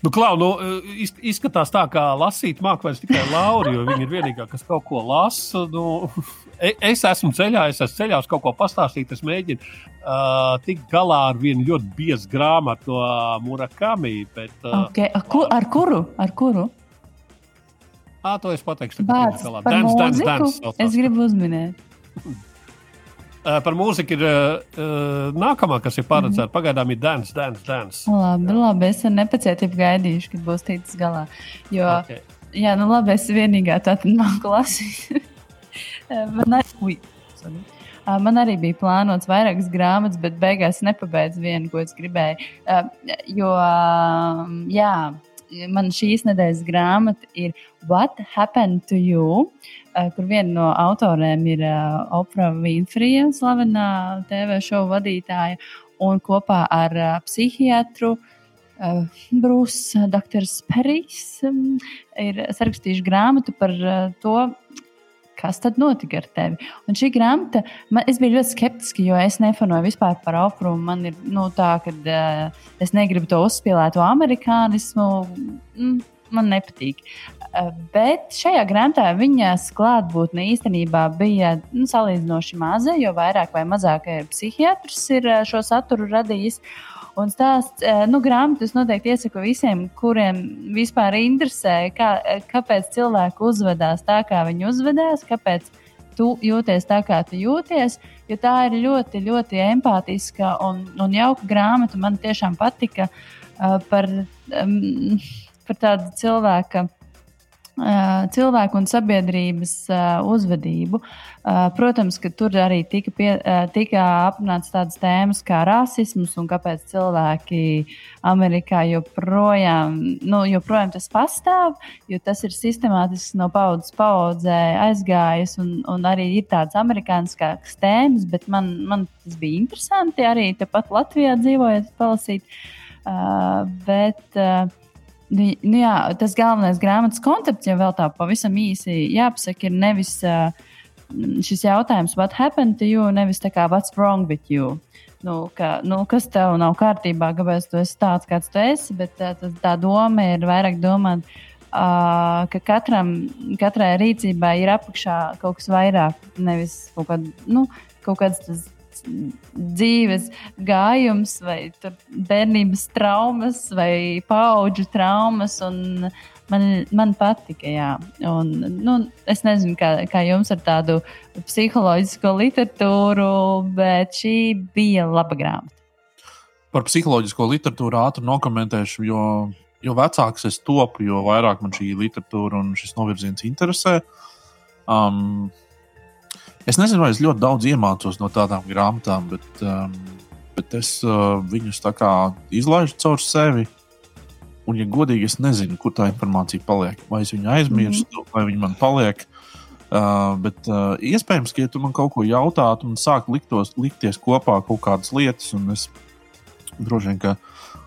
Nu, Klau, nu, izskatās tā, ka lasīt mākslinieks tikai Laura, jo viņa ir vienīgā, kas kaut ko lasa. Nu, E, es esmu ceļā, es esmu ceļā uz kaut ko pastāstīt. Es mēģinu uh, tikt galā ar vienu ļoti biezu grāmatu no Murakami. Bet, uh, okay. ar, kur, ar kuru? Ar kuru? À, to es pateikšu. Bāc, par dance, dance, dance, es gribu uzminēt. Par mūziku ir uh, nākamā, kas ir paredzēta. Mm -hmm. Pagaidām ir dance, dance, dance. Labi, labi. Es ar nepacietību gaidīšu, kad būs ticis galā. Jo, okay. jā, nu labi, es vienīgā tādu māku lasīt. Man arī. Man arī bija plānots vairākas grāmatas, bet beigās nepabeidzu vienu, ko es gribēju. Jo, jā, man šīs nedēļas grāmata ir What Happened to You, kur viena no autoriem ir Oprah Winfrey, slavenā TV šovu vadītāja, un kopā ar psihiatru. Uh, Brūss, Dr. Sperijs um, ir sarakstījuši grāmatu par to, kas tad notika ar tevi? Un šī grāmata, man, es biju ļoti skeptiska, jo es nefanoju vispār par operu. Man ir nu, tā, ka uh, es negribu to uzspēlēt, to amerikānismu. Mm, man nepatīk. Bet šajā grāmatā viņas klātbūtne īstenībā bija nu, salīdzinoši maza, jo vairāk vai mazāk psihiatrs ir šo saturu radījis. Un stāsts, eh, nu, grāmatas noteikti iesaku visiem, kuriem vispār interesē, kā, eh, kāpēc cilvēki uzvedās tā, kā viņi uzvedās, kāpēc tu jūties tā, kā tu jūties. Jo tā ir ļoti, ļoti empātiska un, un jauka grāmata. Man tiešām patika uh, par, um, par tādu cilvēku cilvēku un sabiedrības uzvedību. Protams, ka tur arī tika, pie, tika aprunāts tādas tēmas kā rasisms un kāpēc cilvēki Amerikā joprojām, nu, joprojām tas pastāv, jo tas ir sistemātiski no paudzes paudzē aizgājis un, un arī ir tādas amerikāniskākas tēmas, bet man, man tas bija interesanti arī tepat Latvijā dzīvojot, palasīt. Uh, bet uh, Nu, nu jā, tas galvenais grāmatas koncepts, jau vēl tā pavisam īsi jāpasaka, ir nevis šis jautājums, what happened to you, nevis tā kā what's wrong with you. Nu, ka, nu, kas tev nav kārtībā, kāpēc tu esi tāds, kāds tu esi, bet tas, tā doma ir vairāk domāt, uh, ka katram, katrai rīcībai ir apakšā kaut kas vairāk, nevis kaut, kād, nu, kaut kāds tas dzīves gājums, vai bērnības traumas, vai paudžu traumas. Man, man patika, jā. Un, nu, es nezinu, kā, kā jums ar tādu psiholoģisko literatūru, bet šī bija laba grāmata. Par psiholoģisko literatūru ātri nokomentēšu, jo, jo vecāks es topu, jo vairāk man šī literatūra un šis novirziens interesē. Um, Es nezinu, vai es ļoti daudz iemācos no tādām grāmatām, bet, um, bet es uh, viņus izlaižu caur sevi. Un, ja godīgi, es nezinu, kur tā informācija paliek. Vai es viņu aizmirstu, mm -hmm. vai viņa man paliek. Uh, bet uh, iespējams, ka, ja tu man kaut ko jautātu un sāktu liktos, likties kopā kaut kādas lietas, un es droši vien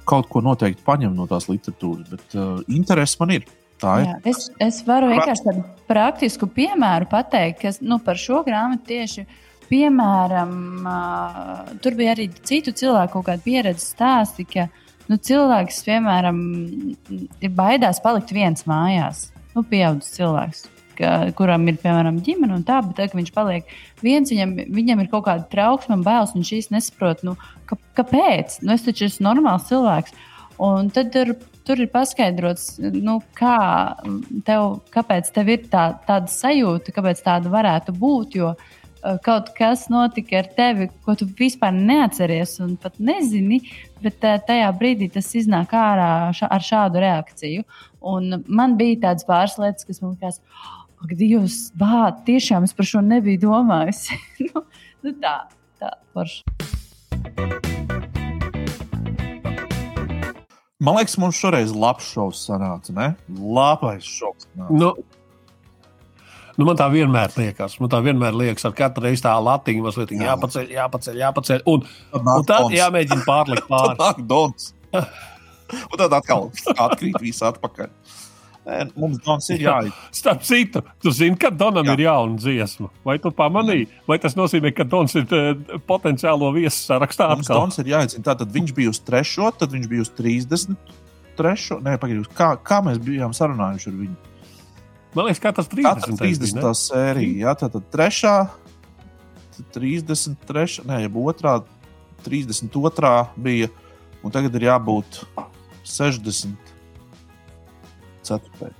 kaut ko noteikti paņemu no tās literatūras, bet uh, interesi man ir. Jā, es, es varu vienkārši tādu praktisku piemēru pateikt, kas nu, par šo grāmatu tieši. Piemēram, uh, tur bija arī citu cilvēku kaut kāda pieredze stāsti, ka nu, cilvēks, piemēram, baidās palikt viens mājās. Nu, pieaugušs cilvēks, ka, kuram ir, piemēram, ģimene un tā, bet tā, viņš paliek viens, viņam, viņam ir kaut kāda trauksme un bailes, un viņš īsti nesaprot, nu, ka, kāpēc. Nu, es taču esmu normāls cilvēks. Un tad ir tur ir paskaidrots, nu, kā tev, kāpēc tev ir tā, tāda sajūta, kāpēc tāda varētu būt. Jo uh, kaut kas notika ar tevi, ko tu vispār neatceries un pat nezini, bet uh, tajā brīdī tas iznāk ārā ar šādu reakciju. Un man bija tādas pāris lietas, kas man likās, ak, Dievs, bāt, tiešām es par šo nebiju domājis. nu, nu tā, tā, forši. Man liekas, mums šoreiz labs šovs sanāca. Ne? Labais šovs. Sanāca. Nu, nu man tā vienmēr liekas. Man tā vienmēr liekas, ar katru reizi tā latiņa mazliet Jā. jāpaceļ, jāpaceļ, jāpaceļ. Un, un tad jāmēģina pārlikt pāri. tad nāk dons. un tad atkal atkrīt viss atpakaļ. Mums Dons ir jāiet. Starp citu, tu zini, ka Donam Jā. ir jauna dziesma. Vai tu pamanīji? Vai tas nozīmē, ka Dons ir uh, potenciālo viesu sarakstā? Mums Dons ir jāiecina. Tātad viņš bija uz trešo, tad viņš bija uz 30. Trešo, nē, pagaidiet, kā, kā mēs bijām sarunājuši ar viņu? Man liekas, kā tas 30. 30. Bija, sērija, jā, tātad trešā, 33. nē, jeb otrā, 32. bija, un tagad ir jābūt 60. Ceturtais.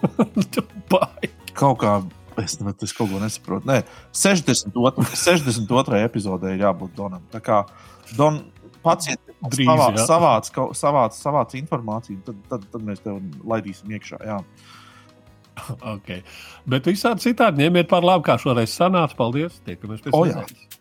kaut kā es, es kaut ko nesaprotu. Nē, 62. 62. epizodē ir jābūt Donam. Tā kā Don pats savā, savāc, savāc, savāc informāciju, tad, tad, tad mēs tev laidīsim iekšā. Jā. Okay. Bet visādi citādi ņemiet par labu, kā šoreiz sanāca. Paldies! Tiekamies pēc tam.